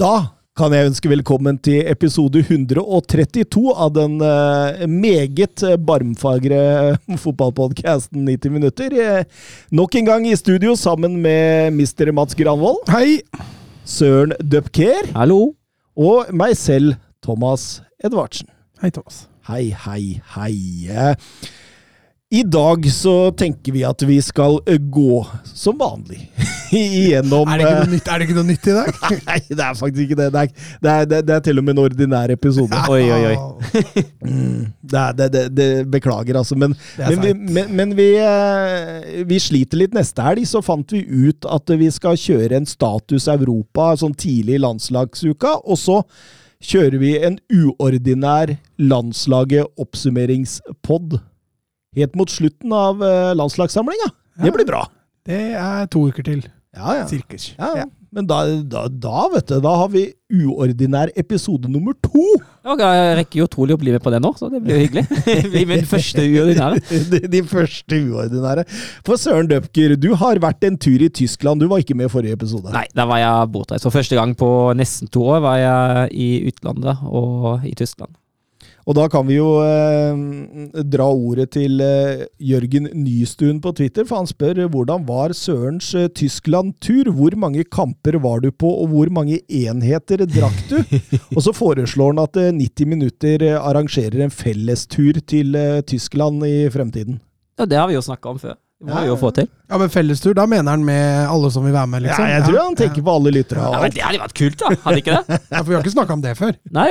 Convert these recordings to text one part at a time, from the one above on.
Da kan jeg ønske velkommen til episode 132 av den eh, meget barmfagre fotballpodkasten 90 minutter. Eh, nok en gang i studio sammen med Mr. Mats Granvold, Hei! Søren Dupker Hallo. og meg selv, Thomas Edvardsen. Hei, Thomas. Hei, hei, hei. I dag så tenker vi at vi skal eh, gå som vanlig igjennom Er det, ikke eh, nytt, er det ikke noe nytt i dag? Nei, det er faktisk ikke det. Det er, det er, det er, til og med en ordinær episode. Oi, oi, oi. Det er, det, det, det, beklager, altså. Men, men, vi, men, men vi, eh, vi sliter litt. Neste helg så fant vi ut at vi skal kjøre en Status Europa sånn tidlig i landslagsuka. Og så kjører vi en uordinær landslaget oppsummeringspod helt mot slutten av eh, landslagssamlinga. Det blir bra. Det er to uker til. Ja, ja. Sirkus. ja. ja. Men da, da, da, vet du, da har vi uordinær episode nummer to! Ja, Jeg rekker jo trolig å bli med på det nå, så det blir jo hyggelig. Min første uordinære. de, de første uordinære. For Søren Døpker, du har vært en tur i Tyskland. Du var ikke med i forrige episode. Nei, da var jeg bortreist. For første gang på nesten to år var jeg i utlandet og i Tyskland. Og da kan vi jo eh, dra ordet til eh, Jørgen Nystuen på Twitter, for han spør hvordan var Sørens eh, Tyskland-tur? Hvor mange kamper var du på, og hvor mange enheter drakk du? og så foreslår han at eh, 90 minutter eh, arrangerer en fellestur til eh, Tyskland i fremtiden. Ja, Det har vi jo snakka om før. Det må Ja, vi jo få til. Ja, men fellestur, da mener han med alle som vil være med, liksom? Ja, jeg tror han tenker på alle lyttere. Ja, men Det hadde vært kult, da! Hadde ikke det? Ja, for vi har ikke snakka om det før. Nei,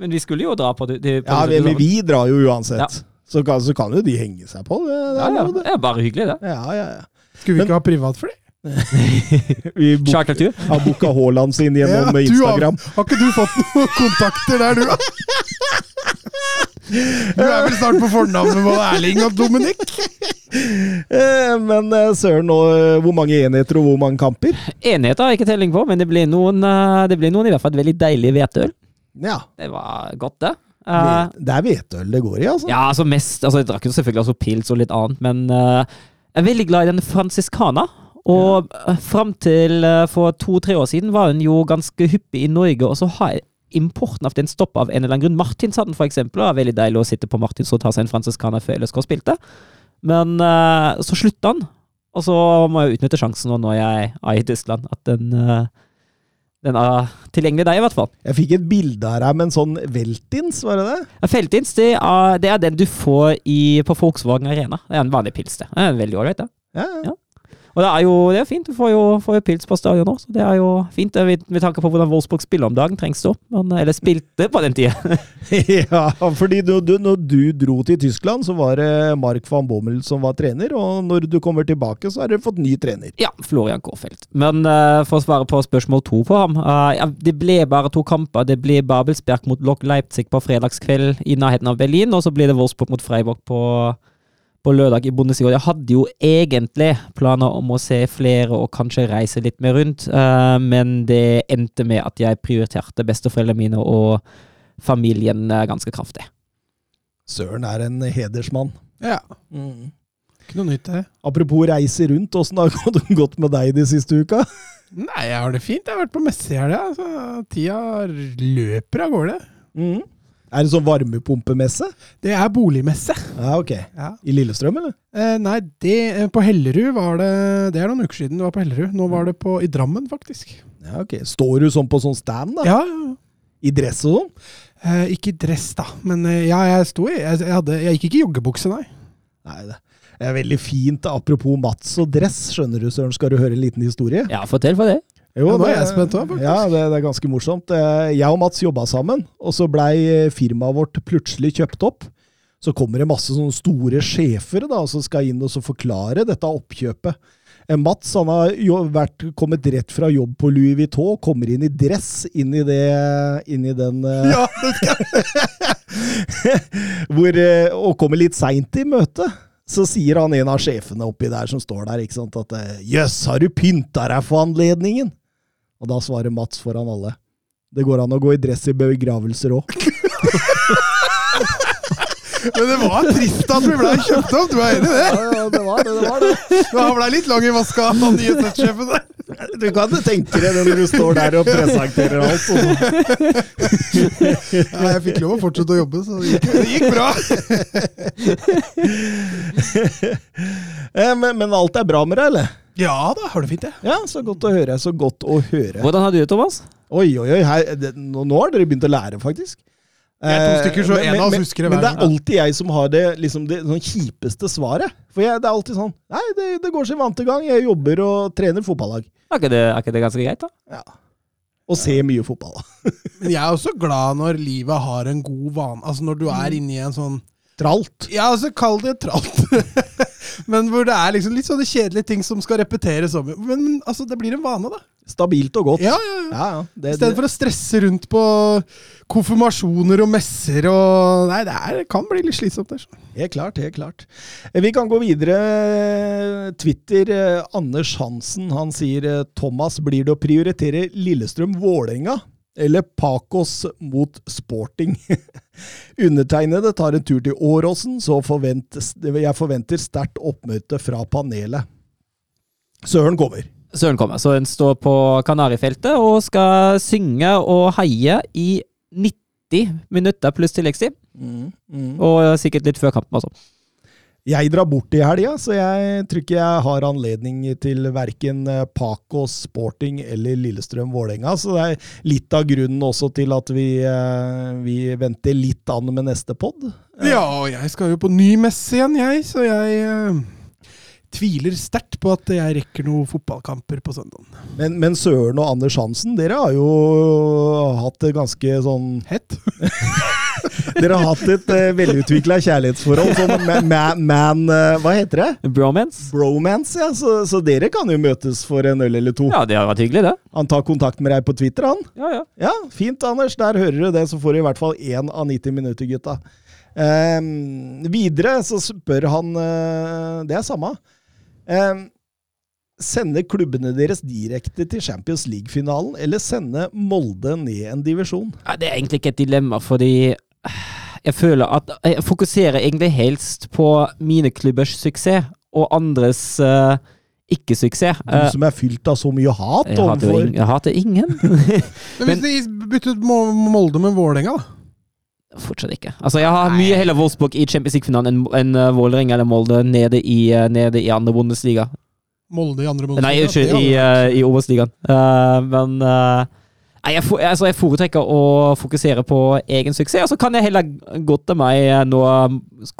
men vi skulle jo dra på det. det- på Ja, det- men vi drar jo uansett. Ja. Så, kan, så kan jo de henge seg på. Det, det Ja, ja. det. Det er bare hyggelig, det. Ja, ja, ja. Skulle vi Men- ikke ha privatfly? Vi bok, Chartertur. har booka Haaland sin gjennom Ja, Instagram. Har, har ikke du fått noen kontakter der, du? Du er vel snart på fornavn med både Erling og Dominik? Eh, Men eh, søren, nå, eh, hvor mange enheter og hvor mange kamper? Enheter har jeg ikke telling på, men det blir noen, det blir noen i hvert fall veldig deilig hvetøl. Ja, Det var godt, det. Eh, Det er hvetøl det går i, altså. Ja, altså mest altså Jeg drakk jo selvfølgelig også pils og litt annet, men jeg er veldig glad i den franciskana. Og ja. fram til eh, for to-tre år siden var den jo ganske hyppig i Norge, og så har importen av den stoppa av en eller annen grunn. Martinshatten, for eksempel, var veldig deilig å sitte på Martins og ta seg en fransiskaner før LSK spilte. Men eh, så slutta han, og så må jeg utnytte sjansen nå når jeg er i Tyskland, at den eh, den er tilgjengelig deg, i hvert fall. Jeg fikk et bilde deg med en sånn Veltins, var det det? Ja, Feltins det er, det er den du får i, på Volkswagen Arena. Det er en vanlig pils, det. det er veldig ålreit, det. Ja, ja. Ja. Og det er jo det er fint. Du får jo, får jo pils på stadion nå, så det er jo fint. Med, med tanke på hvordan Wolfsburg spiller om dagen, trengs det òg. Eller spilte på den tida. ja fordi du, du, når du dro til Tyskland, så var det Mark van Bommel som var trener, og når du kommer tilbake, så har dere fått ny trener. ja, Florian Kårfeldt. Men uh, for å svare på spørsmål to på ham Uh, ja, Det ble bare to kamper. Det ble Babelsberg mot Lok Leipzig på fredagskveld i nærheten av Berlin, og så ble det Wolfsburg mot Freiburg på på lørdag i Bundesliga. Jeg hadde jo egentlig planer om å se flere og kanskje reise litt mer rundt, uh, men det endte med at jeg prioriterte besteforeldrene mine og familien eh, ganske kraftig. Søren er en hedersmann. Ja. Mm. Ikke noe nytt, det. Apropos reise rundt, åssen har det gått med deg de siste uka? Nei, jeg har det fint. Jeg har vært på messe i helga. Tida løper av gårde. Mm. Er det sånn varmepumpemesse? Det er boligmesse. Ja, ok. Ja. I Lillestrøm, eller? Eh, nei, det, eh, på Hellerud var det Det er noen uker siden det var på Hellerud. Nå var det på, i Drammen, faktisk. Ja, ok. Står du sånn på sånn stand, da? Ja, ja, ja. I dress og sånn? Eh, ikke i dress, da. Men eh, ja, jeg sto i jeg, jeg, hadde, jeg gikk ikke i joggebukse, nei. Nei, det er veldig fint. Apropos Mats og dress, skjønner du, Søren. Skal du høre en liten historie? Ja, fortell for det. Jo, Ja, nå er det- jeg spent òg, faktisk. Ja, det, det er ganske morsomt. Eh, Jeg og Mats jobba sammen, og så blei firmaet vårt plutselig kjøpt opp. Så kommer det masse sånne store sjefer da, som skal inn og så forklare dette oppkjøpet. Eh, Mats han har jo vært, kommet rett fra jobb på Louis Vuitton, kommer inn i dress inn i, det, inn i den eh, Ja, det hvor, Og kommer litt seint i møtet. Så sier han en av sjefene oppi der som står der, ikke sant, at 'Jøss, 'jøss, har du pynta deg for anledningen?' Og da svarer Mats foran alle. Det går an å gå i dress i begravelser òg. Men det var trist at vi ble kjøpt opp, du er enig i det? Ja, det var det. det var det. Han blei litt lang i vaska, han nye settsjefen der. Du kan tenke deg det når du står der og presenterer alt. Ja, jeg fikk lov å fortsette å jobbe, så det gikk, det gikk bra. Eh, men, men alt er bra med deg, eller? Ja da, har det fint, jeg. Ja, så godt å høre. Så godt å høre. Hvordan har du det, Thomas? Oi, oi, oi. Her, det, nå, nå har dere begynt å lære, faktisk. Vi er to Eh, stykker, så men- en av oss husker det Men det er alltid jeg som har det, liksom det sånn kjipeste svaret. For jeg, det er alltid sånn Nei, det, det går sin vante gang. Jeg jobber og trener fotballag. Er ikke det, er ikke det ganske greit, da? Ja. Og se mye fotball. Men jeg er også glad når livet har en god vane. Altså når du er inne i en sånn Tralt. Ja, altså kall det tralt. men hvor det er liksom litt sånne kjedelige ting som skal repeteres om. Men, men altså, det blir en vane, da. Stabilt og godt. Ja, ja, ja. Ja, ja. Istedenfor å stresse rundt på konfirmasjoner og messer og Nei, det, er, det kan bli litt slitsomt. Der. Helt klart, helt klart. Eh, Vi kan gå videre. Twitter, eh, Anders Hansen, han sier eh, Thomas, blir det å prioritere Lillestrøm-Vålerenga eller Pacos mot Sporting? Undertegnede tar en tur til Åråsen, så jeg forventer sterkt oppmøte fra panelet. Søren kommer. Søren kommer. Så en står på Kanarifeltet og skal synge og heie i 90 minutter pluss tilleggstid. Og sikkert litt før kampen, altså. Jeg drar bort i helga, så jeg tror ikke jeg har anledning til verken Paco, Sporting eller Lillestrøm Vålerenga. Så det er litt av grunnen også til at vi, eh, vi venter litt an med neste pod. Ja, og jeg skal jo på ny messe igjen, jeg, så jeg eh, tviler sterkt på at jeg rekker noen fotballkamper på søndagen. Men, men Søren og Anders Hansen, dere har jo hatt det ganske sånn Hett? Dere har hatt et uh, velutvikla kjærlighetsforhold. Sånn man, man, man uh, Hva heter det? Bromance? Bromance, ja. Så, så dere kan jo møtes for en øl eller to. Ja, det har vært hyggelig, det. Han tar kontakt med deg på Twitter, han. Ja, ja. Ja, fint, Anders. Der hører du det. Så får du i hvert fall én av 90 minutter, gutta. Um, videre så spør han uh, Det er samme. Ehm, sende klubbene deres direkte til Champions League-finalen, eller sende Molde ned en divisjon? Ja, Det er egentlig ikke et dilemma, fordi jeg føler at jeg fokuserer egentlig helst på mine klubbers suksess og andres uh, ikke-suksess. Du Eh, som er fylt av så mye hat jeg, hater, ing- jeg hater ingen. Men hvis de byttet ut Molde med Vålerenga, da? Fortsatt ikke. Altså, Jeg har mye heller Wolfsburg i Champions League-finalen enn en, eh, Vålerenga eller Molde nede i, eh, nede i andre Bundesliga. Molde i andre Nei, Bundesliga, unnskyld, det i, uh, i Obos-ligaen. Eh, men uh, jeg, for, altså, jeg foretrekker å fokusere på egen suksess, og så kan jeg heller godte meg nå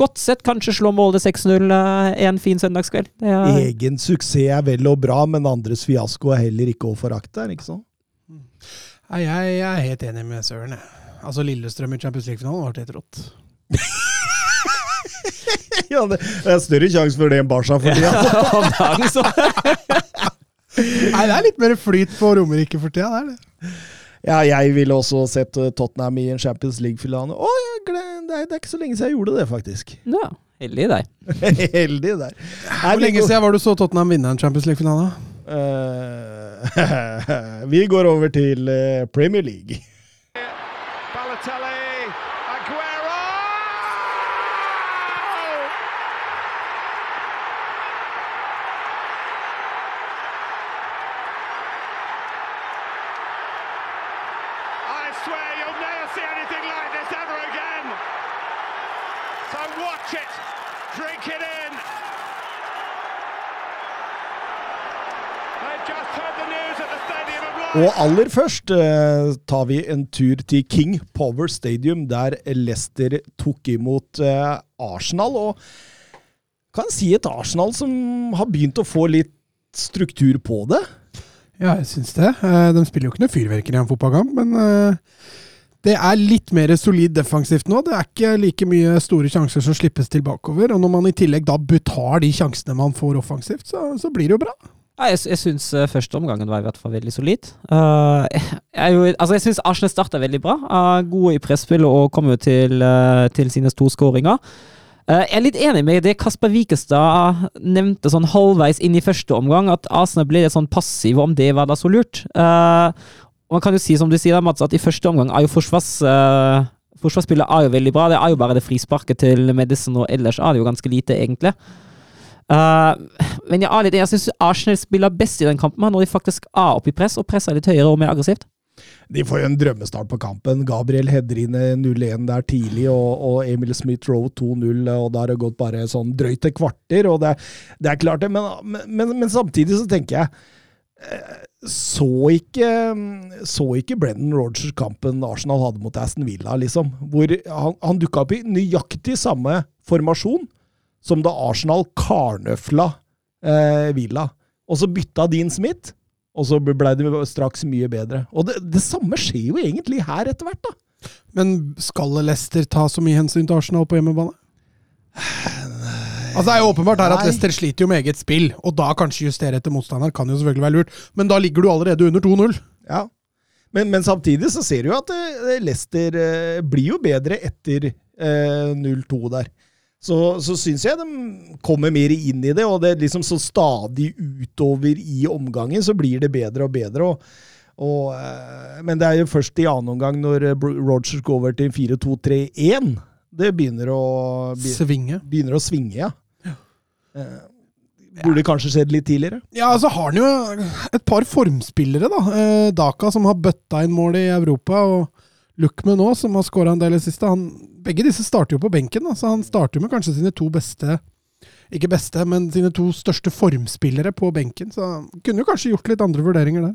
Godt sett kanskje slå Molde 6-0 eh, en fin søndagskveld. Er, Egen suksess er vel og bra, men andres fiasko er heller ikke å forakte. er det ikke sånn? Nei, jeg, jeg er helt enig med Søren. jeg. Altså Lillestrøm i Champions League-finalen var helt rått. Ja, det er større sjanse for det enn Barca for tida. om. Nei, det er litt mer flyt på Romerike for tida. Det er det. Ja, jeg ville også sett eh, Tottenham i en Champions League-finale. Å, det er, det er ikke så lenge siden jeg gjorde det, faktisk. Ja, heldig deg. Heldig deg. Hvor lenge siden var du så Tottenham vinne en Champions League-finale? Uh, vi går over til eh, Premier League. Balotelli, Aguero! Swear you'll never see anything like this ever again. So watch it, drink it in. Og aller først eh, tar vi en tur til King Power Stadium, der Leicester tok imot eh, Arsenal. Og kan si et Arsenal som har begynt å få litt struktur på det. Ja, jeg syns det. Eh, De spiller jo ikke noe fyrverkeri i en fotballkamp, men eh, Det er litt mer solid defensivt nå. Det er ikke like mye store sjanser som slippes til bakover. Og når man i tillegg da betar de sjansene man får offensivt, så, så blir det jo bra. Ja, jeg, jeg syns uh, første omgangen var i hvert fall veldig solid. Uh, jeg, jo, altså jeg syns Arsenal starta veldig bra. Uh, gode i presspillet og kom jo til, til sine to skåringer. Jeg er litt enig med det Kasper Wikestad nevnte sånn halvveis inn i første omgang, at Arsenal ble litt sånn passiv, om det var da så lurt. Og man kan jo si, som du sier, Mats, at i første omgang er jo forsvars, uh, forsvarsspillet er jo veldig bra. Det er jo bare det frisparket til Medicine, og ellers er det jo ganske lite, egentlig. Men jeg, er litt, jeg syns Arsenal spiller best i den kampen når de faktisk er oppe i press, og presser litt høyere og mer aggressivt. De får jo en drømmestart på kampen. Gabriel Hedrine inn 0-1 der tidlig, og, og Emil Smith Rowe 2-0, og da har det gått bare sånn drøyt et kvarter. og det, det er klart det, men, men, men samtidig så tenker jeg så ikke, så ikke Brendan Rogers kampen Arsenal hadde mot Aston Villa, liksom. Hvor han, han dukka opp i nøyaktig samme formasjon som da Arsenal karnøfla eh, Villa. Og så bytta Dean Smith, og så blei det straks mye bedre. Og det, det, samme skjer jo egentlig her etter hvert, da. Men skal Leicester ta så mye hensyn til Arsenal på hjemmebane? Altså Det er jo åpenbart her at Leicester sliter jo med eget spill, og da kanskje justere etter motstander kan jo selvfølgelig være lurt, men da ligger du allerede under 2-0. Ja, men, men, samtidig så ser du jo at uh, Leicester uh, blir jo bedre etter uh, eh, 0-2 der. Så, så syns jeg de kommer mer inn i det, og det er liksom så stadig utover i omgangen så blir det bedre og bedre. og og, men det er jo først i annen omgang, når Rogers går over til 4-2-3-1, det begynner å, be, svinge. begynner å svinge. Ja. Eh, burde kanskje skjedd litt tidligere? Ja, så har han jo et par formspillere, da. Eh, Daka, som har bøtta inn mål i Europa, og Lukme nå, som har skåra en del i siste. Han, begge disse starter jo på benken, da, så han starter med kanskje sine to beste Ikke beste, men sine to største formspillere på benken. Så han kunne jo kanskje gjort litt andre vurderinger der.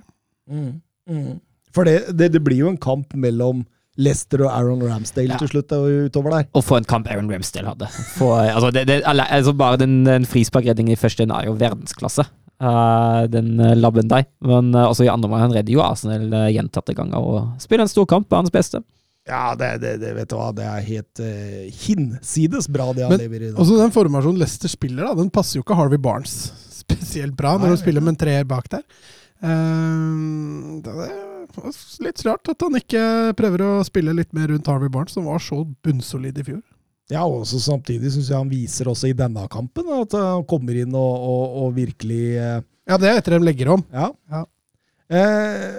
Mm, mm. For det, det, det blir jo en kamp mellom Leicester og Aaron Ramsdale ja. til slutt utover der. Og for en kamp Aaron Ramsdale hadde. For, altså, det, det, altså, bare den, den frisparkredningen i første er jo verdensklasse. Uh, den uh, labben der. Men uh, også i andre omgang redder jo Arsenal uh, gjentatte ganger og spiller en stor kamp på hans beste. Ja, det, det, det, vet du hva, det er helt uh, hinsides bra, det han Men, lever i. Også den formasjonen Leicester spiller, da, den passer jo ikke Harvey Barnes spesielt bra når de spiller med en treer bak der. Uh, det er litt rart at han ikke prøver å spille litt mer rundt Harvey Barnes, som var så bunnsolid i fjor. Ja, og samtidig syns jeg han viser også i denne kampen at han kommer inn og, og, og virkelig uh, Ja, det er etter de legger om. Ja. ja. Eh,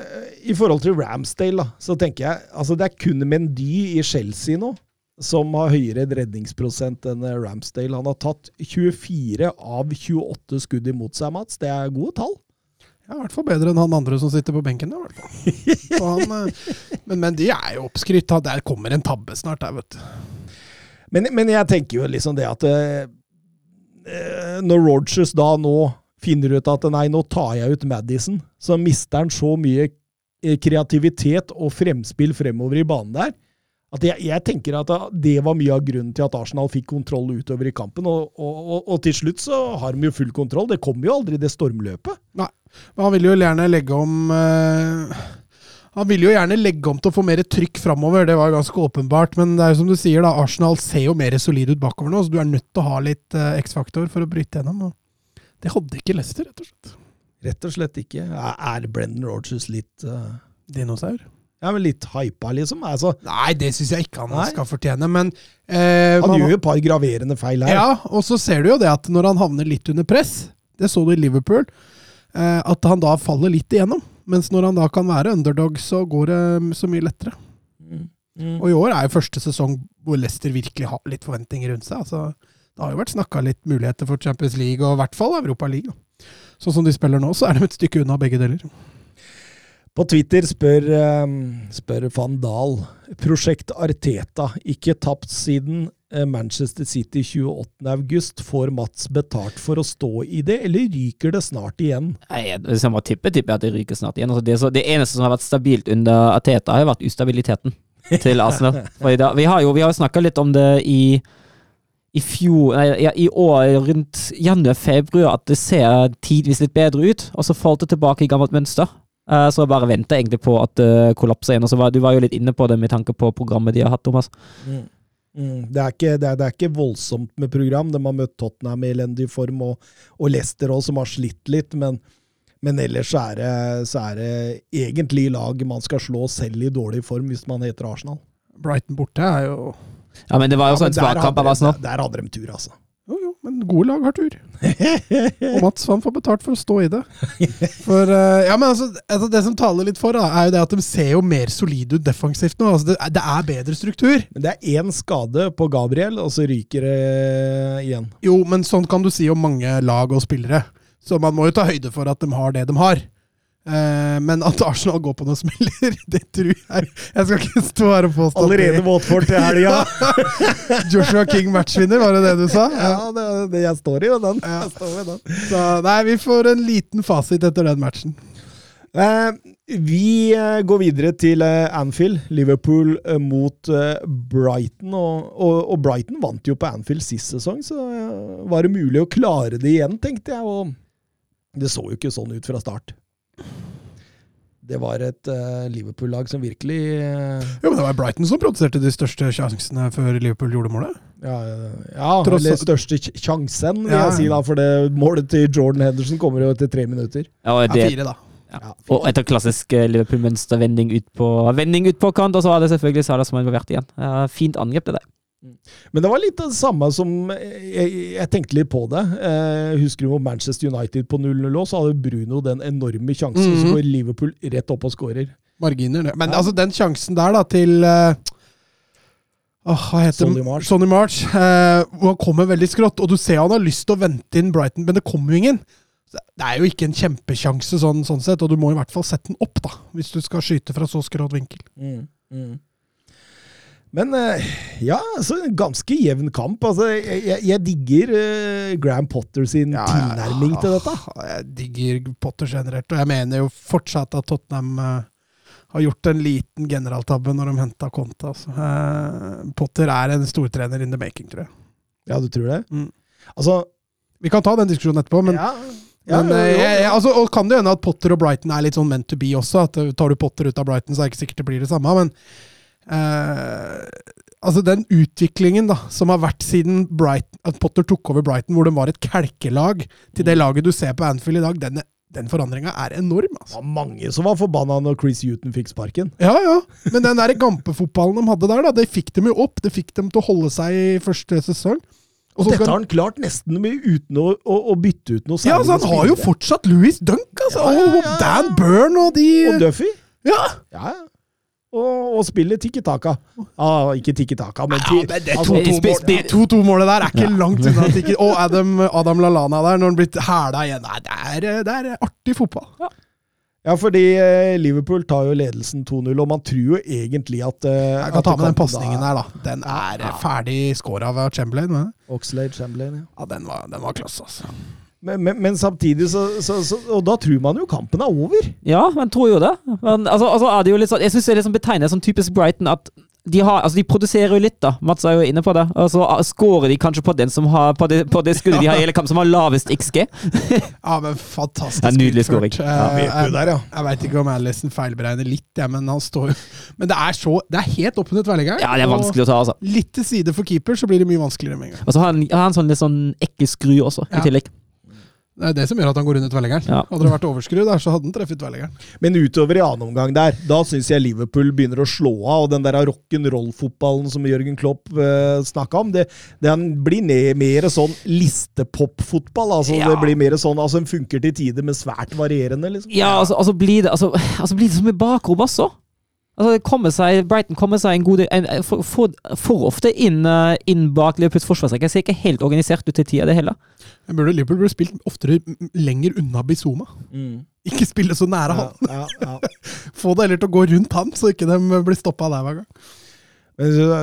I forhold til Ramsdale, da, så tenker jeg altså det er kun Mendy i Chelsea nå som har høyere redningsprosent enn Ramsdale. Han har tatt 24 av 28 skudd imot seg, Mats. Det er gode tall. Ja, I hvert fall bedre enn han andre som sitter på benken. Han, eh, men, men, de er jo oppskrytt. Der kommer en tabbe snart, der, vet du. Men, men, jeg tenker jo liksom det at eh, Når Rogers da nå finner ut at nei, nå tar jeg ut Madison, så mister han så mye eh, kreativitet og fremspill fremover i banen der. At jeg, jeg, tenker at det var mye av grunnen til at Arsenal fikk kontroll utover i kampen. Og, og, og, og til slutt så har de jo full kontroll. Det kommer jo aldri det stormløpet. Nei. Men han vil jo gjerne legge om øh, Han vil jo gjerne legge om til å få mer trykk framover, det var jo ganske åpenbart. Men det er jo som du sier, da, Arsenal ser jo mer solid ut bakover nå, så du er nødt til å ha litt øh, X-faktor for å bryte gjennom. Og det hadde ikke Leicester, rett og slett. Rett og slett ikke. Er Brendan Rogers litt uh... Dinosaur? Ja, men Litt hypa, liksom? Altså. Nei, det syns jeg ikke han Nei. skal fortjene, men eh, Han gjør jo et par graverende feil her. Ja, og så ser du jo det at når han havner litt under press, det så du i Liverpool, Eh, at han da faller litt igjennom. Mens når han da kan være underdog, så går det så mye lettere. Mm. Mm. Og i år er jo første sesong hvor Leicester virkelig har litt forventninger rundt seg. Altså, det har jo vært snakka litt muligheter for Champions League, og i hvert fall Europa League. Sånn som de spiller nå, så er de et stykke unna begge deler. På Twitter spør, ehm, spør van Dahl Prosjekt Arteta ikke tapt siden Eh, Manchester City 28.8. Får Mats betalt for å stå i det, eller ryker det snart igjen? Nei, Hvis jeg må tippe, tipper jeg at det ryker snart igjen. Altså det, så, det, eneste som har vært stabilt under Arteta, har vært ustabiliteten til Arsenal. Vi har jo vi har snakka litt om det i i fjor, nei, ja, i år, rundt januar-februar, at det ser tidvis litt bedre ut, og så falt det tilbake i gammelt mønster. Så så bare venta egentlig på at det kollapsa igjen. Og så var, du var jo litt inne på det med tanke på programmet de har hatt, Thomas. Mm. Mm. Det, er ikke, det, er, det, er, ikke, voldsomt med program. De har møtt Tottenham i elendig form, og, og Leicester òg, som har slitt litt. Men, men ellers så er, det, så er, det, egentlig lag man skal slå selv i dårlig form, hvis man heter Arsenal. Brighton borte er jo Ja, men det var jo ja, sånn svak kamp av Arsenal. Der hadde de tur, altså. Jo, jo, men gode lag har tur. Og Mats han får betalt for å stå i det. For, uh, ja, men altså, altså, Det som taler litt for, da, er jo det at de ser jo mer solide ut defensivt nå. Altså, det, det, er bedre struktur. Men Det er én skade på Gabriel, og så ryker det igjen. Jo, men sånn kan du si om mange lag og spillere. Så man må jo ta høyde for at de har det de har. Uh, men at Arsenal går på noen smeller, det tror jeg Jeg skal ikke stå her og påstå Allerede Watford til helga! Joshua King matchvinner, var det det du sa? Ja, det, det, jeg står i jo den. Ja. den. Så, nei, vi får en liten fasit etter den matchen. Eh, vi uh, går videre til Anfield. Liverpool mot Brighton. Og, og, og, Brighton vant jo på Anfield sist sesong, så var det mulig å klare det igjen, tenkte jeg. Og det så jo ikke sånn ut fra start. Det var et uh, Liverpool-lag som virkelig uh, Jo, men det var Brighton som produserte de største sjansene før Liverpool gjorde målet. Ja, ja eller største sjansen, vil ja. jeg si, da. For det målet til Jordan Henderson kommer jo etter tre minutter. Ja, det, ja fire, da. Ja, og etter klassisk eh, Liverpool-mønster, vending ut på vending ut på kant, og så var det selvfølgelig Salah som involvert igjen. fint angrep, det der. Mm. Men det var litt det samme som Jeg, jeg tenkte litt på det. Eh, husker du mot Manchester United på 0-0 så hadde Bruno den enorme sjansen, mm -hmm. så går Liverpool rett opp og skårer. Marginer, det. Men ja. altså, den sjansen der, da, til uh, oh, Hva heter Sonny March. Sonny March uh, han kommer veldig skrått, og du ser han har lyst til å vente inn Brighton, men det kommer jo ingen. Det er jo ikke en kjempesjanse, sånn, sånn sett, og du må i hvert fall sette den opp, da, hvis du skal skyte fra så skrått vinkel. Mm, mm. Men eh, ja, altså, en ganske jevn kamp. Altså, jeg, jeg, digger uh, Graham Potter sin ja, tilnærming ja, til dette. Jeg digger Potter generelt, og jeg mener jo fortsatt at Tottenham uh, har gjort en liten generaltabbe når de henta Conte. Altså. Uh, Potter er en stortrener in the making, tror jeg. Ja, du tror det? Mm. Altså Vi kan ta den diskusjonen etterpå, men ja. Ja, men, jeg, jeg, altså, og kan det hende at Potter og Brighton er litt sånn meant to be også. at Tar du Potter ut av Brighton, så er det ikke sikkert det blir det samme. Men eh, Altså Den utviklingen da, som har vært siden Brighton, at Potter tok over Brighton, hvor de var et kelkelag, til det laget du ser på Anfield i dag, den, den forandringa er enorm. altså. Det var mange som var forbanna når Chris Huton fikk sparken. Ja, ja. Men den der gampefotballen de hadde der, da, det fikk dem jo opp. Det fikk dem til å holde seg i første sesong. Og Dette har han klart nesten mye uten å, å, å bytte ut noe særlig. Ja, altså, Han har jo fortsatt Louis Dunk, altså, ja, ja, ja. og Dan Byrne og de Og Duffy. Ja. Og, og spiller Tikki Taka. Ah, ikke Tikki Taka, men, ja, det 2-2-målet der er ikke ja. langt unna Tikki. Og Adam, Adam Lallana der, når han blir hæla igjen. Nei, det er, det er artig fotball. Ja. Ja, fordi eh, Liverpool tar jo ledelsen 2-0, og man tror jo egentlig at uh, Jeg kan ta med den pasningen her, da. Den er ja. ferdig scora av Chamberlain. Oxlade Chamberlain, ja. ja den var, den var klasse, altså. Men, men, men, samtidig så, så, så, Og da tror man jo kampen er over. Ja, man tror jo det. Men, altså, altså er det jo litt sånn, jeg syns det er litt sånn betegnet som typisk Brighton at de, har, altså de produserer jo litt, da. Mats er jo inne på det. Og så scorer de kanskje på den som har På det, på det skuddet ja. de har i hele kampen, som har lavest XG. ja, men fantastisk. Ja, nydelig scoring. Ja, jeg, ja. jeg veit ikke om Alison feilberegner litt, ja, men han står jo Men det er så Det er helt oppunder tverrliggeren. Ja, det er vanskelig å ta, altså. Litt til side for keeper, så blir det mye vanskeligere med en gang. Og så har han, har han sånn litt sånn ekkel skru også, i tillegg. Det er det som gjør at han går under tverrleggeren. Ja. Hadde det vært overskrudd der, så hadde han treffet tverrleggeren. Men utover i annen omgang der, da syns jeg Liverpool begynner å slå av. Og den der rock'n'roll-fotballen som Jørgen Klopp uh, eh, snakka om, det, den blir ned, mer sånn listepop-fotball. Altså, ja. Det blir mer sånn, altså Den funker til tider, men svært varierende. liksom. Ja, altså, altså blir det altså, altså blir det som i bakrom også. Altså, kommer seg, Brighton kommer seg en god del for, for, for, ofte inn, uh, inn bak Liverpools forsvarsrekke. Jeg ser ikke helt organisert ut til tida, det heller. Jeg burde Liverpool burde spilt oftere lenger unna Bizuma. Mm. Ikke spille så nære han. Ja, ja, ja. Få det heller til å gå rundt han, så ikke de blir stoppa der hver gang. Men så,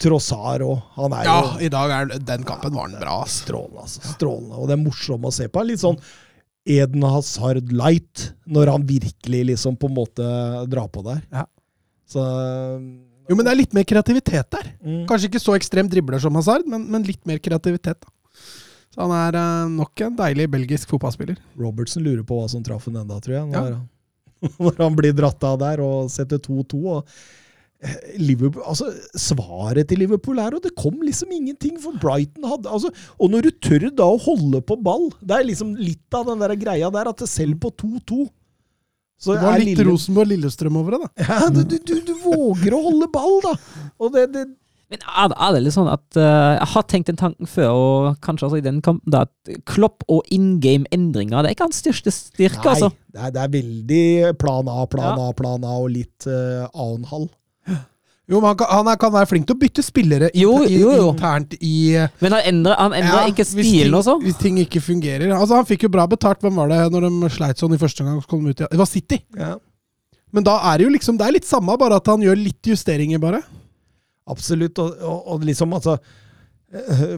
Trossar òg. Han er ja, jo i dag er den kampen var den bra. Strålende, altså. Strålende. Og det er morsomt å se på. Litt sånn Eden Hazard light, når han virkelig liksom på en måte drar på der. Ja. Så Jo, men det er litt mer kreativitet der. Mm. Kanskje ikke så ekstrem dribler som Hazard, men, men litt mer kreativitet. da. Så han er uh, nok en deilig belgisk fotballspiller. Robertsen lurer på hva som traff ham enda, tror jeg. Ja. Når, når han blir dratt av der og setter 2-2. og altså Svaret til Liverpool er og det kom liksom ingenting, for Brighton hadde altså, Og når du tør da å holde på ball Det er liksom litt av den der greia der, at det selv på 2-2 så Det var litt Lille- Rosenborg-Lillestrøm over det, da. Ja, du, du, du, du våger å holde ball, da! Og det, det Men er det, er det litt sånn at uh, Jeg har tenkt den tanken før, og kanskje også i den kampen, da, at Klopp og in game-endringer Det er ikke hans største styrke, Nei, altså. det er, det er veldig plan A, plan Ja. A, plan A og litt uh, annen halv. Jo, men han kan, han er, kan være flink til å bytte spillere Jo, i, jo, jo. internt i Men han endrer, han endrer Ja, ikke stilen også. Hvis ting ikke fungerer. Altså, Han fikk jo bra betalt. Hvem var det når de sleit sånn i første gang? kom de ut i- Det var City. Ja. Men da er det jo liksom Det er litt samme, bare at han gjør litt justeringer, bare. Absolutt. Og, og, og liksom, altså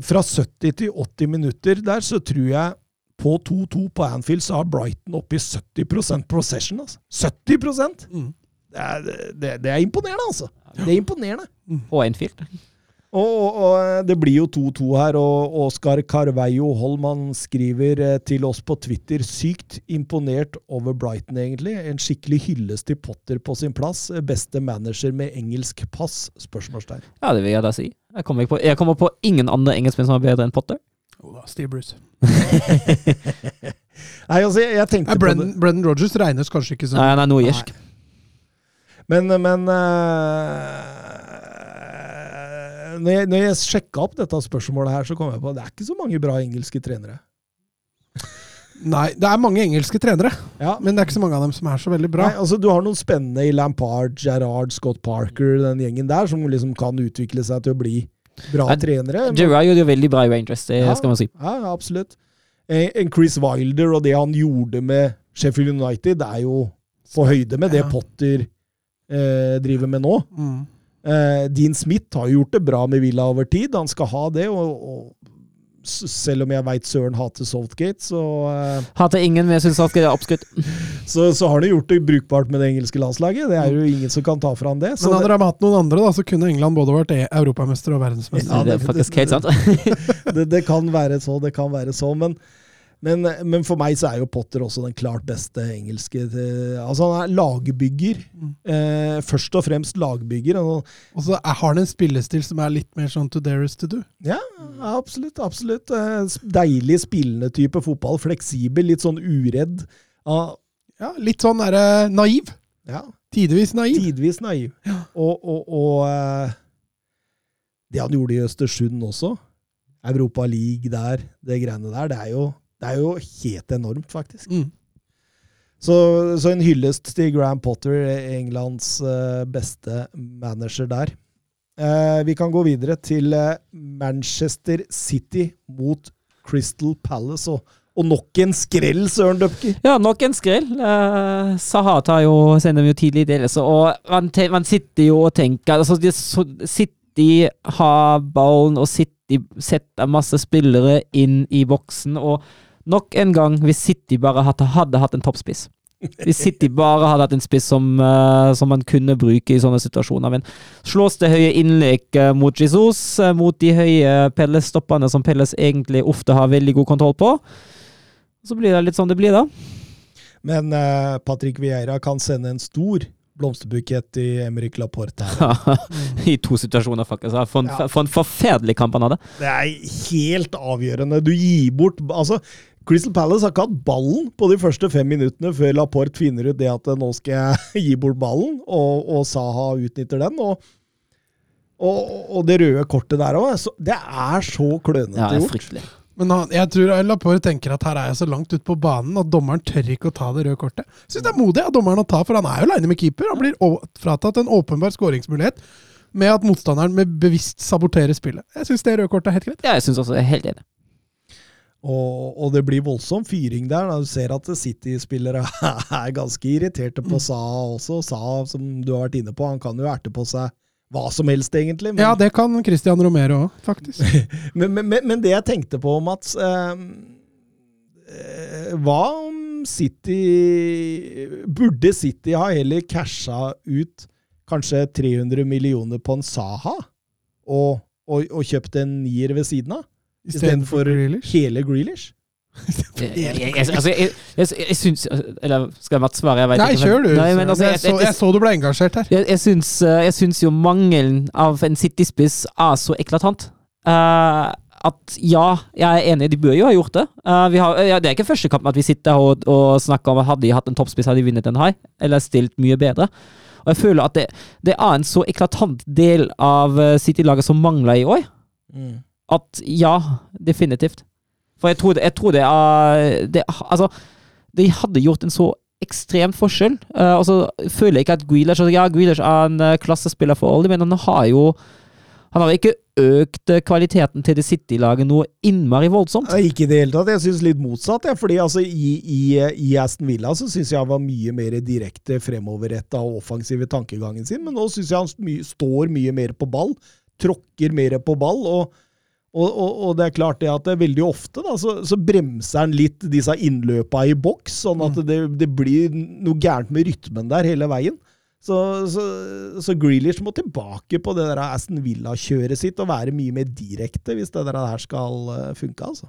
Fra 70 til 80 minutter der, så tror jeg på 2-2 på Anfield så har Brighton oppe i 70% possession. Altså. 70 Mm. Det, er, det, det er imponerende, altså. Det er imponerende. På Enfield. Og, og, og det blir jo 2-2 her, og Oskar Carveio Holman skriver eh, til oss på Twitter sykt imponert over Brighton, egentlig. En skikkelig hyllest til Potter på sin plass. Beste manager med engelsk pass? Spørsmålstegn. Ja, det vil jeg da si. Jeg kommer, ikke på, jeg kommer på ingen andre engelskmenn som er bedre enn Potter. Jo da, Steve Bruce. Nei, altså, jeg, jeg tenkte Nei, på det. Brendan Rogers regnes kanskje ikke som Nei, han er nordirsk. Men, men uh, når, jeg, når jeg sjekka opp dette spørsmålet her, så kom jeg på at det er ikke så mange bra engelske trenere. Nei, det er mange engelske trenere, Ja, men det er ikke så mange av dem som er så veldig bra. Nei, altså Du har noen spennende i Lampard, Gerrard, Scott Parker, den gjengen der, som liksom kan utvikle seg til å bli bra Ja, trenere. Gerard Gerrard gjorde det jo veldig bra i Rangers, det Ja. skal man si. Ja, absolutt. En Chris Wilder og det han gjorde med Sheffield United, det er jo på høyde med det Ja. Potter eh, driver med nå. Mm. Eh, Dean Smith har gjort det bra med Villa over tid. Han skal ha det. og, og selv om jeg veit Søren hater Southgate, så, uh, Hater ingen, men jeg syns han er oppskrytt. så, så har han gjort det brukbart med det engelske landslaget. Det er jo ingen som kan ta fra han det. Så Men hadde de hatt noen andre, da, så kunne England både vært e- europamester og verdensmester. Ja, det er det- det- det, det kan være så, det kan være så. Men, men, men for meg så er jo Potter også den klart beste engelske Altså, han er lagbygger. Eh, først og fremst lagbygger. Og, Og så har han en spillestil som er litt mer sånn to dare is to do. ja, absolutt. absolutt. Eh, deilig spillende type fotball. Fleksibel, litt sånn uredd. Ja, Ja, litt sånn derre naiv. ja Tidvis naiv. tidvis naiv. Og, og, og eh, det han gjorde i Østersund også, Europa League der, det greiene der, det er jo, det er jo helt enormt, faktisk. Mm. Så, så en hyllest til Graham Potter, Englands eh, beste manager der. Eh, vi kan gå videre til eh, Manchester City mot Crystal Palace. Og, og nok en skrell, Søren Døpke! Ja, nok en skrell. Uh, Saha tar jo, sender jo tidlig i delelse, og man, man sitter jo og tenker altså, de, så, City har ballen, og City setter masse spillere inn i boksen, og nok en gang, hvis City bare hadde, hadde hatt en toppspiss Hvis City bare hadde hatt en spiss som, uh, som man kunne bruke i sånne situasjoner. Men slås det høye innlegg eh, mot Jesus, eh, mot de høye Pelles-stoppene som Pelles egentlig ofte har veldig god kontroll på, så blir det litt sånn det blir, da. Men uh, Patrick Vieira kan sende en stor blomsterbukett i Emerick Laporte. her. I to situasjoner, faktisk. For en, Ja. for en forferdelig kamp han hadde. Det er helt avgjørende. Du gir bort Altså, Crystal Palace har ikke hatt ballen på de første fem minuttene før Laporte finner ut det at nå skal jeg gi bort ballen, og, og Saha utnytter den. Og, og, og det røde kortet der òg. Det er så klønete Ja, det er gjort. fryktelig. Men han, jeg tror Laporte tenker at her er jeg så langt ute på banen at dommeren tør ikke å ta det røde kortet. Syns det er modig av dommeren å ta, for han er jo aleine med keeper. Han blir fratatt en åpenbar skåringsmulighet med at motstanderen med bevisst saboterer spillet. Jeg syns det røde kortet er helt greit. Ja, jeg syns også det er helt enig. Og, og det blir voldsom fyring der. Da. Du ser at City-spillere er ganske irriterte på Sa også. Sa, som du har vært inne på, han kan jo erte på seg hva som helst, egentlig. Men, Ja, det kan Christian Romero òg, faktisk. men, men, men, det jeg tenkte på, Mats eh, eh, Hva om City Burde City ha heller casha ut kanskje 300 millioner på en Saha, og, og, og kjøpt en nier ved siden av? istedenfor hele Grealish? Jeg, altså, jeg, jeg, jeg syns Eller skal Mats svare? Jeg vet Nei, ikke. kjør du. Nei, men, altså, jeg, så, jeg så du ble engasjert her. Jeg, syns, eh, jeg syns jo mangelen av en City-spiss er så eklatant. Uh, at ja, jeg er enig, de bør jo ha gjort det. Uh, vi har, ja, det er ikke første kampen at vi sitter og, og snakker om at hadde de hatt en toppspiss, hadde de vunnet en high. Eller stilt mye bedre. Og jeg føler at det, det er en så eklatant del av City-laget som mangler i år, at ja, definitivt. For jeg tror jeg tror det er det, Altså, de hadde gjort en så ekstrem forskjell. Uh, og så føler jeg ikke at Grealish altså, Ja, Grealish er en eh, klassespiller for alle, men han har jo Han har ikke økt eh, kvaliteten til det City-laget noe innmari voldsomt. Ikke i det hele tatt. Jeg syns litt motsatt. Ja, fordi altså, i, i, I Aston Villa så syns jeg han var mye mer direkte fremoverretta og offensiv i tankegangen sin, men nå syns jeg han my står mye mer på ball. Tråkker mer på ball. og og, og, og, det er klart det at det veldig ofte da, så, så bremser han litt disse innløpa i boks, sånn at det, det blir noe gærent med rytmen der hele veien. Så, så, så Grealish må tilbake på det der Aston Villa-kjøret sitt og være mye mer direkte hvis det der her skal eh, funke. altså.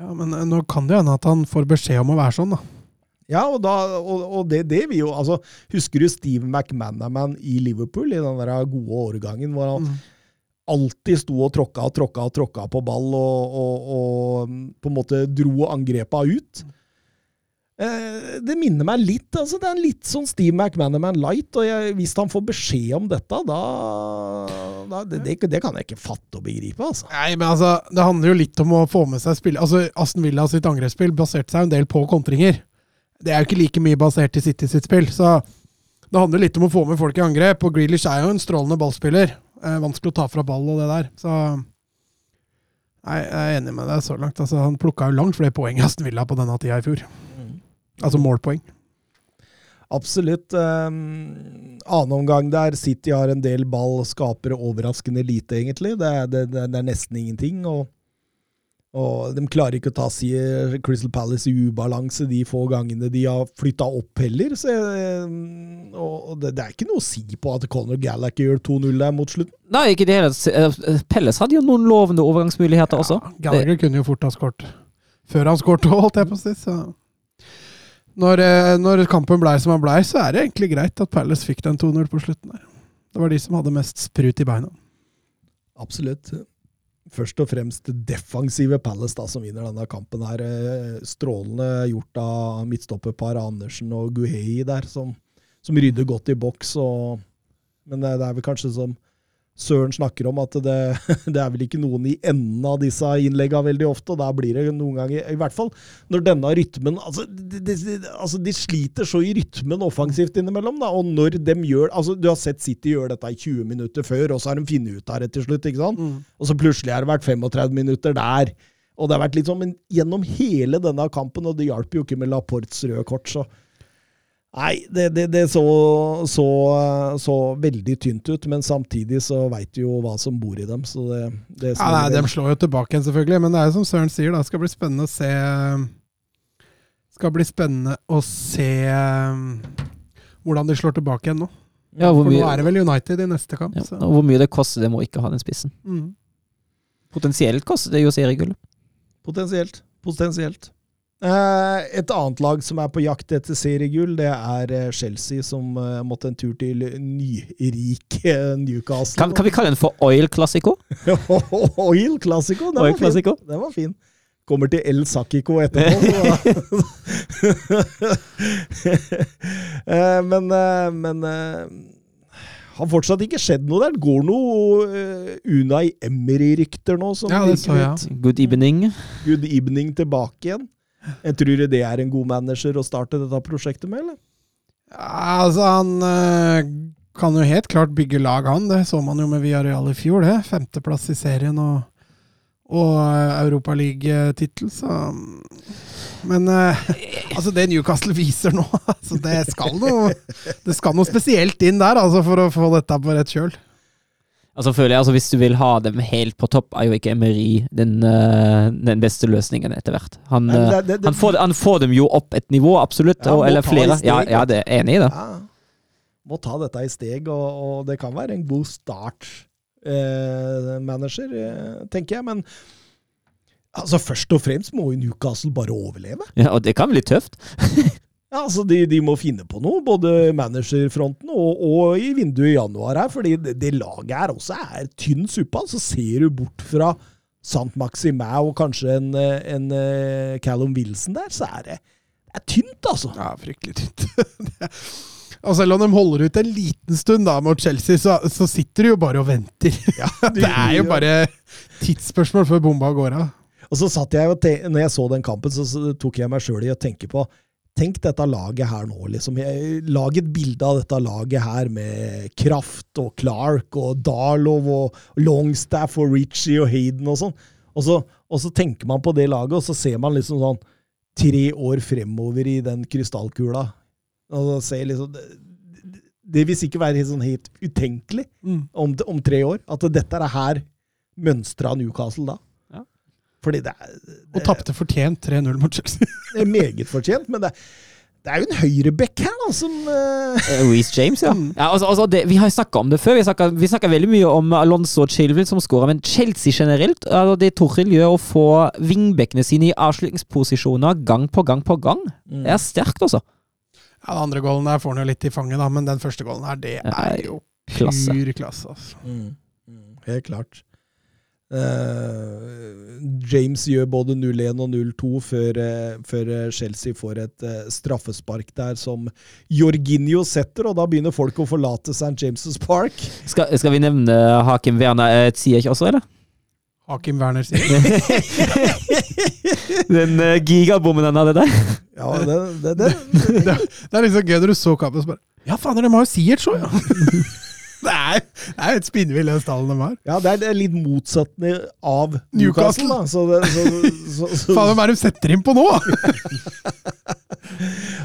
Ja, Men eh, nå kan det hende at han får beskjed om å være sånn, da. Ja, og, da, og, og det, det vi jo altså, Husker du Steve McManaman i Liverpool, i den der gode årgangen, hvor han Mm. Alltid sto og tråkka og tråkka og tråkka på ball og, og, og mm, på en måte dro angrepa ut? Eh, det minner meg litt. altså Det er en litt sånn Steve McManaman light. og jeg, Hvis han får beskjed om dette, da, da det, det, det kan jeg ikke fatte og begripe. altså. Nei, men altså, Det handler jo litt om å få med seg spill. Altså, Aston Villa sitt angrepsspill baserte seg en del på kontringer. Det er jo ikke like mye basert i City sitt spill. Så det handler litt om å få med folk i angrep. Og Grealish er jo en strålende ballspiller. Vanskelig å ta fra ball og det der. Så Nei, jeg er enig med deg så langt. Altså, han plukka jo langt flere poeng enn Aston Villa på denne tida i fjor. Altså målpoeng. Absolutt. Um, annen omgang der City har en del ball, skaper overraskende lite, egentlig. Det er, det, det er nesten ingenting. Og, og de klarer ikke å ta si Crystal Palace i ubalanse de få gangene de har flytta opp heller. Så, um, og det, det er ikke noe å si på at Conor Gallagher gjør 2-0 der mot slutten. Nei, ikke det hele. Eh, Pelles hadde jo noen lovende overgangsmuligheter også. Ja, Gallagher kunne jo fort ha skåret før han skåret, holdt jeg på å si. Så. Når, eh, når kampen blei som han blei, så er det egentlig greit at Palace fikk den 2-0 på slutten der. Det var de som hadde mest sprut i beina. Absolutt. Først og fremst defensive Palace da, som vinner denne kampen. her. Eh, Strålende gjort av midtstopperpar Andersen og Guhei der, som, som rydder godt i boks. Og, men det, det er vel kanskje som Søren snakker om, at det, det er vel ikke noen i enden av disse innlegga veldig ofte. og Da blir det noen ganger, i hvert fall når denne rytmen altså de, de, altså de sliter så i rytmen offensivt innimellom. da, og når de gjør, altså Du har sett City gjøre dette i 20 minutter før, og så har de funnet ut av det til slutt. ikke sant? Og så plutselig har det vært 35 minutter der. Og det har vært litt sånn, men gjennom hele denne kampen, og det hjalp jo ikke med Laportes røde kort, så Nei, det, det, det så, så, så veldig tynt ut, men samtidig så veit du jo hva som bor i dem. så det, det Ja, nei, De slår jo tilbake igjen, selvfølgelig. Men det er jo som Søren sier, da, det skal bli spennende å se skal bli spennende å se um, hvordan de slår tilbake igjen nå. Ja, hvor For nå er det vel United i neste kamp. ja, Så. og hvor mye det koster dem å ikke ha den spissen. Mm. Potensielt koster det jo seriegullet. Potensielt. Potensielt. Eh, et annet lag som er på jakt etter seriegull, det er eh, Chelsea, som eh, måtte en tur til nyrike Newcastle. Kan, kan vi kalle den for Oil Classico? Oil Classico, den Oil var fin. Den var fin. Kommer til El Sakiko etterpå. Eh, men men har fortsatt ikke skjedd noe der. Går noe uh, Unai Emery-rykter nå. Som Ja, det så jeg. Good evening. Good evening tilbake igjen. Jeg tror det er en god manager å starte dette prosjektet med, eller? Ja, altså, han øh, kan jo helt klart bygge lag, han. Det så man jo med Villarreal i fjor, det. Femteplass i serien og, og øh, Europaliga-tittel, så Men øh, altså, det Newcastle viser nå altså, det, skal noe, det skal noe spesielt inn der altså, for å få dette på rett kjøl. Altså føler jeg, altså Hvis du vil ha dem helt på topp, er jo ikke Emery den, eh, den beste løsningen etter hvert. Han, eh, det- det- det- han, får, han får dem jo opp et nivå, absolutt. Ja, og, eller flere. steg, Ja, ja, det er enig i det. Ja. Må ta dette i steg, og, og det kan være en god start, eh, manager, eh, tenker jeg. Men Altså, Først og fremst må jo Newcastle bare overleve. Ja, og det kan bli tøft. Ja, altså de, de må finne på noe, både managerfronten og, og i vinduet i januar her. fordi det, det laget her også er tynn suppe. Så ser du bort fra Sant Maxime og kanskje en, en, en Callum Wilson der, så er det, det er tynt, altså. Ja, fryktelig tynt. og selv om de holder ut en liten stund da mot Chelsea, så, så sitter de jo bare og venter. Ja, det er jo bare tidsspørsmål før bomba går av. Og så satt jeg og te- når jeg så den kampen, så, så tok jeg meg sjøl i å tenke på Tenk dette laget her nå, liksom. Lag et bilde av dette laget her med Kraft og Clark og Darlow og Longstaff og Ritchie og Hayden og sånn. Og så, og så tenker man på det laget, og så ser man liksom sånn tre år fremover i den krystallkula. Og så ser liksom Det, det vil sikkert være helt, sånn helt utenkelig om, om tre år. At dette er her mønstra Newcastle da. Fordi det er, Og tapte fortjent 3-0 mot Chelsea. det er meget fortjent, men det, det er jo en høyreback her, da, som Eh, Reece James, ja. ja altså, altså det, vi har snakka om det før. Vi snakka, veldig mye om Alonso og Chilwell som skåra, men Chelsea generelt altså Det Torhild gjør å få vingbekkene sine i avslutningsposisjoner gang på gang på gang, Mm. det er sterkt, altså. Ja, Den andre gålen der får han jo litt i fanget, da, men den første gålen her, det er jo klasse. pur klasse. Altså. mm, mm, Helt klart. Eh, James gjør både 0-1 og 0-2 før, eh, før eh, Chelsea får et straffespark der som Jorginho setter, og da begynner folk å forlate St. James' Park. Skal, skal vi nevne Hakim Werner Ziyech også, eller? Hakim Werner sier Den gigabommen han hadde der. Ja, det, det, det. det, det er liksom gøy når du så kampen og så bare Ja, fader, de har jo Siert òg, ja! det er det er et spinnvill, den stallen de har. Ja, det er- litt motsatt av Newcastle. Da. Så det, så, så, Faen, hvem er det de setter inn på nå?!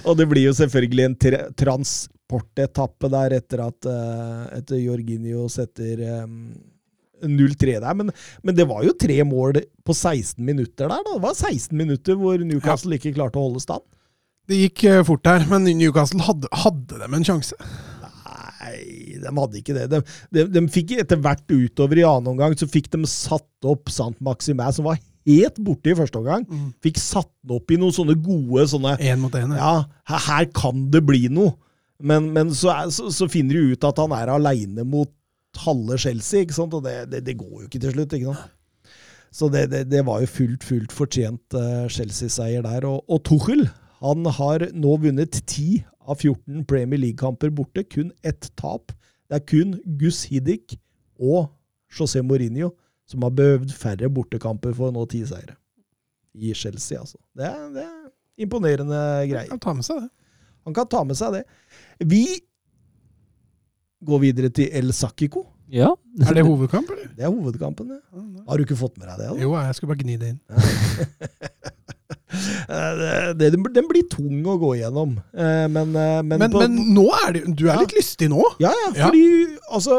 Og det blir jo selvfølgelig en tra transportetappe der etter at eh, etter Jorginho setter um, 0-3 der. Men, men det var jo tre mål på 16 minutter der. da. Det var 16 minutter hvor Newcastle ikke klarte å holde stand. Det gikk eh, fort der, men Newcastle hadde, hadde dem en sjanse. Nei, de hadde ikke det. De, de, de fikk etter hvert utover i annen omgang, så fikk de satt opp Sant Maximæ, som var helt borte i første omgang. Fikk satt den opp i noen sånne gode sånne Én mot én. Ja. Her, her kan det bli noe. Men, men så, er, så, så finner de ut at han er aleine mot halve Chelsea, ikke sant? og det, det, det går jo ikke til slutt. ikke sant? Så det, det, var jo fullt, fullt fortjent uh, Chelsea-seier der. Og, og Tuchel han har nå vunnet 10 av 14 Premier League-kamper borte. Kun ett tap. Det er kun Gus Hiddik og José Mourinho som har behøvd færre bortekamper for å nå ti seire. I Chelsea, altså. Det er, det er imponerende greier. Kan ta med seg det. Han kan ta med seg det. Vi går videre til El Sakiko. Ja. Er det hovedkamp, eller? Det er hovedkampen. Ja. Har du ikke fått med deg det? Jo, jeg skulle bare gni det inn. Da? Det, den blir tung å gå igjennom. Eh, Men, eh, men, Men, på, men nå er det Du er Ja. litt lystig nå? Ja, ja, fordi altså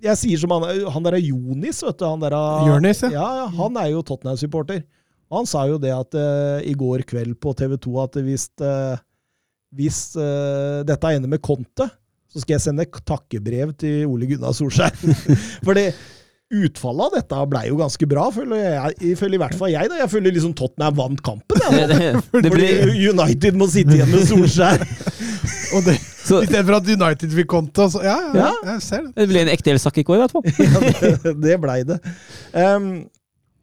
Jeg sier som han, han der er Jonis, vet du. Han der er, ja. ja. ja, Han er jo Tottenham-supporter. Han sa jo det at uh, i går kveld på TV 2 at hvis, uh, hvis uh, dette ender med Conte, så skal jeg sende takkebrev til Ole Gunnar Solskjær. Fordi utfallet av dette ble jo ganske bra, føler jeg, ifølge i hvert fall jeg. da. Jeg føler liksom Tottenham vant kampen. Jeg, det, det Fordi blir United må sitte igjen med Solskjær. Og det, Så- I stedet for at United fikk konto. Så, ja, ja, Ja. jeg ser det. det ble en ekte El går, i hvert fall. Ja, det, det blei det. Um,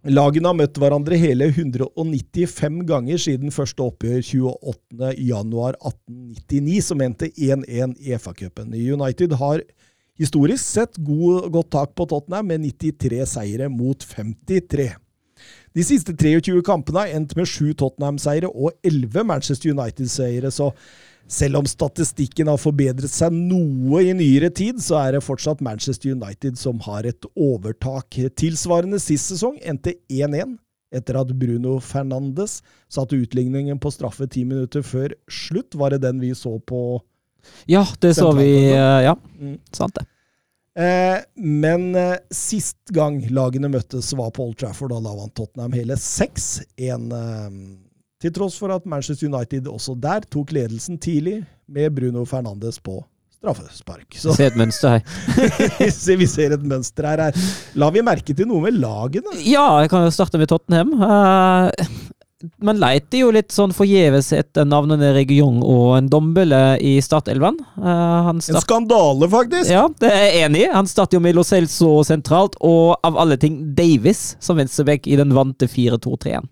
lagene har møtt hverandre hele 195 ganger siden første oppgjør 28.1.1899, som endte 1-1 i FA-cupen. United har historisk sett god, godt tak på Tottenham med 93 seire mot 53. De siste 23 kampene har endt med 7 Tottenham-seire og 11 Manchester United-seire, så selv om statistikken har forbedret seg noe i nyere tid, så er det fortsatt Manchester United som har et overtak. Tilsvarende sist sesong endte 1-1 etter at Bruno Fernandes satte utligningen på straffe ti minutter før slutt. Var det den vi så på? Ja, det så vi. eh, Ja, Mm. sant det. Eh, men eh, sist gang lagene møttes var på Old Trafford, Da, da vant Tottenham hele 6-1. Eh, til tross for at Manchester United også der tok ledelsen tidlig, med Bruno Fernandes på straffespark. Så ser et mønster her. vi ser- vi ser et mønster her. her. La vi merke til noe med lagene? Ja, jeg kan jo starte med Tottenham. Eh, man leiter jo litt sånn forgjeves etter navnene Region og en Dombele i startelveren. Uh, han En skandale, faktisk! Ja, det er jeg enig i. Han starter jo med Lo Celso sentralt, og av alle ting Davis som venstreback i den vante 4-2-3-en.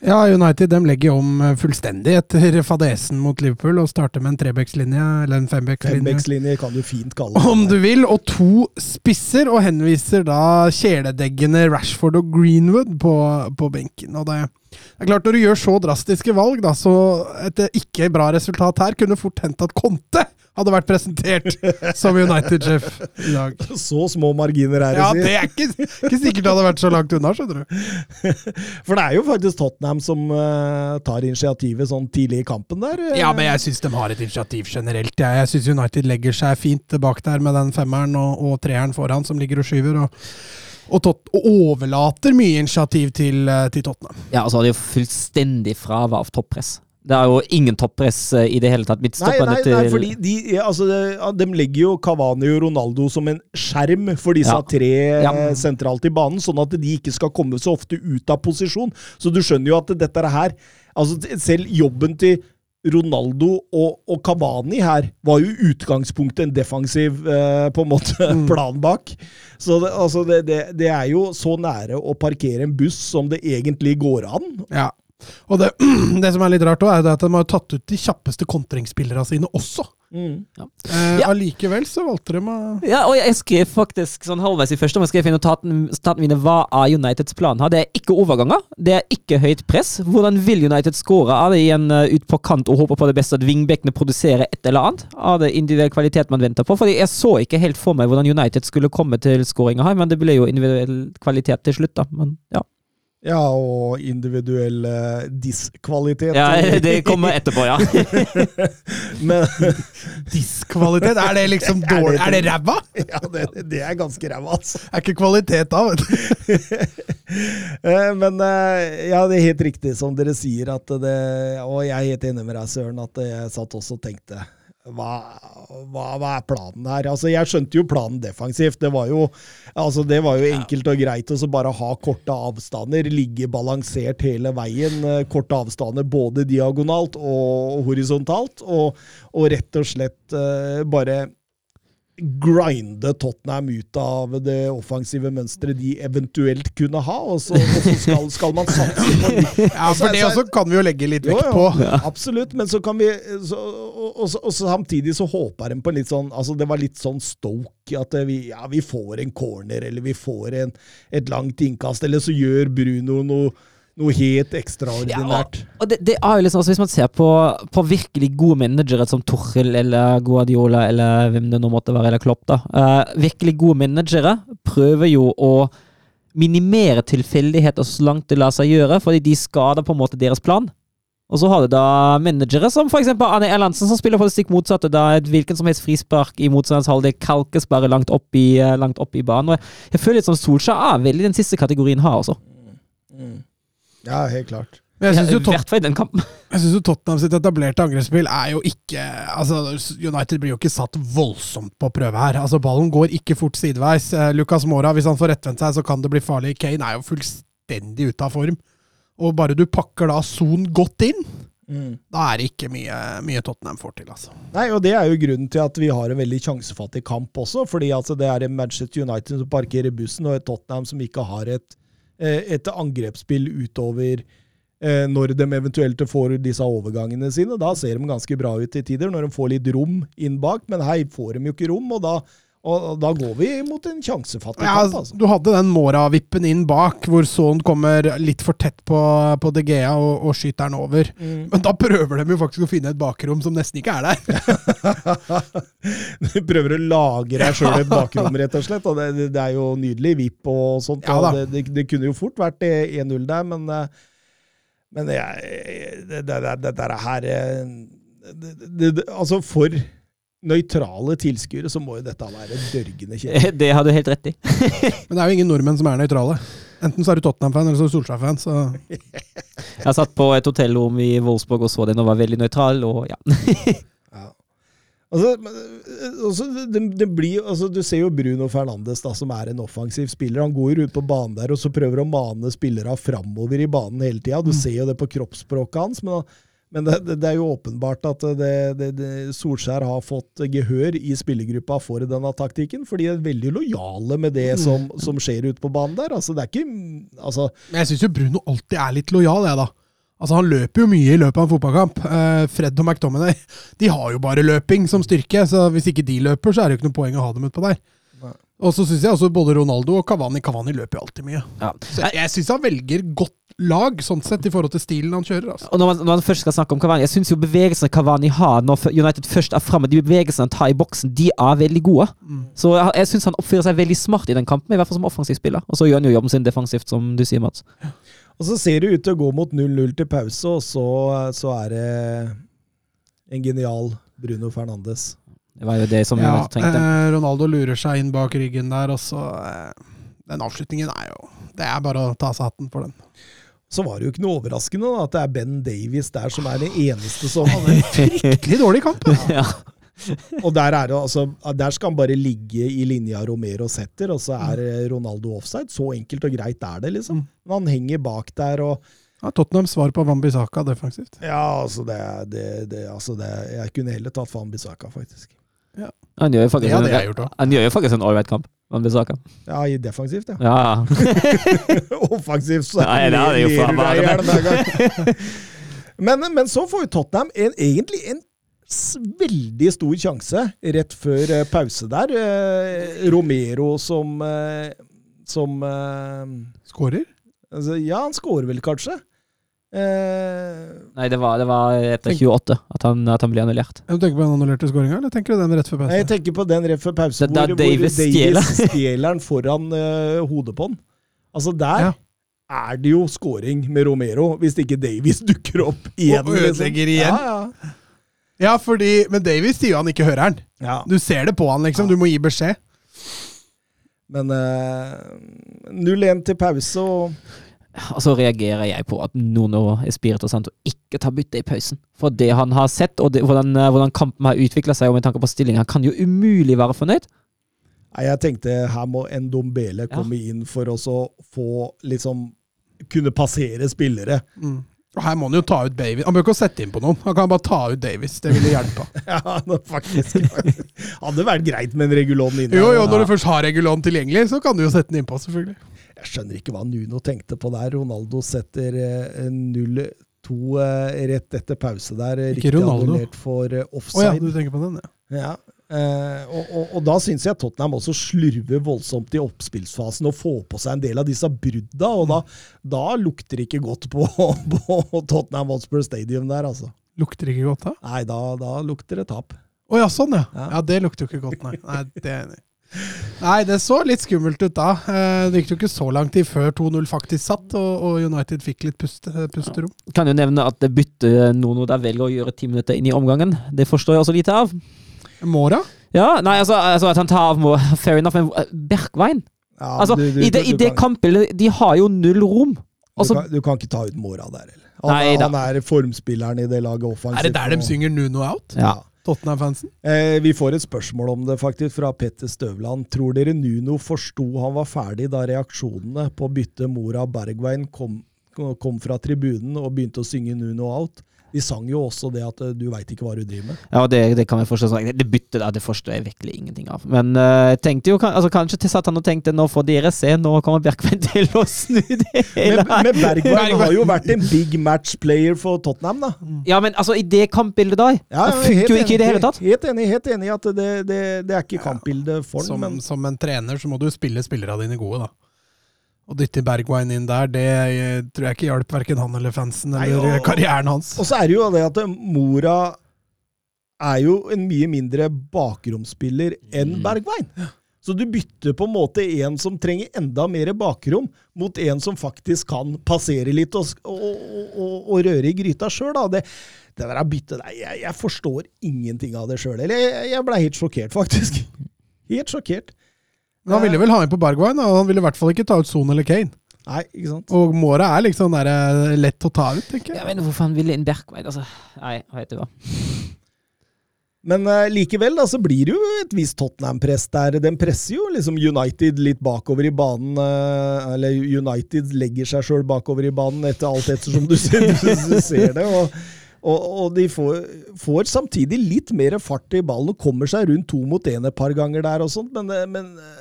Ja, United de legger om eh, fullstendig etter fadesen mot Liverpool og starter med en trebekslinje, eller en fembekslinje. Fembekslinje kan du fint kalle det. Om du vil, og to spisser, og henviser da kjæledeggene Rashford og Greenwood på, på benken. Og det, det er klart, når du gjør så drastiske valg, da, så et ikke bra resultat her kunne fort hendt at Conte hadde vært presentert som United-sjef i dag. Så små marginer er det, Ja, det er ikke, ikke sikkert det hadde vært så langt unna, skjønner du. For det er jo faktisk Tottenham som uh, tar initiativet sånn tidlig i kampen der. eh. Ja, men jeg syns de har et initiativ generelt. Jeg, jeg syns United legger seg fint bak der med den femmeren og, og treeren foran som ligger og skyver. og og, tot, og overlater mye initiativ til, eh, til Tottenham. Ja, og så har de jo fullstendig fravær av toppress. Det er jo ingen toppress eh, i det hele tatt. Nei, Midtstopperne nei, til nei, fordi de, altså, de, de legger jo Cavani og Ronaldo som en skjerm for disse Ja. tre Ja. eh, sentralt i banen, sånn at de ikke skal komme så ofte ut av posisjon. Så du skjønner jo at dette her altså Selv jobben til Ronaldo og, og Cavani her var jo utgangspunktet en defensiv eh, på en måte plan bak. Så det, altså det, det, det er jo så nære å parkere en buss som det egentlig går an. Ja. Og det, det som er litt rart, også, er at de har tatt ut de kjappeste kontringsspillerne sine også. Mm. Eh, Ja. Allikevel så valgte de å Ja, og jeg skrev faktisk sånn halvveis i første omgang skrev jeg i notatene mine hva er Uniteds plan her. Det er ikke overganger, det er ikke høyt press. Hvordan vil United skåre? Er det igjen uh, ut på kant og håper på det beste at vingbekkene produserer et eller annet? Er det individuell kvalitet man venter på? Fordi jeg så ikke helt for meg hvordan United skulle komme til skåringa her, men det ble jo individuell kvalitet til slutt, da. Men ja. Ja, og individuell eh, diskvalitet. ja det kommer etterpå, ja. Men Diskvalitet? Er det liksom dårlig? Er det ræva? ja, det, det er ganske ræva, altså. Er ikke kvalitet da, vet du. Eh, Men eh, ja, det er helt riktig som dere sier, at det, og jeg er helt enig med deg, Søren, at jeg satt også og tenkte hva, hva, hva er planen her? Altså, Jeg skjønte jo planen defensivt. Det var jo, altså, det var jo enkelt og greit å bare ha korte avstander, ligge balansert hele veien. eh, Korte avstander både diagonalt og horisontalt, og, og rett og slett uh, bare grinde Tottenham ut av det offensive mønsteret de eventuelt kunne ha, og så, og så skal, skal man satse på de. Ja, for det også kan vi jo legge litt vekt vekt jo, på. absolutt, men så kan vi så, og, og, så- og samtidig så håper de på litt sånn altså Det var litt sånn stoke, at vi, ja, vi får en corner, eller vi får en, et langt innkast, eller så gjør Bruno noe, noe helt ekstraordinært. Og det, det er jo liksom, altså Hvis man ser på, på virkelig gode managere som Torhild eller Guardiola eller hvem det nå måtte være, eller Klopp, da. Uh, virkelig gode managere prøver jo å minimere tilfeldigheter så langt det lar seg gjøre, fordi de skader på en måte deres plan. Og så har du da managere som f.eks. Arne Erlandsen, som spiller på det stikk motsatte. da Et hvilken som helst frispark i motstanderens halvdel kalkes bare langt opp i, eh, langt opp i banen. Og jeg, jeg føler litt som Solskjær er veldig den siste kategorien her, altså. Ja, helt klart. Men jeg syns jo, Tot jo Tottenham sitt etablerte angrepsspill er jo ikke altså United blir jo ikke satt voldsomt på prøve her. Altså Ballen går ikke fort sideveis. Eh, Lucas Mora, hvis han får rettvendt seg, så kan det bli farlig. Kane er jo fullstendig ute av form. Og bare du pakker da Son godt inn, da er det ikke mye, mye Tottenham får til, altså. Nei, og Det er jo grunnen til at vi har en veldig sjansefattig kamp også. fordi altså det er en Manchester United som parkerer bussen, og et Tottenham som ikke har et, et angrepsspill utover eh, når de eventuelt får disse overgangene sine. Da ser de ganske bra ut i tider, når de får litt rom inn bak. Men her får de jo ikke rom, og da, og da går vi mot en sjansefattig Ja, kamp. altså. du hadde den Mora-vippen inn bak, hvor Son kommer litt for tett på, på De Gea og, og skyter den over. Mm. Men da prøver de jo faktisk å finne et bakrom som nesten ikke er der. Du prøver å lage deg sjøl et bakrom, rett og slett. og Det, det, er jo nydelig vipp og sånt. Ja og det, det, det kunne jo fort vært eh, 1-0 der, men, eh, men det, det, det, her eh, det, Altså, for nøytrale tilskuere så må jo dette være dørgende kjedelig. Det har du helt rett i. Men det er jo ingen nordmenn som er nøytrale. Enten så er du Tottenham-fan, eller så er du Solskjær-fan. Så Jeg satt på et hotellrom i Wolfsburg og så den og var veldig nøytral, og ja. Ja. Altså, altså, det, det blir, altså, du ser jo Bruno Fernandes, da, som er en offensiv spiller. Han går jo ut på banen der og så prøver å mane spillere framover i banen hele tida. Du ser jo det på kroppsspråket hans. men men det, det, det, er jo åpenbart at det, Solskjær har fått gehør i spillergruppa for denne taktikken, for de er veldig lojale med det som, som skjer ute på banen der. Altså, det er ikke altså Men jeg syns jo Bruno alltid er litt lojal, jeg, da. Altså, Han løper jo mye i løpet av en fotballkamp. Eh, Fred og McDominay de har jo bare løping som styrke, så hvis ikke de løper, så er det jo ikke noe poeng å ha dem utpå der. Og så syns jeg også både Ronaldo og Cavani Cavani løper jo alltid mye. Ja. Så jeg, jeg syns han velger godt lag, sånn sett, i forhold til stilen han kjører. Altså. Og når man, når man først skal snakke om Cavani, jeg syns jo bevegelsene Cavani har når United først er framme, de bevegelsene han tar i boksen, de er veldig gode. Mm. Så jeg, jeg syns han oppfører seg veldig smart i den kampen, i hvert fall som offensiv spiller. Og så gjør han jo jobben sin defensivt, som du sier, Mats. Og så ser det ut til å gå mot 0-0 til pause, og så, så er det en genial Bruno Fernandes. Det var jo det som Ja, United trengte. eh, Ronaldo lurer seg inn bak ryggen der, og så eh, Den avslutningen er jo Det er bare å ta seg hatten for den. Så var det jo ikke noe overraskende da, at det er Ben Davies der som er den eneste som hadde en Fryktelig dårlig kamp. ja. Og der, er det, altså, der skal han bare ligge i linja Romero setter, og så er Ronaldo offside. Så enkelt og greit er det, liksom. Men han henger bak der, og Ja, Tottenham svar på Wambisaka defensivt. Ja, altså, det, det, det, altså det, Jeg kunne heller tatt Wambisaka, Bissaka, faktisk. Han gjør jo Det faktisk hadde jeg en, gjort han gjør jo faktisk en ålreit kamp. Van Bissaka. Ja, i defensivt, ja. Ja. Offensivt, så Nei, det er det jo faen gang. men, men så får jo Tottenham en, egentlig en veldig stor sjanse rett før eh, pause der. Eh, Romero som eh, Som eh, Skårer? altså, Ja, han skårer vel kanskje. Eh, Nei, det var, det var etter 28 at han, at han ble annullert. Du tenker på den annullerte skåringa, eller tenker du den rett før jeg tenker på den rett før pause, Det- hvor, Davis hvor. Davis stjeler den foran uh, hodet på han. Altså, der Ja. er det jo skåring med Romero, hvis ikke Davies dukker opp igjen. Og ødelegger igjen. Ja, ja. Ja, fordi Men Davies sier jo han ikke hører den. ja. Du ser det på han, liksom. Du må gi beskjed. Men uh, 0-1 til pause, og Og så reagerer jeg på at Nuno Espirito Santo ikke tar bytte i pausen. For det han har sett, og det, hvordan, eh, hvordan kampen har utvikla seg, og med tanke på stillingen han kan jo umulig være fornøyd. Nei, jeg tenkte her må en dombele komme inn for å få liksom Kunne passere spillere. Mm. Og her må han jo ta ut Davies. Han bør ikke sette inn på noen. Han kan bare ta ut Davies. Det ville hjelpa. Ja, faktisk. Hadde vært greit med en Regulon inne. Jo, jo, når du først har Regulon tilgjengelig, så kan du jo sette den innpå, selvfølgelig. Jeg skjønner ikke hva Nuno tenkte på der. Ronaldo setter eh, 0-2 eh, rett etter pause der. eh, Ikke Ronaldo. for offside. Å ja, du tenker på den, ja. Ja. Eh, og, og, og da syns jeg Tottenham også slurver voldsomt i oppspillsfasen og får på seg en del av disse brudda, og da, da lukter det ikke godt på, på Tottenham Hotspur Stadium der, altså. Lukter ikke godt da? Nei, da, da lukter det tap. Å ja, sånn ja. Ja. Ja, det lukter jo ikke godt, nei. Nei, det er jeg enig i. Nei, det så litt skummelt ut da. Eh, Det gikk jo ikke så lang tid før 2-0 faktisk satt, og, United fikk litt puste, pusterom. Kan jo nevne at det byttet Nuno der velger å gjøre ti minutter inn i omgangen. Det forstår jeg også lite av. Mora? Ja, nei, altså, altså at han tar av må- Fair enough, men eh, Bergwijn Ja, Altså, du- du- i det, du i det kampbildet De har jo null rom. Du, Altså, kan, du kan ikke ta ut Mora der, heller. Han, Nei han er formspilleren i det laget offensivt. Er det der de synger Nuno out? ja. Tottenham-fansen? Eh, vi får et spørsmål om det faktisk fra Petter Støvland. Tror dere Nuno forsto han var ferdig da reaksjonene på å bytte Mora Bergveien kom, kom fra tribunen og begynte å synge Nuno out? De sang jo også det at eh, du veit ikke hva du driver med. Ja, det, det kan jeg forstå. sånn. Det byttet der, det forstår jeg virkelig ingenting av. Men jeg jeg tenkte jo altså, kanskje til satt han og tenkte nå får dere se, nå kommer Bjerkveien til å snu det hele Men, men Bergveien har jo vært en big match player for Tottenham, da. Ja, men altså, i det kampbildet da Ja, ja, funker jo ikke i det hele tatt. Helt enig, helt enig i at det, det, det er ikke kampbildet for Som, den, men som en trener så må du spille spillerne dine gode, da. Å dytte Bergwijn inn der, det eh, tror jeg ikke hjalp verken han eller fansen Nei, eller og- karrieren hans. Og så er det jo det at Mora er jo en mye mindre bakromsspiller enn Mm. Bergwijn. Så du bytter på en måte en som trenger enda mer bakrom, mot en som faktisk kan passere litt og, og, og, og røre i gryta sjøl. Det, det der byttet der, jeg, jeg forstår ingenting av det sjøl. Eller jeg, jeg blei helt sjokkert, faktisk. Helt sjokkert. Men han ville vel ha inn på Bergwijn, og han ville i hvert fall ikke ta ut Son eller Kane. Nei, ikke sant. Og Mora er liksom der, eh, lett å ta ut, tenker Jeg vet ikke hvorfor han ville inn Bergwijn? Altså, nei, vet du hva. Men uh, likevel da, så blir det jo et visst Tottenham-press der. Den presser jo liksom United litt bakover i banen. Uh, eller United legger seg sjøl bakover i banen etter alt ettersom du, ser- du ser det. Og, og, og de får, får samtidig litt mer fart i ballen og kommer seg rundt to mot én et par ganger der og sånt, men, men eh,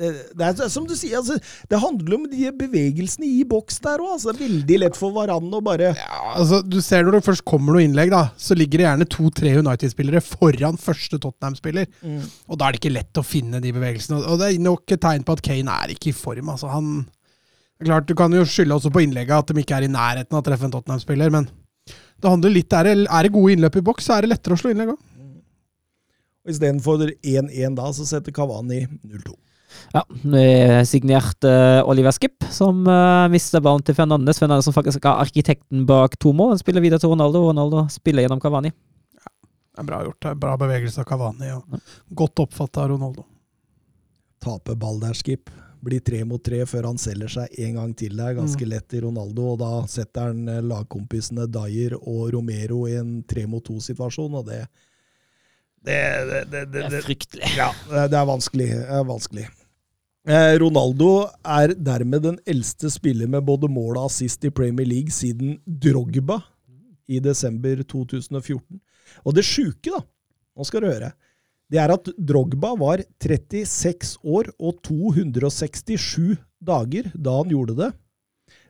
det, det er som du sier, altså, det handler om de bevegelsene i boks der òg. Altså, veldig lett for Varan å bare Ja, altså, du ser Når det først kommer noe innlegg, da, så ligger det gjerne to-tre United-spillere foran første Tottenham-spiller. Og Da er det ikke lett å finne de bevegelsene. Og det er nok et tegn på at Kane er ikke i form. altså han... Klart, Du kan jo skylde også på innlegget at de ikke er i nærheten av å treffe en Tottenham-spiller, men det handler litt, er det, er det gode innløp i boks, så er det lettere å slå innlegg òg. Og Istedenfor 1-1 da, så setter Kavani 0-2. Ja, det er signert eh, Oliver Skip, som uh, mister ballen til Fernandes. Fernandes som faktisk er arkitekten bak to mål. Han spiller videre til Ronaldo, og Ronaldo spiller gjennom Cavani. Det er bra gjort. det er Bra bevegelse av Kavani. og Godt oppfatta av Ronaldo. Taper ball der, Skip. Blir tre mot tre før han selger seg en gang til der. Ganske lett i Ronaldo. Og da setter han eh, lagkompisene Dyer og Romero i en tre mot to-situasjon, og det det, det, det, det, fryktelig. Ja, det er vanskelig. Det er vanskelig. Eh, Ronaldo er dermed den eldste spiller med både mål og assist i Premier League siden Drogba i desember 2014. Og det sjuke, da, nå skal du høre, det er at Drogba var 36 år og 267 dager da han gjorde det.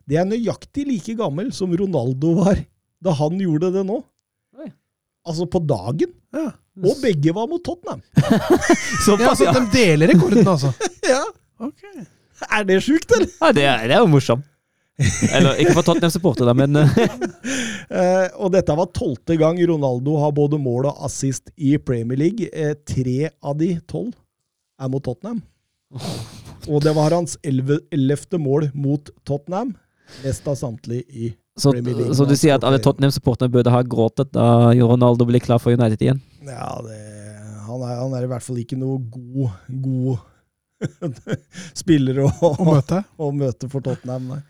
Det er nøyaktig like gammel som Ronaldo var da han gjorde det nå. Altså på dagen. Ja. Og begge var mot Tottenham. Ja, så ja. De deler rekorden, altså. Ja. Ok. Er det sjukt, eller? ja det, er, det er jo morsomt. Eller ikke for Tottenham-supporter, da, men eh, Eh, og dette var tolvte gang Ronaldo har både mål og assist i Premier League. Eh, tre av de tolv er mot Tottenham. Og det var hans ellevte mål mot Tottenham. Mest av samtlige i så, så du sier at alle Tottenham-supporterne burde ha gråtet da Ronaldo blir klar for United igjen? Ja, det, han, er, han er i hvert fall ikke noe god, god spiller å, Å møte. å møte for Tottenham, nei.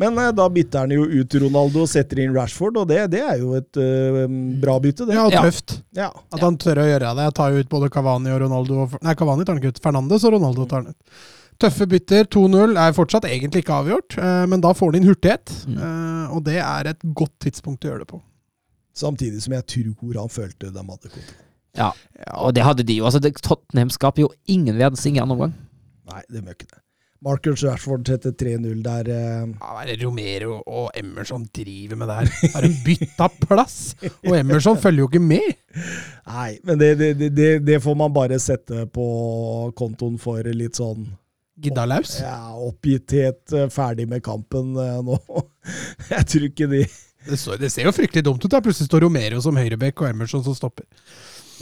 Men eh, da bytter han jo ut Ronaldo og setter inn Rashford, og det, det er jo et uh, bra bytte, det. Ja, og tøft. Ja. At han tør å gjøre det. Jeg tar jo ut både Cavani og Ronaldo. Nei, Cavani tar han ikke ut. Fernandes og Ronaldo tar han ut. Tøffe bytter. 2-0 er fortsatt egentlig ikke avgjort, eh, men da får han inn hurtighet. Mm. eh, Og det er et godt tidspunkt å gjøre det på. Samtidig som jeg tror han følte de hadde kontroll. Ja, og det hadde de jo. Altså, det- Tottenham skaper jo ingen verdens ingen omgang. Nei, det gjør ikke det. Marcus Rashford setter 3-0 der. eh, Ja, det er det Romero og Emerson driver med der? Har de bytta plass? Og Emerson følger jo ikke med! Nei, men det, det, det- det, det får man bare sette på kontoen for litt sånn Gidda laus. ja, oppgitthet, eh, ferdig med kampen eh, nå. Jeg tror ikke de Det, så, det ser jo fryktelig dumt ut. da Plutselig står Romero som høyrebekk og Emerson som stopper.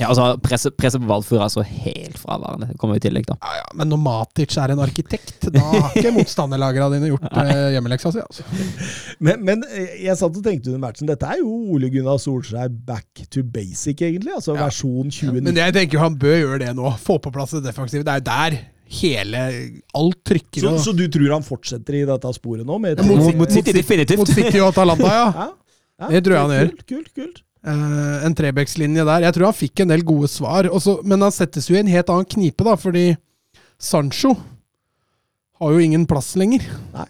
Ja, altså, Presset presse på Valfur er altså helt fraværende. Det kommer i tillegg, da. Ja, ja, Men når Matic er en arkitekt, da har ikke motstanderlagene dine gjort eh, hjemmeleksa si. Altså. men, men jeg satt og tenkte under matchen Dette er jo Ole Gunnar Solskjær back to basic, egentlig. Altså Ja. versjon 2019. Men jeg tenker jo han bør gjøre det nå. Få på plass det defensive. Det er jo der hele Alt trykker. så, og- så du tror han fortsetter i dette sporet nå? Med Ja, mot, Mot- mot City, definitivt. Mot City og Atalanta, ja. ja, ja, Det tror jeg han gjør. Kult, kult, kult. Uh, en trebekslinje der. Jeg tror han fikk en del gode svar, også, men han settes jo i en helt annen knipe, da, fordi Sancho har jo ingen plass lenger. Nei.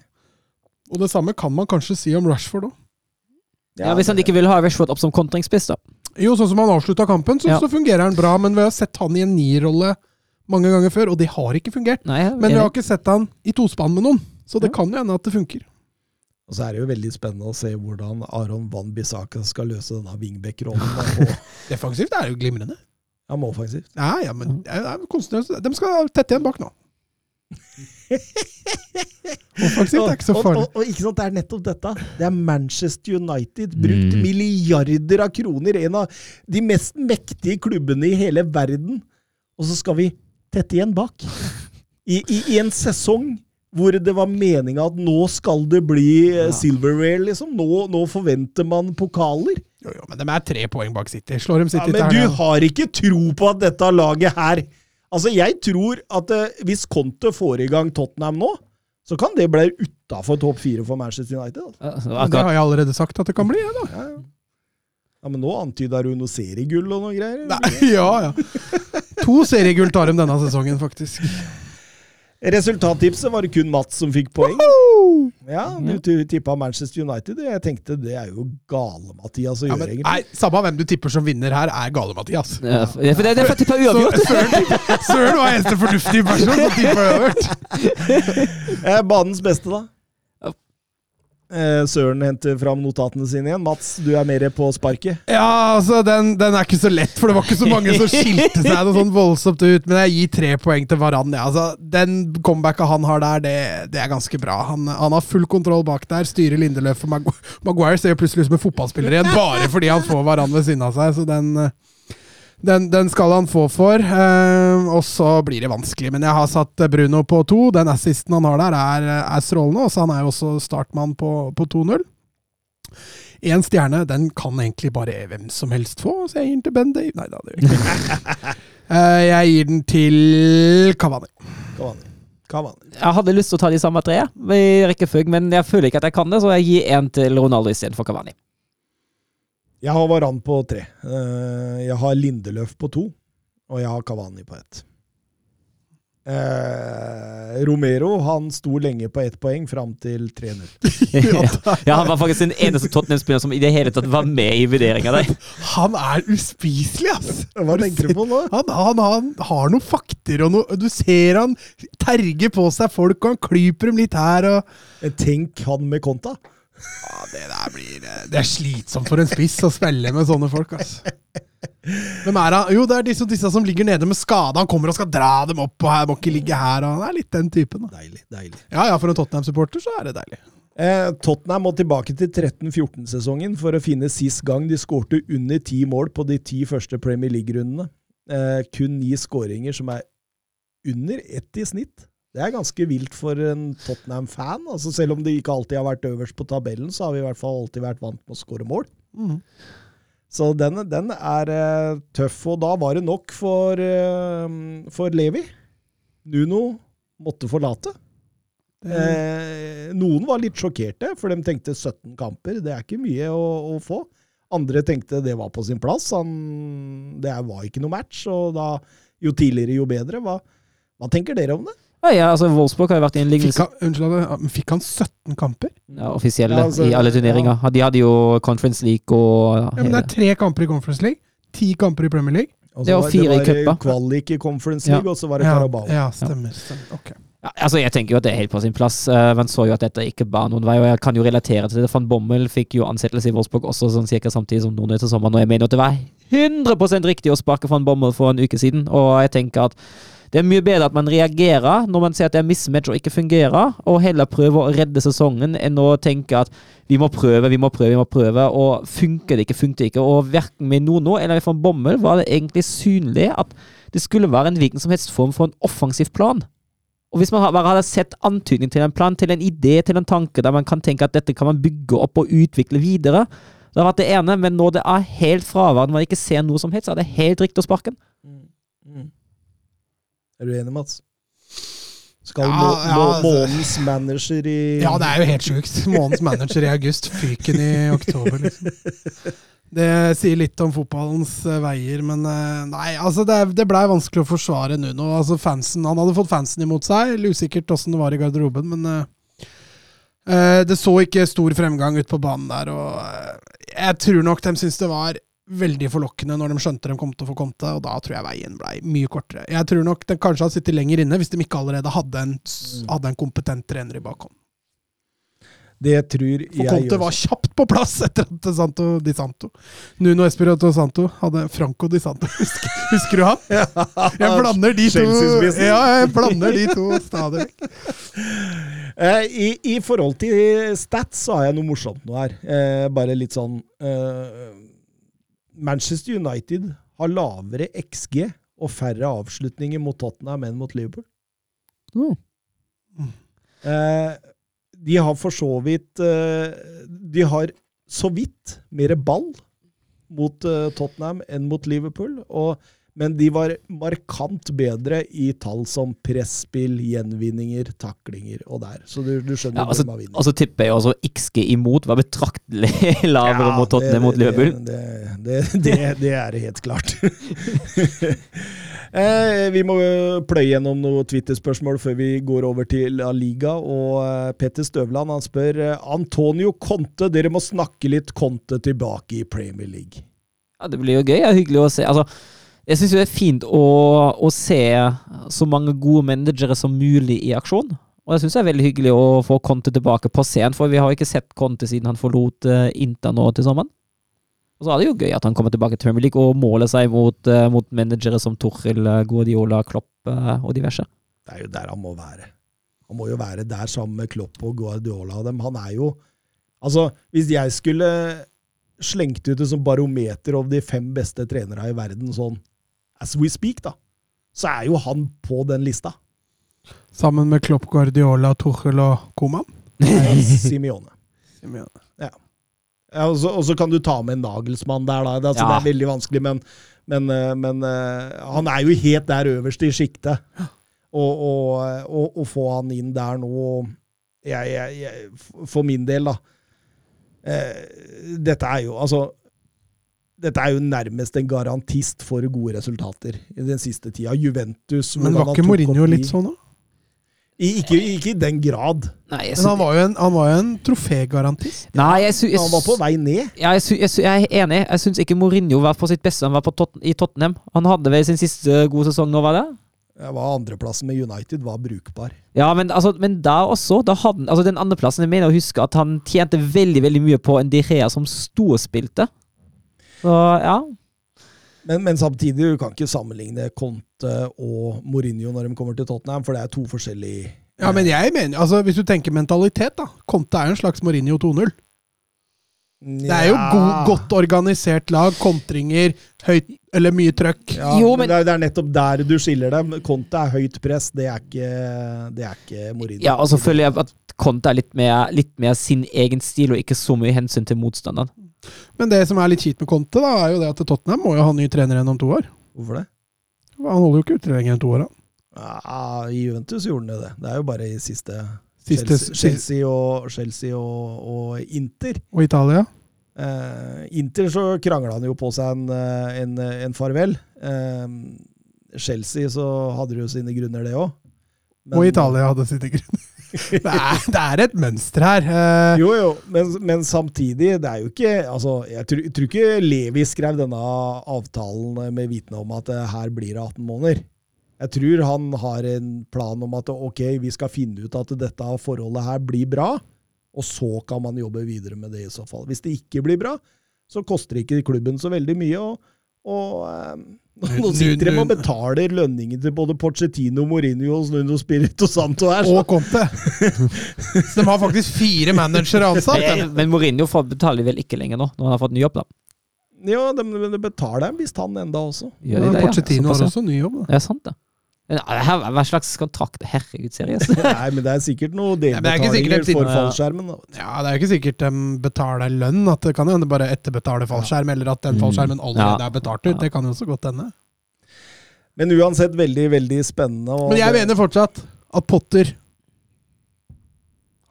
Og det samme kan man kanskje si om Rashford òg. Ja, Hvis han ikke vil ha Rashford opp som kontringsspiss, da. Jo, sånn som han avslutta kampen, så, Ja. så fungerer han bra, men vi har sett han i en nierrolle mange ganger før, og det har ikke fungert. Nei, jeg Men vi har ikke sett han i tospann med noen, så det Ja. kan jo hende at det funker. Og så er det jo veldig spennende å se hvordan Aron Van Bissaka skal løse denne wingback-rollen. og- Defensivt er jo glimrende. Ja, må offensivt. Nei, ja, men det er konstant. De skal tette igjen bak nå. Offensivt er ikke så Og, farlig. og, og ikke sant, det er nettopp dette. Det er Manchester United. Brukt Mm. milliarder av kroner. En av de mest mektige klubbene i hele verden. Og så skal vi tette igjen bak. I, i, i en sesong hvor det var meninga at nå skal det bli ja. silverware, liksom. Nå, nå forventer man pokaler. Jo, jo, men de er tre poeng bak City. Slår dem Ja, men du har ikke tro på at dette laget her Altså, jeg tror at eh, hvis Conte får i gang Tottenham nå, så kan det bli utafor topp fire for Manchester United. Altså. Ja, Det har jeg allerede sagt at det kan bli. jeg, da. Ja, Men nå antyda du noe seriegull og noe greier? Nei, ja, ja. To seriegull tar de denne sesongen, faktisk. Resultattipset var det kun Mats som fikk poeng. Ja, Du tippa Manchester United. og Jeg tenkte det er jo gale-Mathias å Ja, gjøre, men, egentlig. nei, Samme hvem du tipper som vinner her, er Gale-Mathias. Ja, for det, det er for jeg tippa Så uavgjort. Søren, Søren var eneste fornuftige person som tippa uavgjort. Eh, banens beste, da? Eh, Søren henter fram notatene sine igjen. Mats, du er mer på sparket. Ja, altså, den, den er ikke så lett, for det var ikke så mange som skilte seg noe sånn voldsomt ut. Men jeg gir tre poeng til Varan. Ja. Altså, den comebacket han har der, det, det er ganske bra. Han, han har full kontroll bak der. Styrer Lindeløf og Magu Maguire ser plutselig ut som en fotballspiller igjen, bare fordi han får Varan ved siden av seg. Så den, den, den skal han få for. Eh, og så blir det vanskelig. Men jeg har satt Bruno på to. Den assisten han har der, er, er strålende. Også, han er jo også startmann på, på 2-0. Én stjerne, den kan egentlig bare hvem som helst få, så jeg gir den til Ben Dave. Nei da, det gjør jeg ikke. Eh, jeg gir den til Kavani. Cavani. Cavani. Jeg hadde lyst til å ta de samme tre i rekkefølge, men jeg føler ikke at jeg kan det, så jeg gir én til Ronaldo istedenfor Cavani. Jeg har Varan på tre. Eh, Jeg har Lindeløf på to, og jeg har Cavani på ett. Eh, Romero han sto lenge på ett poeng fram til 3-0. ja, han var faktisk den eneste Tottenham-spilleren som i det hele tatt var med i vurderinga der. Han er uspiselig, ass! Hva tenker du på nå? Han, han, han har noen fakter og noe Du ser han terger på seg folk, og han klyper dem litt her og Eh, Tenk han med konta. Ja, det der blir eh, Det er slitsomt for en spiss å spille med sånne folk, ass. Hvem er han? Jo, det er disse, disse som ligger nede med skade. Han kommer og skal dra dem opp, og her må ikke ligge her. Og han er litt den typen. Da. Deilig, deilig. Ja ja, for en Tottenham-supporter så er det deilig. Eh, Tottenham må tilbake til 13-14-sesongen for å finne sist gang de skårte under ti mål på de ti første Premier League-rundene. Eh, kun ni skåringer som er under ett i snitt. Det er ganske vilt for en Tottenham-fan. Altså selv om de ikke alltid har vært øverst på tabellen, så har vi i hvert fall alltid vært vant med å skåre mål. Så den, den er eh, tøff, og da var det nok for, eh, for Levi. Nuno måtte forlate. Eh, noen var litt sjokkerte, for de tenkte 17 kamper, det er ikke mye å, å få. Andre tenkte det var på sin plass. Han, det var ikke noe match, og da, jo tidligere, jo bedre. Hva, hva tenker dere om det? Ja, ja, altså Wolfsburg har jo vært i en Fikk han, unnskyld, fikk han 17 kamper? ja, offisielle Ja, altså, i alle turneringer. De hadde jo Conference League og Ja, men Det er tre kamper i Conference League, ti kamper i Premier League. Og Det var fire i det cupen. var kvalik i Conference Ja. League, og så var det Ja, Carabao. ja stemmer. stemmer. Ok. Ja, altså Jeg tenker jo at det er helt på sin plass. Men man så jo at dette ikke bar noen vei, og jeg kan jo relatere til det. Van Bommel fikk jo ansettelse i Wolfsburg også sånn cirka samtidig som noen etter sommeren, og jeg mener at det var 100% riktig å sparke Van Bommel for en uke siden, og jeg tenker at det er mye bedre at man reagerer når man ser at det er mismatch og ikke fungerer, og heller prøver å redde sesongen enn å tenke at vi må prøve, vi må prøve, vi må prøve, og funker det ikke, funker det ikke. Og verken med Nono eller von Bommel var det egentlig synlig at det skulle være en hvilken som helst form for en offensiv plan. Og hvis man bare hadde sett antydning til en plan, til en idé, til en tanke der man kan tenke at dette kan man bygge opp og utvikle videre, det har vært det ene, men når det er helt fraværende, man ikke ser noe som helst, så er det helt riktig å sparke den. Er du enig, Mats? Skal Ja, må, må, ja, månedens manager i Ja, det er jo helt sjukt. Månedens manager i august, fyken i oktober, liksom. Det sier litt om fotballens eh, veier, men eh, nei, altså det, det blei vanskelig å forsvare Nuno. Altså fansen, Han hadde fått fansen imot seg. Usikkert åssen det var i garderoben, men eh, det så ikke stor fremgang ut på banen der. Og jeg tror nok de syns det var veldig forlokkende når de skjønte de kom til å få Conte, og da tror jeg veien blei mye kortere. Jeg tror nok den kanskje hadde sittet lenger inne hvis de ikke allerede hadde en, hadde en kompetent trener i bakhånd. Det tror jeg For Conte var kjapt på plass etter at Santo Di Santo Nuno Espirito Santo hadde Franco Di Santo. Husker, husker du han? Jeg blander de to Ja, jeg blander de to stadig. Eh, i, I forhold til stats så har jeg noe morsomt nå her. Eh, bare litt sånn eh, Manchester United har lavere XG og færre avslutninger mot Tottenham enn mot Liverpool. Eh, de har for så vidt eh, De har så vidt mer ball mot eh, Tottenham enn mot Liverpool. Og, men de var markant bedre i tall som presspill, gjenvinninger, taklinger og der. Så du, du skjønner Ja, altså, de har vunnet. og så tipper jeg også XG imot var betraktelig lavere Ja, mot Tottenham mot Liverpool. Det, det, det, det, er helt klart. eh, vi må pløye gjennom noen Twitter-spørsmål før vi går over til La Liga. Og eh, Petter Støvland han spør eh, Antonio Conte, dere må snakke litt Conte tilbake i Premier League. Ja, det blir jo gøy. Er hyggelig å se. Altså, jeg syns det er fint å, å se så mange gode managere som mulig i aksjon. Og jeg syns det er veldig hyggelig å få Conte tilbake på scenen, for vi har ikke sett Conte siden han forlot uh, Inter nå til sommeren. Og så er det jo gøy at han kommer tilbake til Premier League og måler seg mot, eh, mot managere som Toril, eh, Guardiola, Klopp eh, og diverse. Det er jo der han må være. Han må jo være der sammen med Klopp og Guardiola og dem. Han er jo Altså, hvis jeg skulle slengt ut det som barometer over de fem beste trenere i verden, sånn as we speak, da, så er jo han på den lista. Sammen med Klopp, Guardiola, Tuchel og Koman. Simione. Ja, og, så, og så kan du ta med en Nagelsmann der, da. Det, altså, Ja. det er veldig vanskelig, men, men, eh, men eh, han er jo helt der øverst i sjiktet. Og, og få han inn der nå jeg, jeg, jeg, For min del, da. Eh, dette er jo altså dette er jo nærmest en garantist for gode resultater i den siste tida. Juventus Men var ikke Mourinho litt sånn, da? I, ikke, ikke i den grad. Nei, synes, Men han var jo en, han var jo en trofégarantist. Nei, jeg, synes, jeg, Han var på vei ned. Ja, jeg, synes, jeg, er enig. Jeg syns ikke Mourinho var på sitt beste. Han var på Tot i Tottenham. Han hadde vel sin siste gode sesong nå, var det? Ja, var Andreplassen med United var brukbar. Ja, men, altså, men da også da hadde, altså Den andreplassen jeg mener å huske at han tjente veldig veldig mye på en Direa som storspilte. Så ja. Men, men samtidig, du kan ikke sammenligne Conte og Mourinho når de kommer til Tottenham, for det er to forskjellige Ja, men jeg mener, altså Hvis du tenker mentalitet, da. Conte er jo en slags Mourinho 2-0. Ja. Det er jo god, godt organisert lag, kontringer, høyt eller mye trøkk. ja, Jo, men men- det er, det er nettopp der du skiller dem. Conte er høyt press, det er ikke, det er ikke Mourinho. ja, og så føler jeg at Conte er litt mer, litt mer sin egen stil, og ikke så mye hensyn til motstanderen. Men det som er litt kjipt med Conte, da, er jo det at Tottenham må jo ha ny trener igjen om to år. Hvorfor det? Han holder jo ikke ut lenger enn to år. da. Ja, I Juventus gjorde han det. Det er jo bare i siste, Siste, Chelsea, Chelsea, og, Chelsea og, og Inter. Og Italia. Eh, Inter så krangla han jo på seg en, eh, en, en farvel. Eh, Chelsea så hadde jo sine grunner, det òg. Og Italia hadde sine grunner. Det er, det er et mønster her. Eh, Jo, jo, men, men samtidig, det er jo ikke altså, Jeg tror, tror ikke Levi skrev denne avtalen med vitende om at eh, her blir det 18 måneder. Jeg tror han har en plan om at ok, vi skal finne ut at dette forholdet her blir bra, og så kan man jobbe videre med det i så fall. Hvis det ikke blir bra, så koster ikke klubben så veldig mye. og, og eh, nå sitter de og betaler lønningen til både Pochettino, Mourinho Nuno Nuno Spirito Santo her. så- og Conte. Så de har faktisk fire managere ansatt. Men, men Mourinho betaler vel ikke lenger nå, når han har fått ny jobb, da. Ja, de, de betaler en visst han enda også. Gjør de det, ja? Pochettino har også ny jobb. Da. Det er sant, det. Her- Hva slags kontrakt? Herregud, seriøst. Nei, men det er sikkert noe er delbetalinger for fallskjermen. Da. Ja, Det er jo ikke sikkert de betaler lønn. At Det kan hende bare etterbetale fallskjerm, eller at den Mm. fallskjermen allerede er betalt ut. Det kan jo også godt hende. Men uansett veldig, veldig spennende. og Men jeg mener fortsatt at Potter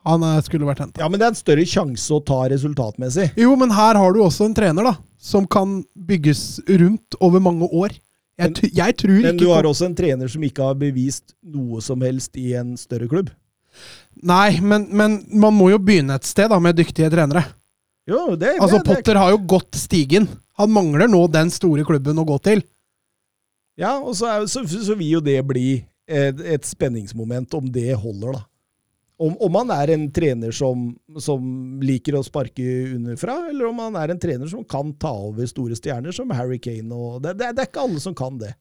Han skulle vært henta. Ja, men det er en større sjanse å ta resultatmessig. Jo, men her har du også en trener da som kan bygges rundt over mange år. Jeg, Men- jeg tror Men du har også en trener som ikke har bevist noe som helst i en større klubb. Nei, men, men man må jo begynne et sted da med dyktige trenere. Jo, det, Altså, det, det Potter har jo gått stigen. Han mangler nå den store klubben å gå til. Ja, og så, er, så, så vil jo det bli et, et spenningsmoment om det holder, da. Om, om han er en trener som, som liker å sparke underfra, eller om han er en trener som kan ta over store stjerner, som Harry Kane. Og det, det, det er ikke alle som kan det.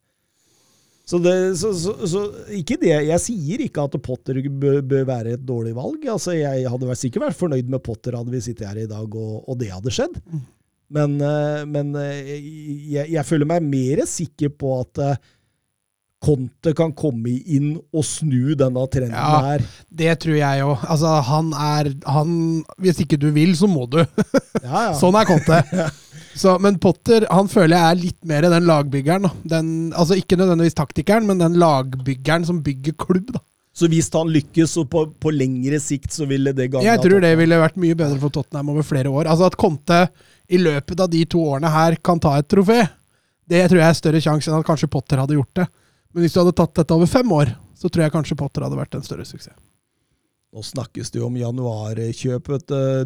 Så, det, så, så, så ikke det, Jeg sier ikke at Potter bør, bør være et dårlig valg. Altså, Jeg hadde sikkert vært fornøyd med Potter hadde vi sittet her i dag og, og det hadde skjedd. Men, eh, men eh, jeg, jeg føler meg mer sikker på at eh, Conte kan komme inn og snu denne trenden Ja. her. Det tror jeg jo. Altså, han er han, Hvis ikke du vil, så må du. Ja, ja. Sånn er Conte. Så, men Potter han føler jeg er litt mer den lagbyggeren. Den, altså Ikke nødvendigvis taktikeren, men den lagbyggeren som bygger klubb. da. Så hvis han lykkes, og på, på lengre sikt, så ville det gagne Jeg tror det ville vært mye bedre for Tottenham over flere år. Altså At Conte i løpet av de to årene her kan ta et trofé, det tror jeg er større sjanse enn at kanskje Potter hadde gjort det. Men hvis du hadde tatt dette over fem år, så tror jeg kanskje Potter hadde vært en større suksess. Nå snakkes det jo om januarkjøp.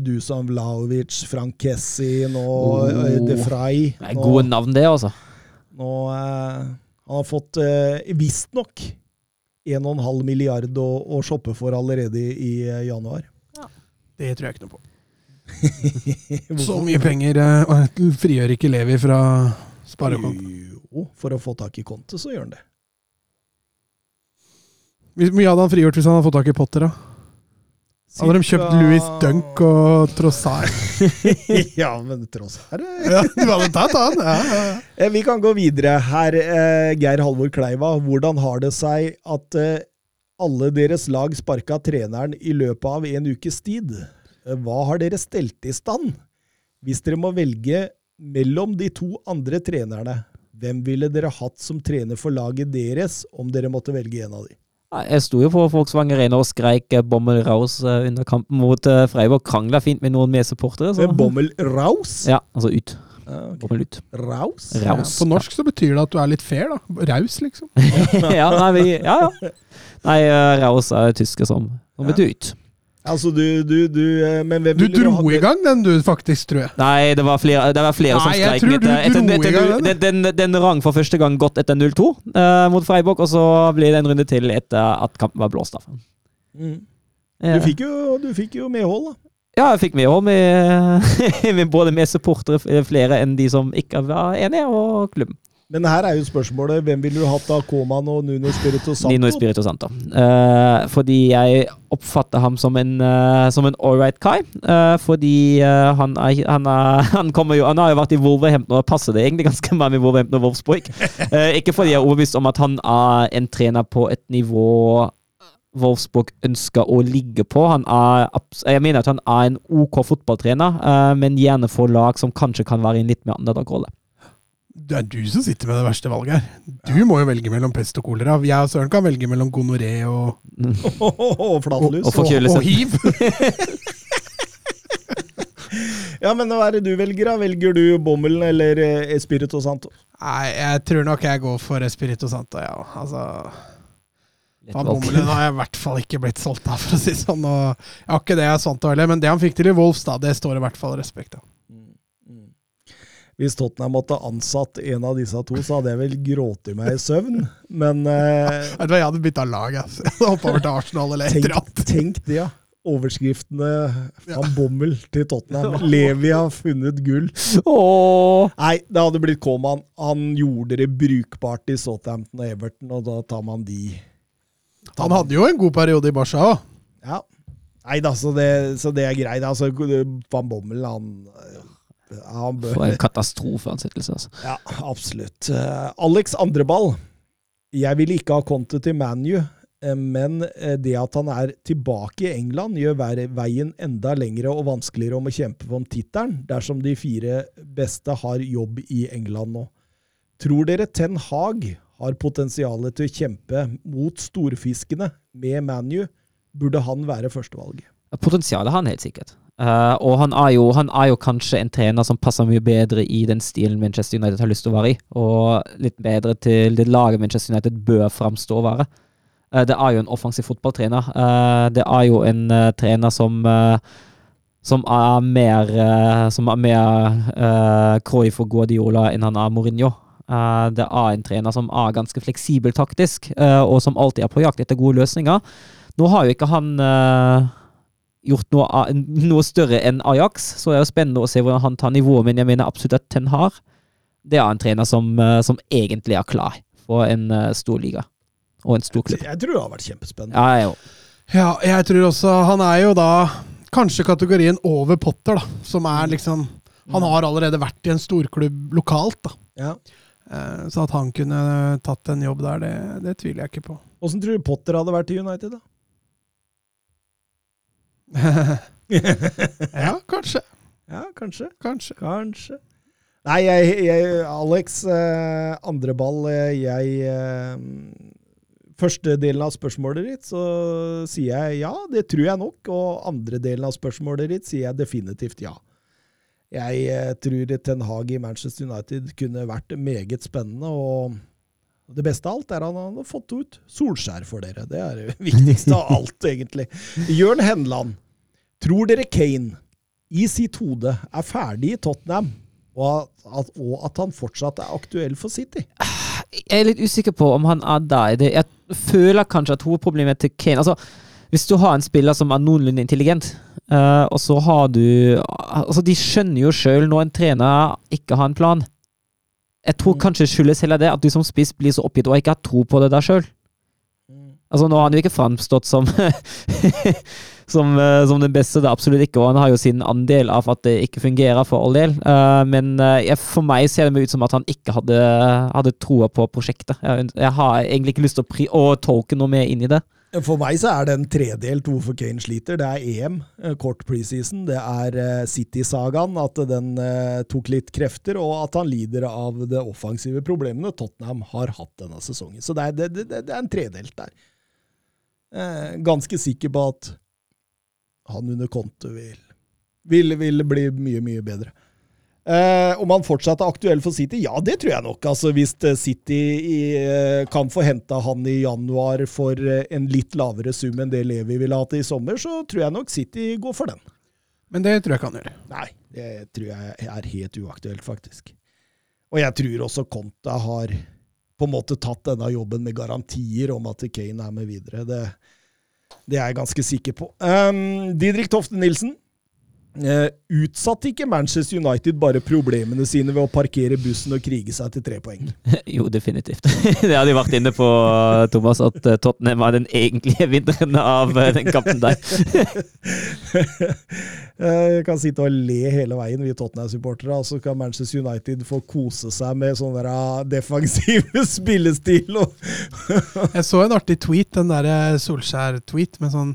Dusan Vlaovic, Frank Kessin og Oh. eh, De Frey. Det er gode navn, det, altså. Nå, eh, han har fått eh, visstnok 1,5 milliard å, å shoppe for allerede i, i eh, januar. Det tror jeg ikke noe på. Så mye penger eh, frigjør ikke Levi fra sparekontoen. Jo, for å få tak i kontet, så gjør han det. Hvor mye hadde han frigjort hvis han hadde fått tak i Potter? da? Hadde de kjøpt Louis Dunk og Trossard? ja, men Trossard eh, Ja, tatt han! Ja, ja. Eh, Vi kan gå videre her. Eh, Geir Halvor Kleiva, hvordan har det seg at alle deres lag sparka treneren i løpet av en ukes tid? Hva har dere stelt i stand? Hvis dere må velge mellom de to andre trenerne, hvem ville dere hatt som trener for laget deres om dere måtte velge en av de? Jeg sto jo på Volkswagen Arena og skreik eh, Bommel Raus eh, under kampen mot eh, Freiburg. Krangla fint med noen medsupportere. så- Eh, Bommel Raus? Ja, altså ut. Okay. Bommel ut. Raus? Ja, på norsk så betyr det at du er litt fair, da. Raus, liksom. ja, nei, vi, ja, ja. Nei, Raus er tysk som, som betyr ut. Altså, du, du, du eh, Men hvem Du ville dro i gang den, du, faktisk, tror jeg. Nei, det var flere, det var flere som Nei, jeg streik tror litt. du eh, etter- etter- gang den, den, den, den rang for første gang godt etter 0-2 uh, mot Freiburg, og så ble det en runde til etter at kampen var blåst av. Mm. Eh, Du fikk, jo, du fikk jo medhold, da. Ja, jeg fikk medhold med, med både med supportere, flere enn de som ikke var enige, og klubben. Men her er jo spørsmålet hvem ville du hatt av Koman og Nuno Spirito Santo? Nino Spirito Santo. Uh, fordi jeg oppfatter ham som en, uh, som en ålreit kar. Uh, fordi uh, han, er, han, er, han, jo, han har jo vært i Wolverhampton, og passer det egentlig ganske bra med Wolverhampton og Wolfsburg. Ikke fordi jeg er overbevist om at han er en trener på et nivå Wolfsburg ønsker å ligge på. Er, jeg mener at han er en OK fotballtrener, men gjerne for lag som kanskje kan være i en litt mer underdog-rolle. Det er du som sitter med det verste valget her. Du må jo velge mellom pest og kolera. Jeg og Søren kan velge mellom gonoré og, og flatlus. Og- og og hiv. Ja, men hva er det du velger, da? Velger du Bommelen eller eh, Espirito Santo? Nei, jeg tror nok jeg går for Espirito Santo, ja. Altså. Bommelen har jeg i hvert fall ikke blitt solgt av, for å si sånn. Og jeg har ikke det jeg er sant heller, men det han fikk til i Wolfs, da, det står i hvert fall respekt av. Hvis Tottenham måtte ansatt en av disse to, så hadde jeg vel grått meg i søvn. Men eh, Vet du hva, jeg hadde bytta lag, jeg. Jeg hoppa over til Arsenal eller et eller tenk, annet. tenk det, ja. Overskriftene van Bommel til Tottenham. Levi har funnet gull. Åh. Nei, det hadde blitt Koman. Han gjorde det brukbart i Southampton og Everton, og da tar man de. Han hadde jo en god periode i Barca òg. Ja. Nei da, så det, så det er greit. Altså, van Bommel, han, For en katastrofeansettelse, altså. Ja, absolutt. Eh, Alex Andreball. Jeg ville ikke ha Conte til ManU, eh, men eh, det at han er tilbake i England, gjør veien enda lengre og vanskeligere om å kjempe om tittelen, dersom de fire beste har jobb i England nå. Tror dere Ten Hag har potensialet til å kjempe mot storfiskene med ManU? Burde han være førstevalget? Potensialet har han helt sikkert. Eh, og han er, jo, han er jo kanskje en trener som passer mye bedre i den stilen Manchester United har lyst til å være i, og litt bedre til det laget Manchester United bør framstå å være. Uh, det er jo en offensiv fotballtrener. Uh, det er jo en trener som som er mer Som er mer uh, Cruyff og Guardiola enn han er Mourinho. Det er en trener som er ganske fleksibel taktisk, og som alltid er på jakt etter gode løsninger. Nå har jo ikke han gjort noe, noe større enn Ajax, så det er jo spennende å se hvordan han tar nivået, men jeg mener absolutt at Ten har det er en trener som, eh, som egentlig er klar for en eh, stor liga og en stor klubb. Jeg tror det har vært kjempespennende. Ja, jeg. Ja, jeg tror også Han er jo da kanskje kategorien over Potter, da. Som er liksom Han har allerede vært i en storklubb lokalt, da. Ja. Eh, Så at han kunne tatt en jobb der, det, det tviler jeg ikke på. Åssen tror du Potter hadde vært i United, da? ja, kanskje. Ja, kanskje. Kanskje. Kanskje. Nei, jeg, jeg Alex, eh, andre ball. eh, Jeg eh, Første delen av spørsmålet ditt, så sier jeg ja, det tror jeg nok. Og andre delen av spørsmålet ditt sier jeg definitivt ja. Jeg eh, tror Ten Hag i Manchester United kunne vært meget spennende. og det beste av alt er at han har fått ut Solskjær for dere. Det er det viktigste av alt, egentlig. Jørn Henland, tror dere Kane i sitt hode er ferdig i Tottenham, og at, og at han fortsatt er aktuell for City? Jeg er litt usikker på om han er der. Jeg føler kanskje at hovedproblemet til Kane Altså, hvis du har en spiller som er noenlunde intelligent, uh, og så har du Altså, de skjønner jo sjøl når en trener ikke har en plan. Jeg tror Mm. kanskje skyldes heller det at du som spiss blir så oppgitt og ikke har tro på det der sjøl. Altså, nå har han jo ikke framstått som som, eh, som den beste, det absolutt ikke, og han har jo sin andel av at det ikke fungerer for all del. Eh, men eh, jeg, for meg ser det ut som at han ikke hadde, hadde troa på prosjektet. Jeg, jeg har egentlig ikke lyst til å, å tolke noe mer inn i det. For meg så er det en tredelt hvorfor Kane sliter. Det er EM, kort preseason. Det er City-sagaen, at den tok litt krefter, og at han lider av det offensive problemene Tottenham har hatt denne sesongen. Så det er, det, det, det er en tredelt der. Ganske sikker på at han under Conte vil, vil, vil bli mye, mye bedre. Eh, om han fortsatt er aktuell for City? Ja, det tror jeg nok. Altså, hvis eh, City i, eh, kan få henta han i januar for eh, en litt lavere sum enn det Levi ville hatt i sommer, så tror jeg nok City går for den. Men det tror jeg ikke han gjør. Nei, det tror jeg er helt uaktuelt, faktisk. Og jeg tror også Conte har på en måte tatt denne jobben med garantier om at Kane er med videre. Det, det er jeg ganske sikker på. Um, Didrik Tofte Nilsen. Eh, utsatte ikke Manchester United bare problemene sine ved å parkere bussen og krige seg til tre poeng? Jo, definitivt. det hadde jeg vært inne på, Thomas, at eh, Tottenham var den egentlige vinneren av eh, den kampen der. jeg kan sitte og le hele veien, vi Tottenham-supportere. Og så kan Manchester United få kose seg med sånn der ah, defensiv spillestil. Jeg så en artig tweet, den der Solskjær-tweet, med sånn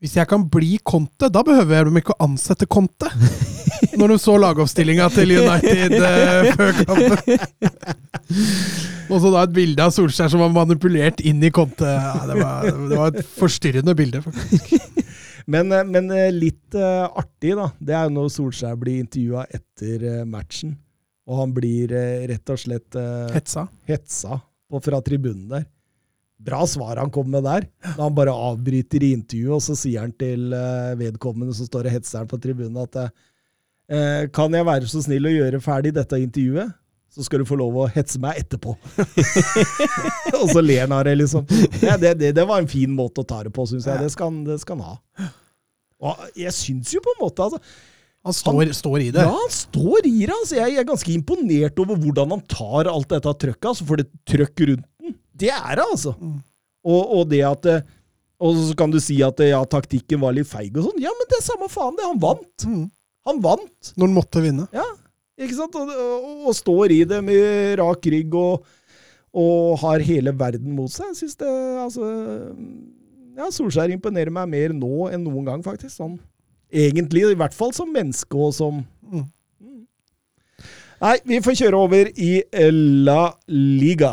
Hvis jeg kan bli Conte, da behøver de ikke å ansette Conte. Når de så lagoppstillinga til United eh, før kampen. Og så da et bilde av Solskjær som var manipulert inn i Conte. Ja, det, var, det var et forstyrrende bilde. faktisk. Men, eh, men eh, litt eh, artig, da. Det er jo når Solskjær blir intervjua etter matchen. Og han blir rett og slett Hetsa. hetsa fra tribunen der. Bra svar han kom med der. Da han bare avbryter i intervjuet, og så sier han til eh, vedkommende som står og hetser han på tribunen, at eh, kan jeg være så snill å gjøre ferdig dette intervjuet? Så skal du få lov å hetse meg etterpå. og så ler han av det, liksom. Ja, det, det, det var en fin måte å ta det på, syns jeg. Det skal, han- det skal han ha. Og jeg syns jo på en måte altså, Han står, står i det. ja, han står i det. Altså. Jeg er ganske imponert over hvordan han tar alt dette trøkket. Altså, for det trøkk rundt det er det, altså. Og, og det at eh, Og så kan du si at eh, ja, taktikken var litt feig og sånn. Ja, men det er samme faen, det. Han vant. Mm. Han vant. Når han måtte vinne. Ja, ikke sant? Og, og, og står i det med rak rygg og, og har hele verden mot seg. Jeg syns det Altså Ja, Solskjær imponerer meg mer nå enn noen gang, faktisk. Sånn egentlig, i hvert fall som menneske og som Mm. Mm. Nei, vi får kjøre over i La Liga.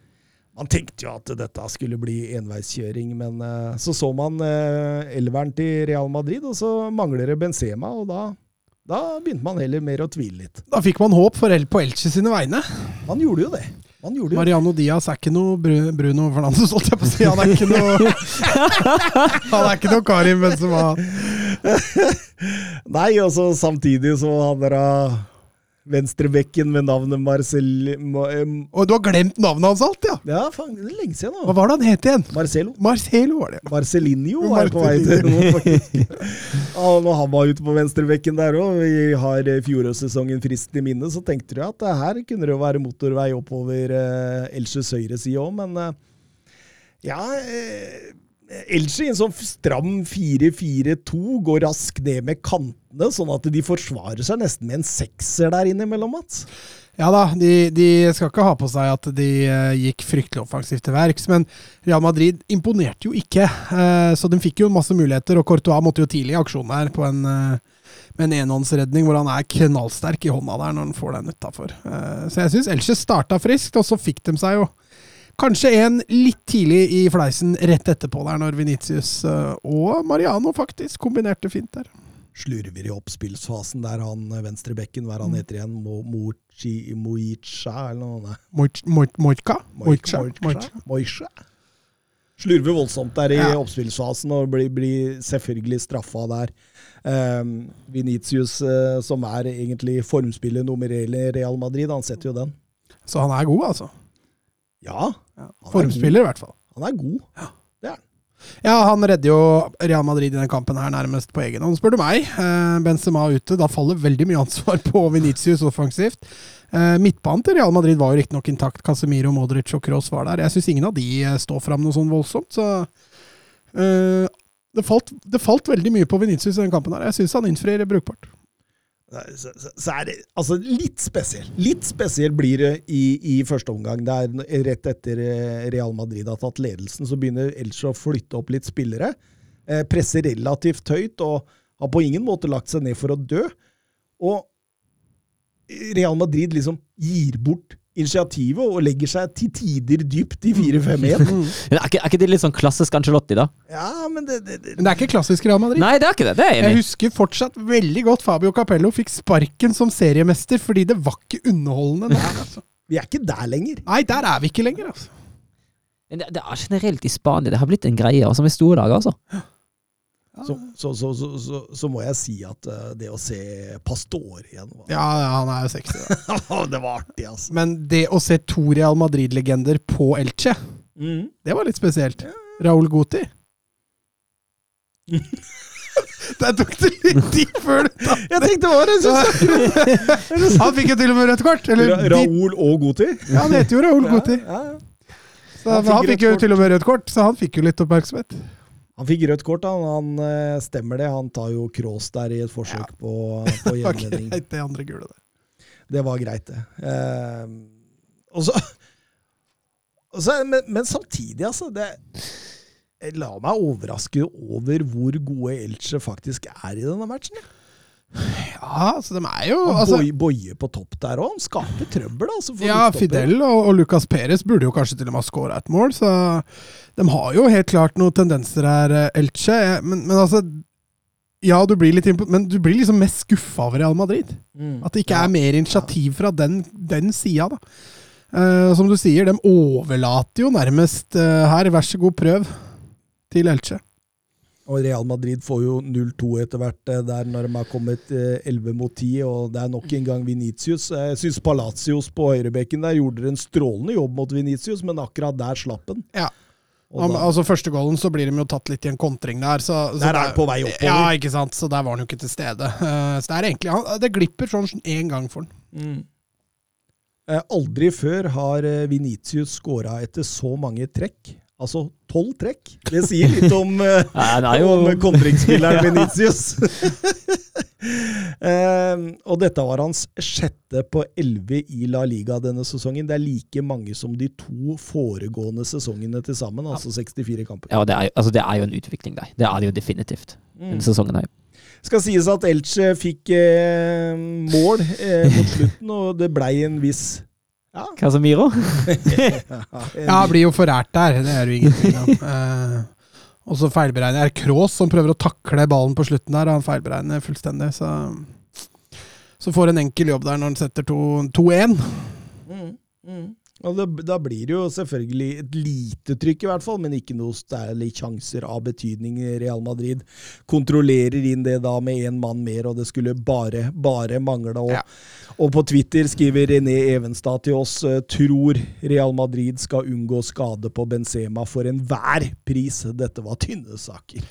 Man tenkte jo at dette skulle bli enveiskjøring, men eh, så så man eh, elveren til Real Madrid, og så mangler det Benzema, og da, da begynte man heller mer å tvile litt. Da fikk man håp for El på Elche sine vegne. Man gjorde jo det. Man gjorde jo. Mariano Diaz er ikke noe Bruno Fernandes, holdt jeg på å si. Han er ikke noe Han er ikke noe Karim Benzema. Nei, og så samtidig så han der Venstrebekken med navnet Marcel... Ma, Og du har glemt navnet hans alt, ja! ja, faen, det er lenge siden Hva var det han het igjen? Marcelo. Marcelo var det. Marcelinho er på vei til nå. Ja, når han var ute på venstrebekken der òg, vi har eh, fjorårssesongen friskt i minne, så tenkte du at her kunne det jo være motorvei oppover eh, Elsjøs høyre side òg, men eh, ja eh, I en sånn stram 4-4-2 går raskt ned med kantene, sånn at de forsvarer seg nesten med en sekser der innimellom, Mats. Ja da, de, de skal ikke ha på seg at de eh, gikk fryktelig offensivt til verks, men Real Madrid imponerte jo ikke. eh, så de fikk jo masse muligheter, og Courtois måtte jo tidlig i aksjonen her på en, eh, med en enhåndsredning hvor han er knallsterk i hånda der når han får den utafor. så jeg syns Elche starta friskt, og så fikk de seg jo Kanskje en litt tidlig i fleisen rett etterpå der, når Venitius eh, og Mariano faktisk kombinerte fint der. Slurver i oppspillsfasen der han eh, venstrebekken, hva er han heter igjen? Mo, Moicha, eller noe? Moicha? Moicha? Slurver voldsomt der i Ja. oppspillsfasen og blir, blir selvfølgelig straffa der. Um, Venitius, eh, som er egentlig formspiller nummer én i Real Madrid, han setter jo den. Så han er god, altså. Ja, er Formspiller, i hvert fall. Han er god. Det er han. Ja, han redder jo Real Madrid i den kampen her nærmest på egen hånd, spør du meg. Eh, Benzema ute, da faller veldig mye ansvar på Venitius offensivt. Eh, midtbanen til Real Madrid var jo riktignok intakt. Casemiro, Modric og Kroos var der. Jeg syns ingen av de eh, står fram noe sånn voldsomt, så eh, det, falt, det falt veldig mye på Venitius i den kampen her. Jeg syns han innfrir brukbart. Så, så, så er det altså litt spesiell. Litt spesiell blir det i, i første omgang. Det rett etter eh, Real Madrid har tatt ledelsen, så begynner Elche å flytte opp litt spillere. Eh, presser relativt høyt og har på ingen måte lagt seg ned for å dø. Og Real Madrid liksom gir bort initiativet og legger seg til tider dypt i 4-5-1. Mm. Er ikke, er ikke det litt sånn klassisk Angelotti, da? Ja, men det, det, det Men det er ikke klassisk Real Madrid. Nei, det er ikke det. Det er jeg Jeg husker fortsatt veldig godt Fabio Capello fikk sparken som seriemester fordi det var ikke underholdende Der, Altså. Vi er ikke der lenger. Nei, der er vi ikke lenger, altså. Men det, det er generelt i Spania. Det har blitt en greie, altså med store dager, altså. Så, så, så, så, må jeg si at eh, det å se Pastor igjen var, Ja, ja, han er jo 60. Det var artig, altså. Men det å se to Real Madrid-legender på Elche, Mm. det var litt spesielt. Raúl Guti. Der tok det litt tid før du tatt Jeg tenkte det var! Han fikk jo til og med rødt kort. Eller, Ra Raúl og Goti. ja, han heter jo Raúl Guti. Ja, ja. Så Han han, fikk fikk jo til og med rødt kort, så han fikk jo litt oppmerksomhet. Han fikk rødt kort, han. han eh, stemmer det. Han tar jo cross der i et forsøk på, på Det var greit, det andre gule der. Det var greit, det. Eh, og så, og så men, men samtidig, altså det, la meg overraske over hvor gode Elche faktisk er i denne matchen. jeg. Ja, så de er jo altså, altså, Boy- på topp der òg. Han skaper trøbbel, altså. Ja. Fidel og, og Lucas Perez burde jo kanskje til og med ha skåra et mål, så de har jo helt klart noen tendenser her, eh, Elche. Men, men altså Ja, du blir litt impo men du blir liksom mest skuffa over Real Madrid. Mm. At det ikke er mer initiativ fra den, den sida, da. Uh, som du sier, de overlater jo nærmest uh, her, vær så god, prøv, til Elche. Og Real Madrid får jo 0-2 etter hvert eh, der når de har kommet eh, 11 mot 10, og det er nok en gang Venitius. Jeg syns Palacios på høyrebekken der gjorde en strålende jobb mot Venitius, men akkurat der slapp han. Ja. Om, da- altså Første goalen så blir de jo tatt litt i en kontring der. Så, så Der er han på vei oppover. Ja, ikke sant. Så der var han jo ikke til stede. Eh, så det er egentlig han, Det glipper sånn én gang for han. Mm. Eh, Aldri før har Venitius Vinicius skåra etter så mange trekk. Altså tolv trekk. Det sier litt om, eh, jo om kontringsspilleren Vinicius. Eh, og dette var hans sjette på elleve i La Liga denne sesongen. Det er like mange som de to foregående sesongene til sammen, altså 64 kamper. Ja, det er, altså, det er jo en utvikling der. Det er det jo definitivt. Mm. Denne sesongen her. Skal sies at Elche fikk eh, mål eh, mot slutten, og det blei en viss ja, Casemiro? Ja, blir jo forært der. Det er jo ingen tvil om. Eh, og så feilberegner er Kroos som prøver å takle ballen på slutten der, og han feilberegner fullstendig. Så, så får en enkel jobb der når han setter 2-1. Mm, mm. Og det, da blir det jo selvfølgelig et lite trykk, i hvert fall, men ikke noe særlig sjanser av betydning. Real Madrid kontrollerer inn det da med én mann mer, og det skulle bare, bare mangle. Og, Ja. og på Twitter skriver René Evenstad til oss eh, tror Real Madrid skal unngå skade på Benzema for enhver pris. Dette var tynne saker.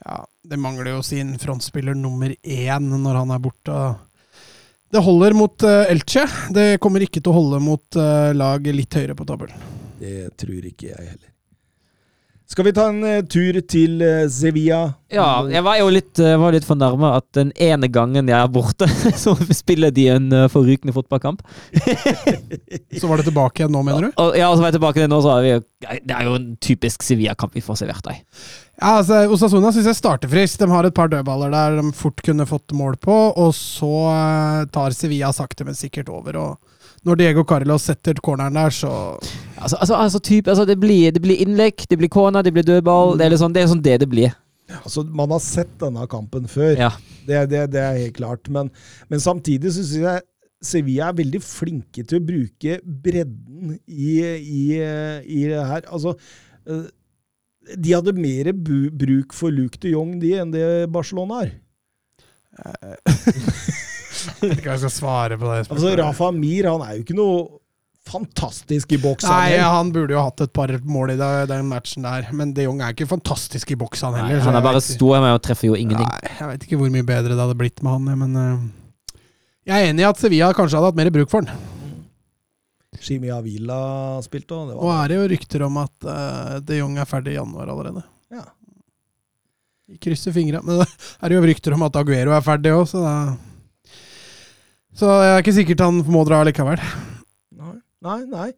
Ja, det mangler jo sin frontspiller nummer én når han er borte. Det holder mot uh, Elche. Det kommer ikke til å holde mot uh, lag litt høyere på tabellen. Det tror ikke jeg heller. Skal vi ta en uh, tur til uh, Sevilla? Ja, jeg var jo litt, uh, var litt fornærma at den ene gangen jeg er borte, så spiller de en uh, forrykende fotballkamp. Så var det tilbake igjen nå, mener du? Og, ja, og så var jeg tilbake igjen nå, så er vi, det er jo en typisk Sevilla-kamp vi får servert deg. Ja, altså, Osasuna syns jeg starter friskt. De har et par dødballer der de fort kunne fått mål på, og så tar Sevilla sakte, men sikkert over. og Når Diego Carlos setter corneren der, så Altså, altså, altså, typ, altså det, blir, det blir innlegg, det blir corner, det blir dødball. Det er liksom det er sånn det det blir. Altså, Man har sett denne kampen før, Ja. det, det, det er helt klart. Men, men samtidig så syns jeg Sevilla er veldig flinke til å bruke bredden i, i, i det her. Altså, eh, de hadde mer bruk for Luke de Jong de, enn det Barcelona har. Jeg vet ikke hva jeg skal svare på det. Altså, Rafa Amir han er jo ikke noe fantastisk i boks. Nei, han burde jo hatt et par mål i det- den matchen der, men de Jong er ikke fantastisk i boks, han heller. Nei, han er bare stor med han treffer jo ingenting. Nei, jeg vet ikke hvor mye bedre det hadde blitt med han, men uh, jeg er enig i at Sevilla kanskje hadde hatt mer bruk for han. Shimi Avila spilte, òg. det Og er det jo rykter om at uh, de Jong er ferdig i januar allerede. ja. Vi krysser fingra. Men det er jo rykter om at Aguero er ferdig òg, så da Så jeg er ikke sikkert han må dra likevel. Nei, nei. nei.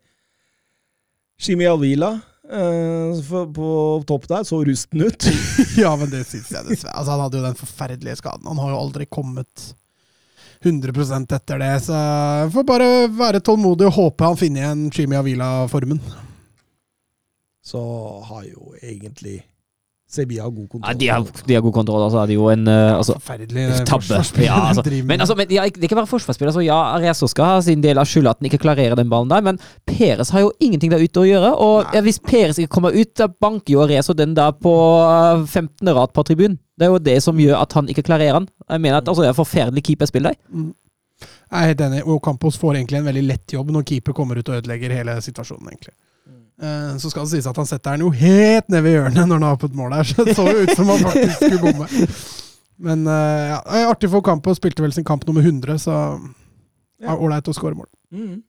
Shimi Avila eh, på topp der så rusten ut. ja, men det syns jeg dessverre. Altså, han hadde jo den forferdelige skaden. Han har jo aldri kommet 100% etter det, så jeg får bare være tålmodig og håpe han finner igjen Shimi Avila-formen. Så har jo egentlig Sevilla god kontroll. Ja, de, har, de har god kontroll. Altså, de er jo en uh, altså, Forferdelig eh, tabbe. Ja, altså. Men, altså, men ja, det kan være forsvarsspiller. Altså, ja, Arezzo skal ha sin del av skylda at han ikke klarerer den ballen der, men Peres har jo ingenting der ute å gjøre. Og ja, hvis Peres ikke kommer ut, da banker jo Arezzo den der på eh, 15. rad på tribunen. Det er jo det som gjør at han ikke klarerer den. Jeg mener at altså, det er forferdelig keeperspill der. Jeg er helt enig. Og Campos får egentlig en veldig lett jobb når keeper kommer ut og ødelegger hele situasjonen. egentlig. Eh, Så skal det sies at han setter den jo helt ned ved hjørnet når han har på et mål der, så det så jo ut som han faktisk skulle bomme. Men eh, ja, artig for og Spilte vel sin kamp nummer 100, så ålreit ja, å skåre mål. Mm.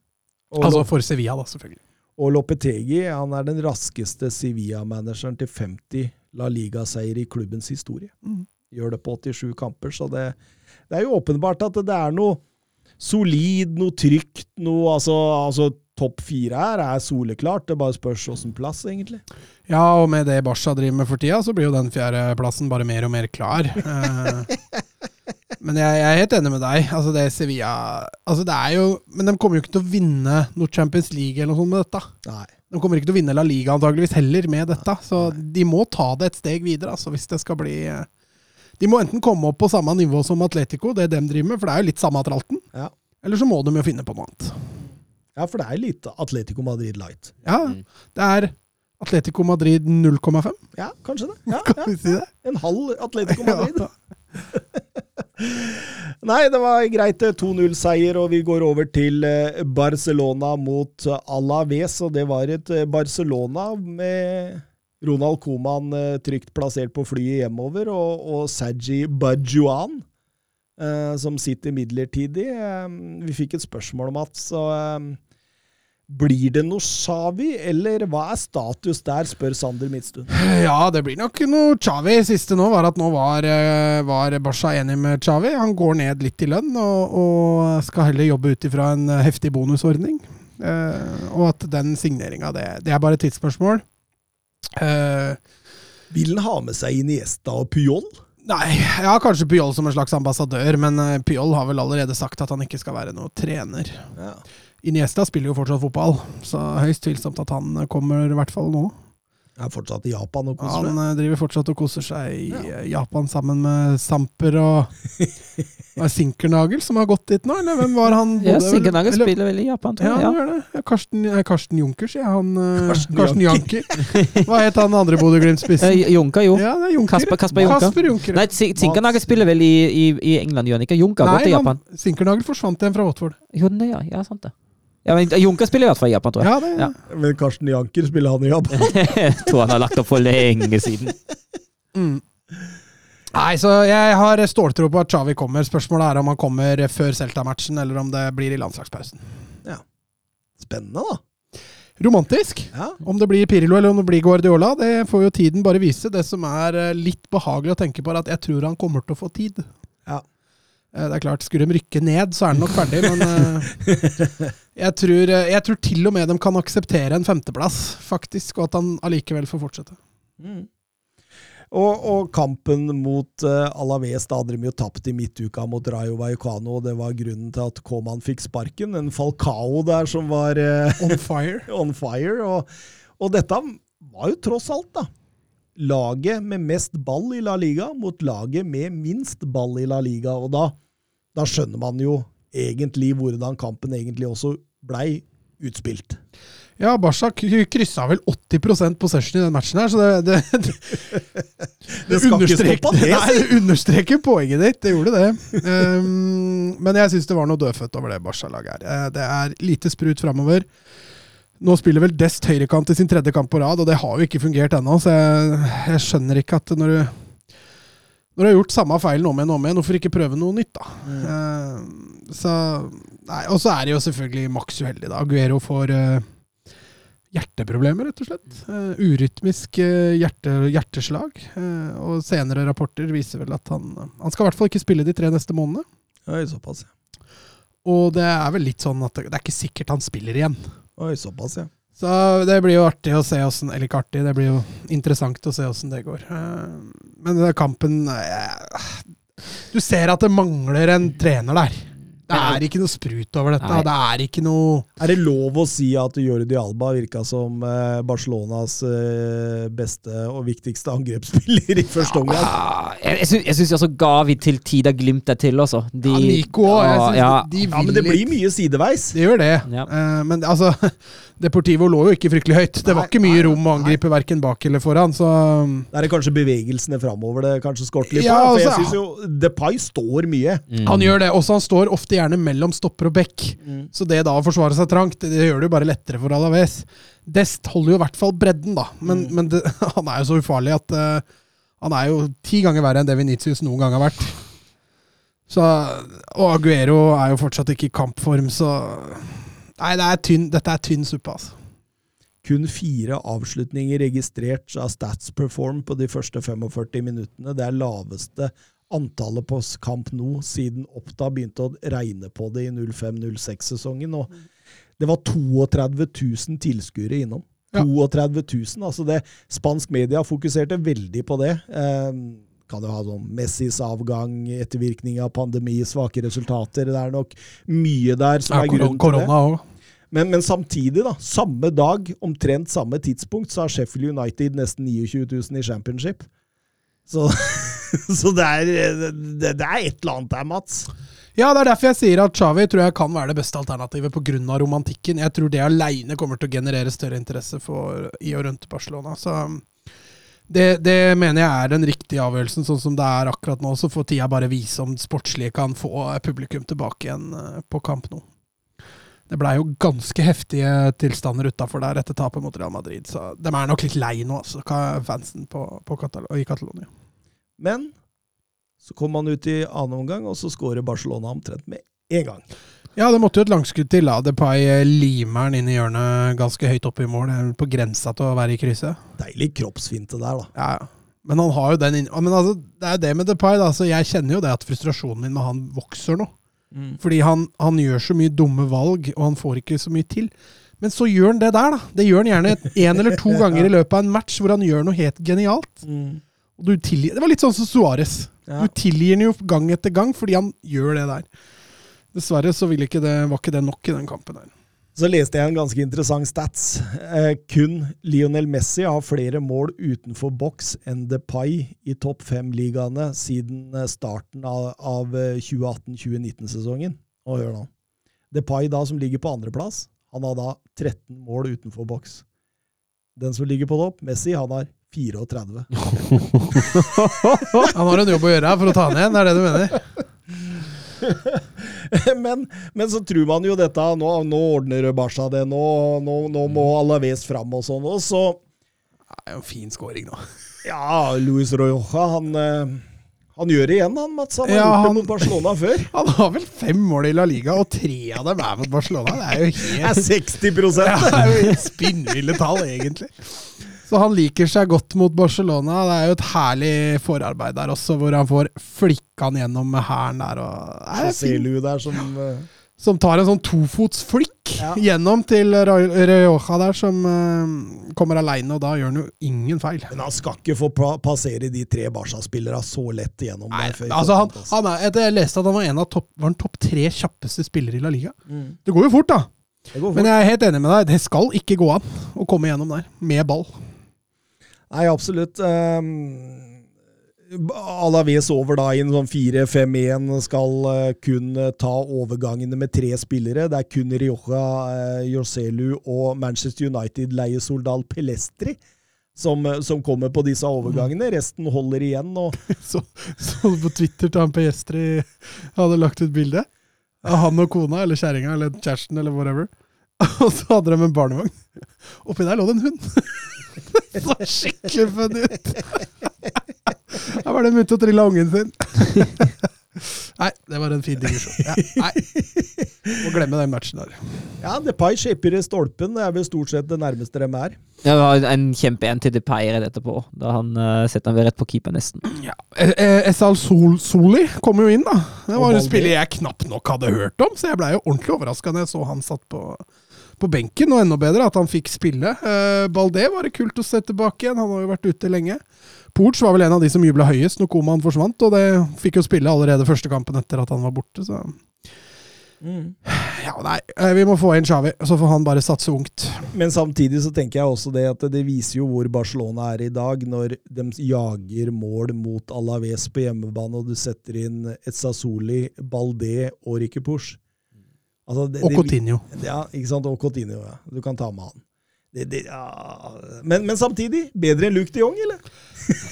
Altså for Sevilla, da, selvfølgelig. og Lopetegi han er den raskeste Sevilla-manageren til 50 La Liga-seier i klubbens historie. Mm. Gjør det på 87 kamper, så det, det er jo åpenbart at det er noe solid, noe trygt, noe altså, altså Topp fire her er soleklart, det bare spørs åssen plass, egentlig. Ja, og med det Barca driver med for tida, så blir jo den fjerdeplassen bare mer og mer klar. Eh, Men jeg, jeg er helt enig med deg. Altså det Sevilla altså det er jo, Men de kommer jo ikke til å vinne noe Champions League eller noe sånt med dette. Nei. De kommer ikke til å vinne La Liga antageligvis heller med dette. Så de må ta det et steg videre altså hvis det skal bli eh, De må enten komme opp på samme nivå som Atletico, det de driver med, for det er jo litt samme tralten. Ja. Eller så må de jo finne på noe annet. Ja, for det er litt Atletico Madrid light. Ja, det er Atletico Madrid 0,5, Ja, kanskje det. Ja, kan ja. vi si det? En halv Atletico Madrid. Ja. Nei, det var greit. eh, 2-0-seier, og vi går over til eh, Barcelona mot eh, Alaves. Og det var et eh, Barcelona med Ronald Coman eh, trygt plassert på flyet hjemover, og, og Saji Bajuan, eh, som sitter midlertidig. Eh, vi fikk et spørsmål, Mats. Og, eh, blir det noe Xavi, eller hva er status der, spør Sander Midtstuen. Ja, det blir nok noe Xavi. Siste nå var at nå var, eh, var Basha enig med Xavi. Han går ned litt i lønn og, og skal heller jobbe ut ifra en eh, heftig bonusordning. Eh, og at den signeringa, det, det er bare et tidsspørsmål. Eh, Vil han ha med seg Iniesta og Pyol? nei, ja, kanskje Pyol som en slags ambassadør, men eh, Pyol har vel allerede sagt at han ikke skal være noe trener. Ja. Iniesta spiller jo fortsatt fotball, så høyst tvilsomt at han kommer, i hvert fall nå. Er fortsatt i Japan og koser Han seg. Han driver fortsatt og koser seg i ja. Japan sammen med Samper og Var er Sinkernagel som har gått dit nå, eller hvem var han? Bodde ja, Sinkernagel eller- spiller vel i Japan, tror Ja, jeg. han Ja. gjør det. Ja, Karsten, eh, Karsten Junker, sier. Han, eh, Karsten Karsten, Janker. Hva het han andre Bodø-Glimt-spissen? Eh, Junker, jo. Ja, det er Junker. Kasper- Kasper Junker. Kasper Junker. Nei, Sinkernagel spiller vel i, i, i England, gjør han ikke? Junker har gått til Japan. Japan. Sinkernagel forsvant igjen fra Watford. Jo, ja, ja, sant det. Ja, men Junker spiller i hvert fall i Japan, tror jeg. Ja, det, Ja. Men Karsten Janker spiller han i Japan. tror han har lagt opp for lenge siden. Mm. Nei, så jeg har ståltro på at Xavi kommer. Spørsmålet er om han kommer før Celta-matchen, eller om det blir i landslagspausen. Ja. Spennende, da. Romantisk. Ja. Om det blir Pirlo eller om det blir Guardiola, det får jo tiden bare vise. Det som er eh, litt behagelig å tenke på, er at jeg tror han kommer til å få tid. Ja. Eh, Det er klart, Skulle de rykke ned, så er den nok ferdig, men eh, jeg, tror, eh, jeg tror til og med de kan akseptere en femteplass, faktisk, og at han allikevel får fortsette. Mm. Og, og kampen mot uh, Alaves, da hadde de jo tapt i midtuka mot Rayo Vallecano, og det var grunnen til at Koman fikk sparken. En Falcao der som var uh, On fire. on fire. Og, og dette var jo tross alt, da. Laget med mest ball i La Liga mot laget med minst ball i La Liga. Og da, da skjønner man jo egentlig hvordan kampen egentlig også blei utspilt. Ja, Barca k- kryssa vel 80% possession i den matchen her, så det, det, det, Det det understreker- det, Nei, det understreker poenget ditt. Det gjorde det. Um, men jeg syns det var noe dødfødt over det Barca-laget her. Eh, Det er lite sprut framover. Nå spiller vel Dest høyrekant i sin tredje kamp på rad, og det har jo ikke fungert ennå, så jeg, jeg skjønner ikke at når du når du har gjort samme feilen om igjen og om igjen, hvorfor ikke prøve noe nytt, da? Eh, så Nei, og så er det jo selvfølgelig maks uheldig, da. Aguero får uh, hjerteproblemer, rett og slett. Uh, urytmisk uh, hjerte, hjerteslag. Og senere rapporter viser vel at han Han skal i hvert fall ikke spille de tre neste månedene. Oi, såpass, ja. Og det er vel litt sånn at det, det er ikke sikkert han spiller igjen. Oi, såpass, ja. Så det blir jo artig å se åssen Eller ikke artig, det blir jo interessant å se åssen det går. Men kampen Du ser at det mangler en trener der. Det er ikke noe sprut over dette. Nei. Det er ikke noe Er det lov å si at Jordi Alba virka som eh, Barcelonas eh, beste og viktigste angrepsspiller i første omgang? Ja, jeg jeg syns- jeg syns også Gavi til tider glimter til, også. De, Ja, Nico òg. Ja, ja, Ja, men det blir mye sideveis. Det gjør det. Ja. Eh, men altså Deportivo lå jo ikke fryktelig høyt. Det var ikke mye nei, rom å angripe verken bak eller foran, så Det er kanskje bevegelsene framover det kanskje skorter litt på. Ja, for jeg synes jo Depay står mye. Mm. Han gjør det. Også han står ofte gjerne mellom stopper og bekk. Så det da å forsvare seg trangt, det, det gjør det jo bare lettere for Alaves. Dest holder jo i hvert fall bredden, da. Men, men det, han er jo så ufarlig at uh, han er jo ti ganger verre enn det Venitius noen gang har vært. Så, og Aguero er jo fortsatt ikke i kampform, så Nei, det er tynn, dette er tynn suppe, altså. Kun fire avslutninger registrert av Statsperform på de første 45 minuttene. Det er laveste antallet på kamp nå siden Oppda begynte å regne på det i 05-06-sesongen. Og det var 32 000 tilskuere innom. Ja. 32 000. Altså det, spansk media fokuserte veldig på det. Eh, kan jo ha sånn Messis avgang, ettervirkning av pandemi, svake resultater. Det er nok mye der som Ja, er grunnen til det. Men, men samtidig, da, samme dag, omtrent samme tidspunkt, så har Sheffield United nesten 29 000 i championship. Så, så det, er, det, det er et eller annet der, Mats. Ja, det er derfor jeg sier at Xavi tror jeg kan være det beste alternativet pga. romantikken. Jeg tror det aleine kommer til å generere større interesse for, i og rundt Barcelona. Så det, det mener jeg er den riktige avgjørelsen, sånn som det er akkurat nå. Så får tida bare vise om sportslige kan få publikum tilbake igjen eh, på kamp nå. Det blei jo ganske heftige tilstander utafor der etter tapet mot Real Madrid, så de er nok litt lei nå, altså, fansen på, på Katal i Catalonia. Men så kom man ut i annen omgang, og så skårer Barcelona omtrent med én gang. Ja, det måtte jo et langskudd til. da. Depay eh, limer den inn i hjørnet ganske høyt oppe i mål. Det er På grensa til å være i krysset. Deilig kroppsfinte der, da. Ja, ja. Men han har jo den inn... Men altså, det er det med Depay, da. Så jeg kjenner jo det at frustrasjonen min med han vokser nå. Fordi han, han gjør så mye dumme valg, og han får ikke så mye til. Men så gjør han det der, da. Det gjør han gjerne én eller to ganger i løpet av en match hvor han gjør noe helt genialt. Og du tilgir, det var litt sånn som Suárez. Ja. Du tilgir han jo gang etter gang fordi han gjør det der. Dessverre så ikke det, var ikke det nok i den kampen her. Så leste jeg en ganske interessant stats. Eh, kun Lionel Messi har flere mål utenfor boks enn Depay i topp fem-ligaene siden eh, starten av, av 2018-2019-sesongen. Og hør nå. Depay, da, som ligger på andreplass, han har da 13 mål utenfor boks. Den som ligger på topp, Messi, han har 34. Han har en jobb å gjøre her for å ta han igjen, er det du mener? men, men, så tror man jo dette Nå, nå ordner Barca det. Nå, nå, nå må Alaves fram og sånn. Og så Det er jo en fin scoring nå. Ja, Luis Rojoja, han, eh, han gjør det igjen, han, Mats. Han har Ja, gjort det mot Barcelona før. Han har vel fem mål i La Liga, og tre av dem er mot Barcelona. Det er jo Det er 60 ja, Det er jo helt spinnville tall, egentlig. Så han liker seg godt mot Barcelona. Det er jo et herlig forarbeid der også, hvor han får flikka han gjennom med hælen der. Og, fint. Der som eh, som tar en sånn tofotsflikk Ja. gjennom til Rioja der, som uh, kommer aleine, og da gjør han jo ingen feil. Men han skal ikke få pa passere de tre Barca-spillere så lett gjennom Nei, der. altså han, altså. han er, jeg leste at han var en av topp, var topp tre kjappeste spillere i La Liga. Mm. Det går jo fort, da. Men jeg er helt enig med deg. Det skal ikke gå an å komme gjennom der med ball. Nei, absolutt. Um, Alaves over da i en sånn 4-5-1 skal uh, kun eh, ta overgangene med tre spillere. Det er kun Rioja, uh, Joselu og Manchester United leier Soldal Pelestri som, som kommer på disse overgangene. Resten holder igjen. og Så, så på Twitter til han Pelestri hadde lagt ut bilde av han og kona, eller kjerringa, eller kjæresten, eller whatever. Og så hadde de en barnevogn. Oppi der lå det en hund! Det så skikkelig funny ut! Her var det ute og trilla ungen sin. Nei, det var en fin digresjon. Ja, nei, må glemme den matchen der. Ja, Depay shaper i stolpen. Det er vel stort sett det nærmeste de er. Det var en kjempe en til Depay rett etterpå, da han uh, setter han ved rett på keeper, nesten. Ja. Eh, eh, Esal Sol Soli kom jo inn, da. Det var en spiller jeg knapt nok hadde hørt om, så jeg blei jo ordentlig overraska når jeg så han satt på, på benken. Og enda bedre at han fikk spille. Eh, Baldé var det kult å se tilbake igjen, han har jo vært ute lenge. Porch var vel en av de som jubla høyest når Koman forsvant, og det fikk jo spille allerede første kampen etter at han var borte, så Ja, nei, eh, vi må få inn Xavi, så får han bare satse ungt. Men samtidig så tenker jeg også det at det viser jo hvor Barcelona er i dag, når de jager mål mot Alaves på hjemmebane, og du setter inn Etzazuli, Baldé og Ricky Push. Altså, det- Og Coutinho. Ja, ikke sant? Og Coutinho, ja. Du kan ta med han. Det, det, ja. men, men samtidig, bedre enn Luke de Jong, eller?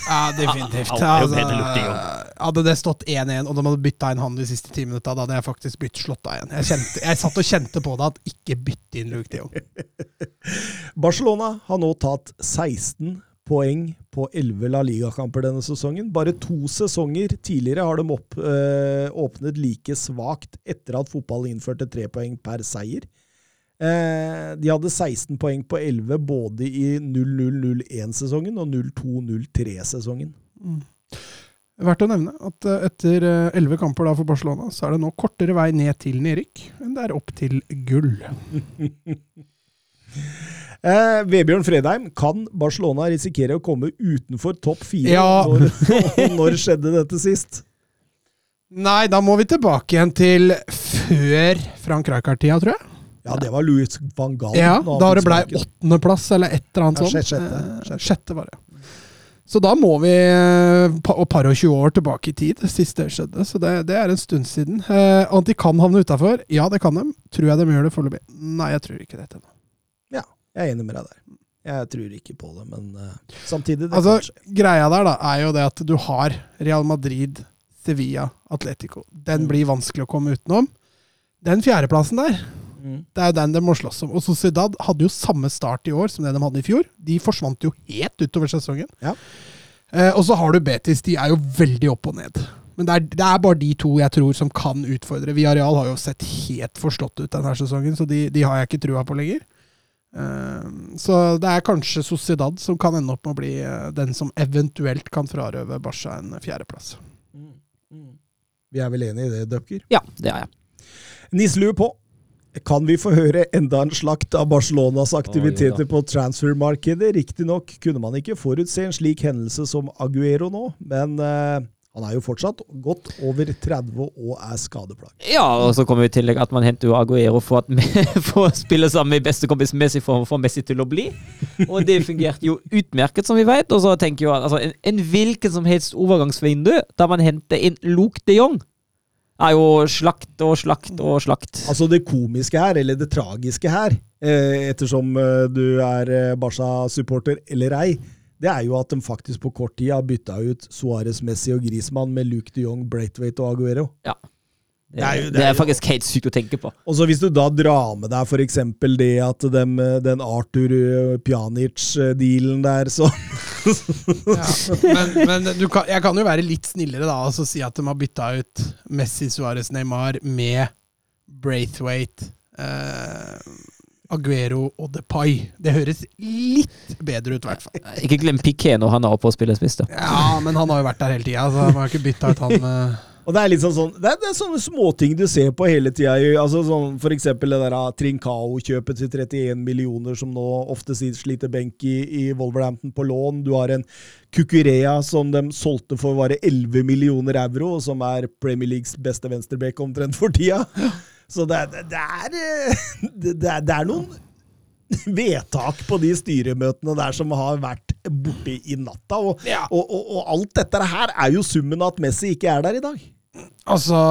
Ja, definitivt. Altså, hadde det stått 1-1, og de hadde bytta inn han de siste ti minutta, da hadde jeg faktisk bytt slått av igjen. Jeg, kjente, jeg satt og kjente på det at ikke bytte inn Luke de Jong. Barcelona har nå tatt 16 poeng på 11 La Liga-kamper denne sesongen. Bare to sesonger tidligere har de opp, øh, åpnet like svakt etter at fotballen innførte tre poeng per seier. Eh, de hadde 16 poeng på 11 både i 0-0-0-1-sesongen og 0-2-0-3-sesongen. Verdt å nevne at eh, etter elleve kamper for Barcelona, så er det nå kortere vei ned til nedrykk enn det er opp til gull. Eh, Vebjørn Fredheim, kan Barcelona risikere å komme utenfor topp fire? Ja. Når, når skjedde dette sist? Nei, da må vi tilbake igjen til før Frank Rijkaard-tida, tror jeg. Ja, det var Louis van Gaal. Ja, Da det blei åttendeplass eller et eller annet Ja, sånt. sjette, sjette, Eh, sjette. var det. Så da må vi eh, og par og 20 år tilbake i tid, sist det skjedde. Så det, det er en stund siden. Eh, at de kan havne utafor? Ja, det kan de. Tror jeg de gjør det foreløpig? Nei, jeg tror ikke det. ennå. Jeg er enig med deg der. Jeg tror ikke på det, men uh, samtidig det Altså, greia der da, er jo det at du har Real Madrid, Sevilla, Atletico. Den Mm. blir vanskelig å komme utenom. Den fjerdeplassen der, Mm. det er jo den de må slåss om. Og Sociedad hadde jo samme start i år som det de hadde i fjor. De forsvant jo helt utover sesongen. Ja. Uh, og så har du Betis, de er jo veldig opp og ned. Men det er, det er bare de to jeg tror som kan utfordre. Villarreal har jo sett helt forslått ut denne sesongen, så de, de har jeg ikke trua på lenger. Eh, så det er kanskje Sociedad som kan ende opp med å bli eh, den som eventuelt kan frarøve Barca en fjerdeplass. Mm. Mm. Vi er vel enige i det, Dupker? Ja, det er jeg. Nislue på. Kan vi få høre enda en slakt av Barcelonas aktiviteter på transfermarkedet? Riktignok kunne man ikke forutse en slik hendelse som Aguero nå, men eh, Han er jo fortsatt godt over 30 og er skadeplaget. Ja, og så kommer vi i tillegg at man henter jo Aguero for, at, for å spille sammen med bestekompis Messi for å få Messi til å bli. Og det fungerte jo utmerket, som vi vet. Og så tenker jeg at altså, en, en hvilken som helst overgangsvindu der man henter inn Luke de Jong, er jo slakt og slakt og slakt. Altså Det komiske her, eller det tragiske her, eh, ettersom eh, du er eh, Barca-supporter eller ei, det er jo at de faktisk på kort tid har bytta ut Suárez, Messi og Griezmann med Luke de Jong, Braithwaite og Aguero. Ja. Det, Det er jo- det det er er faktisk helt sykt å tenke på. Og så Hvis du da drar med deg f.eks. det at dem, den Arthur eh, Pjanic-dealen der, så Ja, men men du kan, jeg kan jo være litt snillere da og så si at de har bytta ut Messi, Suárez, Neymar med Braithwaite, eh, Aguero og Depay. Det høres litt bedre ut, i hvert fall. Ikke glem Piquet når han er oppe og spiller spiss. da. Ja, men han har jo vært der hele tida, så man har ikke bytta ut han med Og det er litt sånn, sånn det, er, det er sånne småting du ser på hele tida. Altså sånn, for eksempel det der ah, Trincao-kjøpet til 31 millioner, som nå ofte sliter benk i, i Wolverhampton på lån. Du har en Kukurea som de solgte for bare 11 millioner euro, og som er Premier Leagues beste venstreback omtrent for tida. Så det, det, er, eh, det, det er noen vedtak på de styremøtene der som har vært borte i natta. Og, Ja. og, og, og alt dette her er jo summen av at Messi ikke er der i dag. Altså,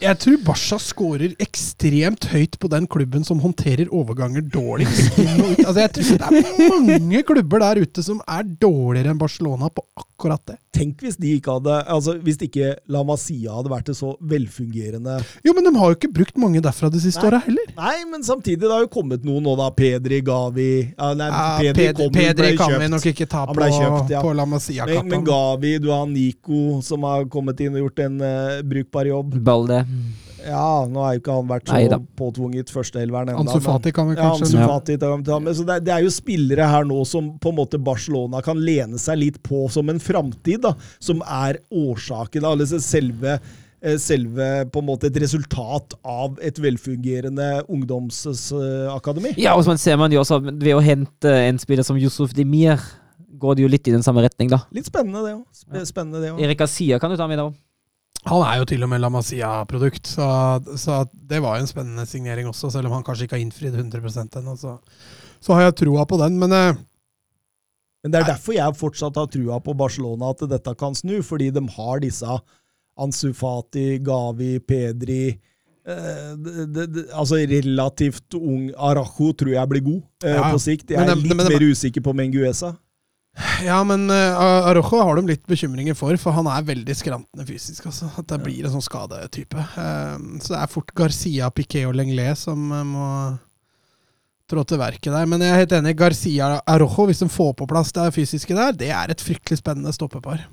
jeg tror Barca scorer ekstremt høyt på den klubben som håndterer overganger dårligst. Altså, jeg tror det er mange klubber der ute som er dårligere enn Barcelona på akkurat det. Tenk hvis de ikke hadde Altså hvis ikke La Masia hadde vært et så velfungerende Jo, men de har jo ikke brukt mange derfra de siste åra heller. Nei, men samtidig, det har jo kommet noen nå, da. Pedri, Gavi ja, nei, Ja, Pedri, Pedri, kom, Pedri ble kan vi nok ikke ta Han på, kjøpt, ja. på La Men, men Masia-kappen. Gavi, du har Nico, som har kommet inn og gjort en uh, brukbar jobb. Balde. Ja, nå har jo ikke han vært så Neida. påtvunget førsteelveren ennå. Ansufati kan vi kanskje Ja. Fati vi ta med. Så det, det er jo spillere her nå som på en måte Barcelona kan lene seg litt på som en framtid, da, som er årsaken. da, Altså selve, eh, selve på en måte et resultat av et velfungerende ungdomsakademi. Ja, og så ser man jo også ved å hente en spiller som Yusuf Demir, går det jo litt i den samme retning, da. Litt spennende, det òg. Spennende, det òg. Erik Asia kan du ta med da. Han er jo til og med La Masia-produkt, så, så det var jo en spennende signering også, selv om han kanskje ikke har innfridd 100 ennå. Så, så har jeg troa på den. Men eh, Men det er derfor jeg fortsatt har trua på Barcelona, at dette kan snu. Fordi de har disse Ansu Fati, Gavi, Pedri eh, det, det, det, altså relativt ung Arajo tror jeg blir god eh, Ja, ja. på sikt. Jeg er men, litt men men, mer usikker på Menguesa. Ja, men uh, Arojo har de litt bekymringer for, for han er veldig skrantende fysisk. Altså. At det blir en sånn skadetype. Uh, så det er fort Garcia, Piquet og Lenglet som uh, må trå til verket der. Men jeg er helt enig. Garcia Arojo, hvis de får på plass det fysiske der, det er et fryktelig spennende stoppepar.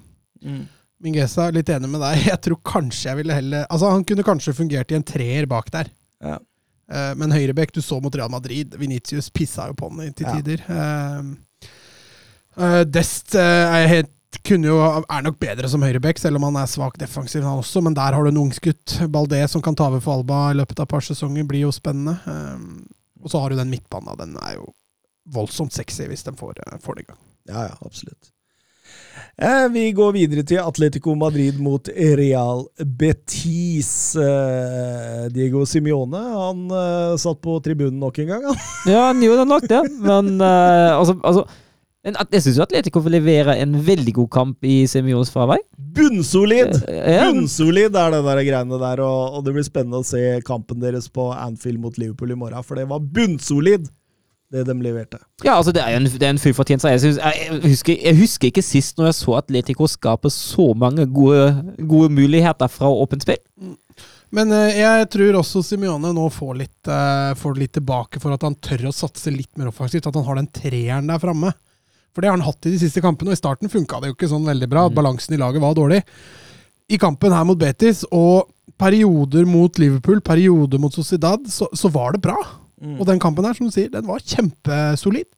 Mingesa, litt enig med deg. Jeg tror kanskje jeg ville heller Altså, han kunne kanskje fungert i en treer bak der. Ja. Uh, men høyrebekk, du så mot Real Madrid. Vinicius pissa jo på den til tider. Ja. tider. Eh, eh, Dest uh, er, helt, kunne jo, er nok bedre som høyrebekk, selv om han er svak defensiv, han også. Men der har du en ungskutt. Baldé som kan ta over for Alba i løpet av et par sesonger, blir jo spennende. Um, og så har du den midtbanen. Den er jo voldsomt sexy hvis den får, får det i gang. Ja, ja, absolutt. Eh, vi går videre til Atletico Madrid mot Real Betis. Eh, Diego Simione han eh, satt på tribunen nok en gang. Han. Ja, han gjorde nok det, men eh, altså, altså en, at- Jeg syns jo Atletico får levere en veldig god kamp i Semios fravær. Bunnsolid! Eh, ja. Bunnsolid er det der greiene der, og, og det blir spennende å se kampen deres på Anfield mot Liverpool i morgen, for det var bunnsolid, det de leverte. Ja, altså det er en, det er en full fortjeneste. Jeg, synes- jeg, jeg, husker- jeg husker ikke sist når jeg så Atletico skape så mange gode, gode muligheter fra åpent spill. Men eh, jeg tror også Simione nå får litt, eh, får litt tilbake for at han tør å satse litt mer offensivt. At han har den treeren der framme. For det har han hatt i de siste kampene, og i starten funka det jo ikke sånn veldig bra. Balansen i laget var dårlig. I kampen her mot Betis og perioder mot Liverpool, perioder mot Sociedad, så, så var det bra. Og den kampen her, som du sier, den var kjempesolid.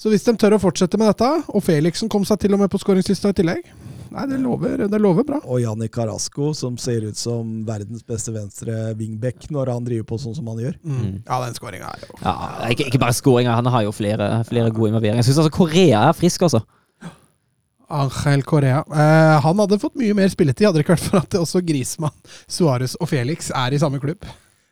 Så hvis de tør å fortsette med dette, og Felixen kom seg til og med på skåringslista i tillegg, nei, det lover, det lover bra. Og Janni Carasco, som ser ut som verdens beste venstre wingback når han driver på sånn som han gjør. Mm. Ja, den skåringa er jo Ja, ikke, ikke bare skåringa, han har jo flere, flere gode involveringer. Jeg syns altså Korea er frisk, altså. Angel Korea. Eh, han hadde fått mye mer spilletid, hadde det ikke vært for at også Grismann, Suárez og Felix er i samme klubb.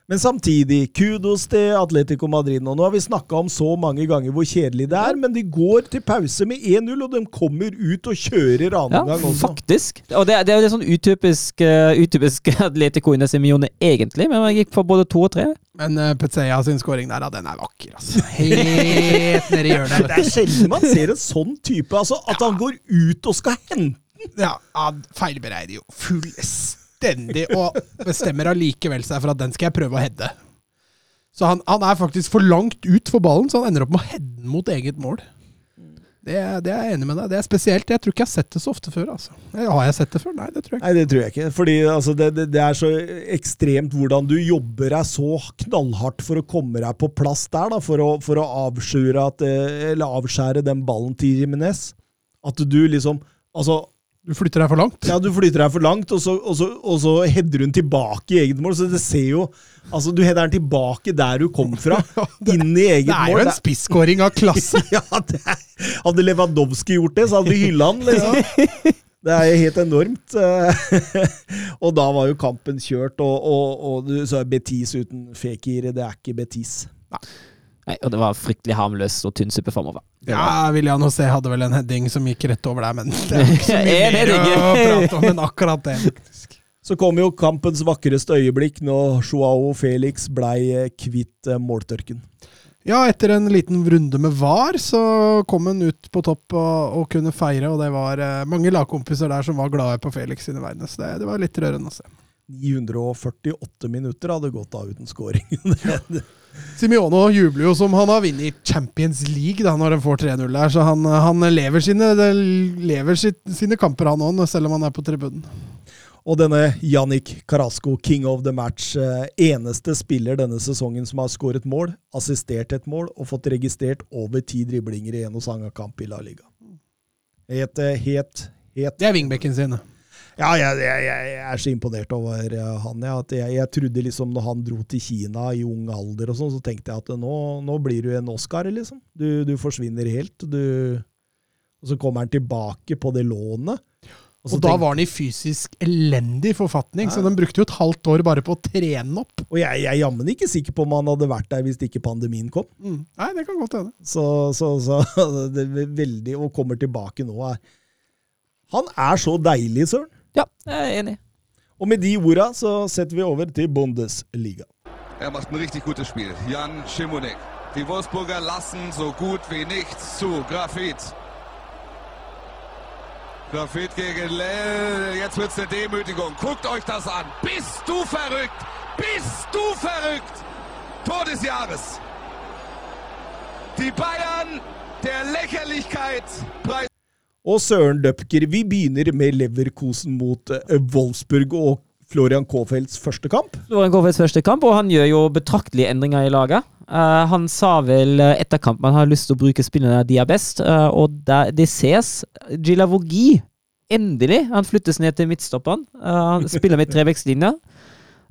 Men samtidig, kudos til Atletico Madrid nå. Nå har vi snakka om så mange ganger hvor kjedelig det er, men de går til pause med 1-0, og de kommer ut og kjører annen Ja, gang også. faktisk. Og det, det er jo sånn utypisk, uh, utypisk Atletico Ine Simione, egentlig, men man gikk for både to og tre. Men uh, Petzea sin skåring der, ja, den er vakker, altså. Helt nedi hjørnet. Det er sjelden man ser en sånn type. altså At han går ut og skal hente Ja, han feilberegner jo fullstendig, og bestemmer allikevel seg for at den skal jeg prøve å heade. Så han, han er faktisk for langt ut for ballen, så han ender opp med å heade den mot eget mål. Det, det er jeg enig med deg. Det er spesielt. Jeg tror ikke jeg har sett det så ofte før. altså. Har jeg sett det før? Nei, det tror jeg ikke. Nei, det tror jeg ikke. Fordi altså, det, det, det er så ekstremt hvordan du jobber deg så knallhardt for å komme deg på plass der, da, for å, for å avskjure at, eh, avskjære den ballen til Jiminez. At du liksom Altså, Du flytter deg for langt. ja, du flytter deg for langt, og så, og så, og så header hun tilbake i eget mål. Så det ser jo Altså, du header den tilbake der du kom fra, inn i eget Det er jo en spisskåring av klasse. Ja, det er, Hadde Lewandowski gjort det, så hadde vi hylla han, liksom. Det er jo helt enormt. og da var jo kampen kjørt, og, og, og du sa Betis uten Fekir, det er ikke Betis. Nei, og det var fryktelig harmløs og tynn suppe framover. Ja, William José hadde vel en heading som gikk rett over der, men det er ikke så mye mer å prate om enn akkurat det. faktisk. Så kom jo kampens vakreste øyeblikk når Joao Felix blei eh, kvitt eh, måltørken. Ja, etter en liten runde med VAR, så kom han ut på topp og, og kunne feire, og det var eh, mange lagkompiser der som var glade på Felix sine vegne, så det, det var litt rørende å se. 948 minutter hadde gått av uten scoring. Simione jubler jo som han har vunnet Champions League da, når han får 3-0 der, så han, han lever, sine, lever sitt, sine kamper han òg, selv om han er på tribunen. Og denne Jannik Carasco, king of the match, eh, eneste spiller denne sesongen som har skåret mål, assistert et mål og fått registrert over ti driblinger i en og samme kamp i La Liga. Et het, helt, helt Det er wingbacken sin. Ja, jeg, jeg, jeg er så imponert over eh, han. Ja, at jeg, jeg trodde liksom når han dro til Kina i ung alder, og sånn, så tenkte jeg at nå, nå blir du en Oscar, liksom. Du, du forsvinner helt. Du, og så kommer han tilbake på det lånet. Og, så da tenkte, var han i fysisk elendig forfatning, så Ja. de brukte jo et halvt år bare på å trene den opp. Og jeg, jeg er jammen ikke sikker på om han hadde vært der hvis ikke pandemien kom. Mm. Nei, det kan godt hende. Så, så, så det er veldig Og kommer tilbake nå er Han er så deilig, søren. Ja, jeg er enig. Og med de orda så setter vi over til Bundesliga. Er macht ein richtig gutes Spiel. Jan Schimonek. Die Wolfsburger lassen so gut wie nichts zu. Grafit. Grafit gegen Lell. Jetzt wird's eine Demütigung. Guckt euch das an. Bist du verrückt? Bist du verrückt? Tor des Jahres. Die Bayern der Lächerlichkeit preis. Og Søren Døpker, vi begynner med Leverkosen mot eh, Wolfsburg og Florian Kaafelds første kamp. Florian Koffelds første kamp, og han gjør jo betraktelige endringer i laget. Uh, han sa vel eh, etter kampen han har lyst til å bruke spillerne de er best, uh, og det, det ses. Gilavogi, endelig! Han flyttes ned til midtstopperen. Uh, han spiller med trebekslinje.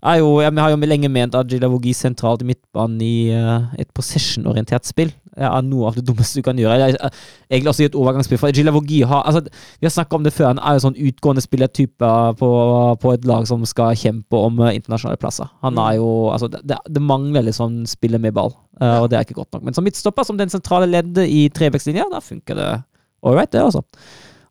Jo, jeg har jo lenge ment at Gilavogi sentralt i midtbanen i uh, et possession-orientert spill er noe av det dummeste du kan gjøre. Jeg, egentlig også i et overgangsspill. For Gilavogi har altså, Vi har snakka om det før. Han er jo sånn utgående spillertype på, på et lag som skal kjempe om eh, internasjonale plasser. Han er jo altså, det, det mangler liksom spillet med ball, uh, og det er ikke godt nok. Men som midtstopper, som den sentrale leddet i trebekslinja, da funker det right, det, altså.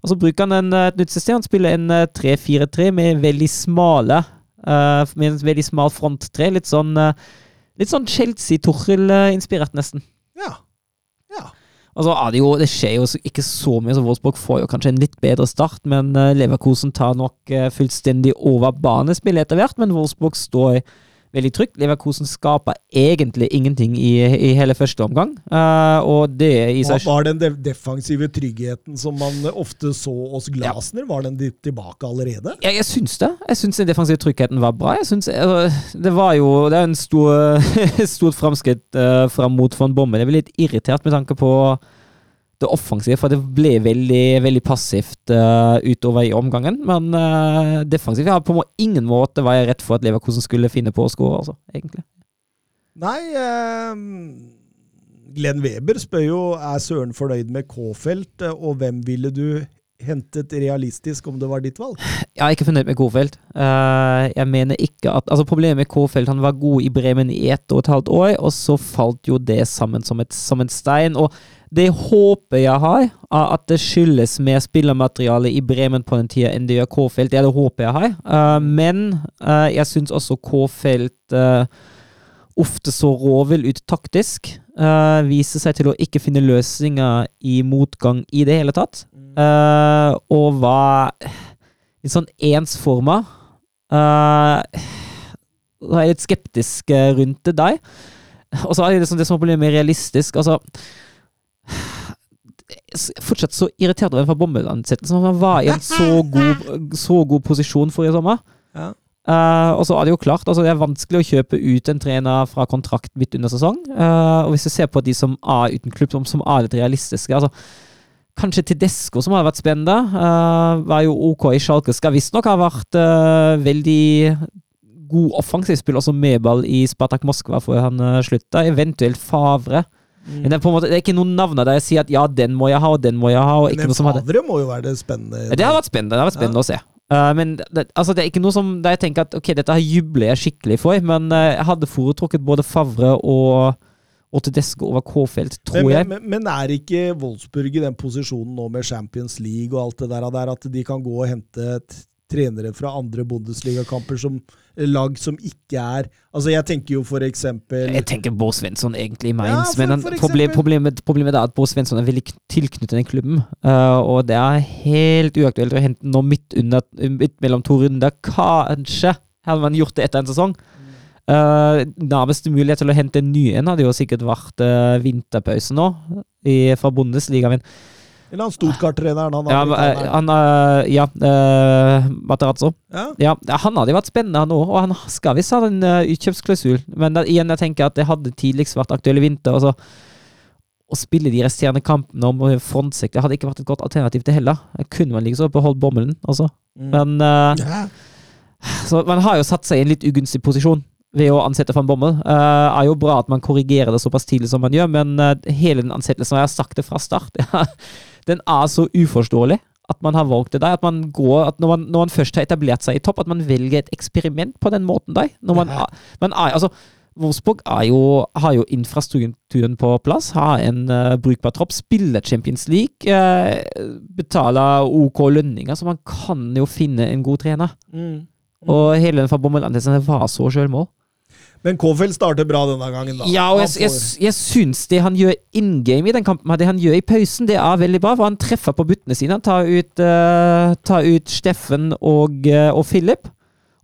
Og så bruker han en, et nytt system. Han spiller en eh, 3-4-3 med veldig smale eh, Med en veldig smal fronttre. Litt sånn uh, Litt sånn Chelsea-Torhild-inspirert, nesten. Ja. ja. Altså, er det, jo, det skjer jo ikke så mye, så Wolfsburg får jo kanskje en litt bedre start. Men uh, Leverkosen tar nok eh, fullstendig over banespillet etter hvert. Men Wolfsburg står veldig trygt. Leverkosen skaper egentlig ingenting i, i hele første omgang. Uh, og det i seg var den de- defensive tryggheten som man ofte så hos Glasner, var den de- tilbake allerede? Ja, jeg syns det. Jeg syns den defensive tryggheten var bra. Jeg synes, altså, Det var jo Det er en stor, stort framskritt uh, fram mot von Bommen. Jeg blir litt irritert med tanke på det offensive, for det ble veldig veldig passivt uh, utover i omgangen. Men uh, defensivt ja, På ingen måte var redd for at Leverkosen skulle finne på å skåre, altså, egentlig. Nei uh, Glenn Weber spør jo er Søren fornøyd med K-felt, og hvem ville du hentet realistisk om det var ditt valg? Jeg er ikke fornøyd med Kofeld. Eh, jeg mener ikke at Altså, problemet med Kofeld Han var god i Bremen i ett og et halvt år, og så falt jo det sammen som, et, som en stein. Og det håper jeg har, er at det skyldes mer spillermateriale i Bremen på den tida enn det gjør Kofeld. Det er det håper jeg har. Eh, men eh, jeg syns også Kofeld eh, ofte så råvill ut taktisk. Uh, viser seg til å ikke finne løsninger i motgang i det hele tatt. Uh, og var litt sånn ensforma. Uh, jeg er litt skeptisk rundt det der. Og så er det liksom det som er med realistisk. Altså Fortsatt så irritert over en fra. Han var i en så god, så god posisjon forrige sommer. Ja. Uh, og så er det jo klart, altså det er vanskelig å kjøpe ut en trener fra kontrakt midt under sesong. Uh, og hvis du ser på de som er uten klubb, som, som er litt realistiske altså Kanskje Tedesco, som har vært spennende. Uh, var jo OK i Schalke. Skal visstnok ha vært veldig god offensivspill, også med ball i Spartak Moskva før han slutta. Eventuelt Favre. Mm. Men det er, måte, det er ikke noen navn der jeg sier at ja, den må jeg ha, og den må jeg ha. Og Men Favre må jo være det spennende. Det har vært spennende, det har vært spennende ja. å se. Uh, men det, altså det, er ikke noe som der jeg tenker at ok, dette jubler jeg skikkelig for, men uh, jeg hadde foretrukket både Favre og, og Tedesco over K-felt, tror jeg. Men, men, er ikke Wolfsburg i den posisjonen nå med Champions League og alt det der, der at de kan gå og hente trenere fra andre Bundesliga-kamper som lag som ikke er Altså, jeg tenker jo for eksempel Jeg tenker Bård Svensson egentlig i Mainz, ja, men han, problem, problemet, problemet, er at Bård Svensson er veldig tilknyttet den klubben. Uh, og det er helt uaktuelt å hente nå midt, under, midt mellom to runder. Kanskje hadde man gjort det etter en sesong. Uh, nærmeste mulighet til å hente en ny en hadde jo sikkert vært uh, vinterpause nå i, fra Bundesliga. Men eller han Stuttgart-treneren. Han, ja, eh, han, uh, ja uh, Materazzo. Ja. ja. han hadde jo vært spennende, han òg. Og han skal visst ha en uh, utkjøpsklausul. Men da, igjen, jeg tenker at det hadde tidligst vært aktuell i vinter. Altså, å spille de resterende kampene om frontsekk, det hadde ikke vært et godt alternativ til heller. Kunne man like så beholdt bommelen, altså. Mm. Men ja. Så man har jo satt seg i en litt ugunstig posisjon ved å ansette van Bommel. Uh, er jo bra at man korrigerer det såpass tidlig som man gjør, men uh, hele den ansettelsen, og jeg har sagt det fra start, den er så uforståelig at man har valgt det der. At man går, at når man, når man først har etablert seg i topp, at man velger et eksperiment på den måten der. Når man, man er, altså, Wolfsburg jo, har jo infrastrukturen på plass, har en uh, brukbar tropp, spiller Champions League, uh, betaler OK lønninger, så man kan jo finne en god trener. Mm. Mm. Og hele den Fabomelandelsen var så sjølmål. Men Kofeld starter bra denne gangen, da. Ja, og jeg, jeg, jeg syns det han gjør in game i den kampen, det han gjør i pausen, det er veldig bra. For han treffer på buttene sine. Han tar ut, uh, tar ut Steffen og, uh, og Philip.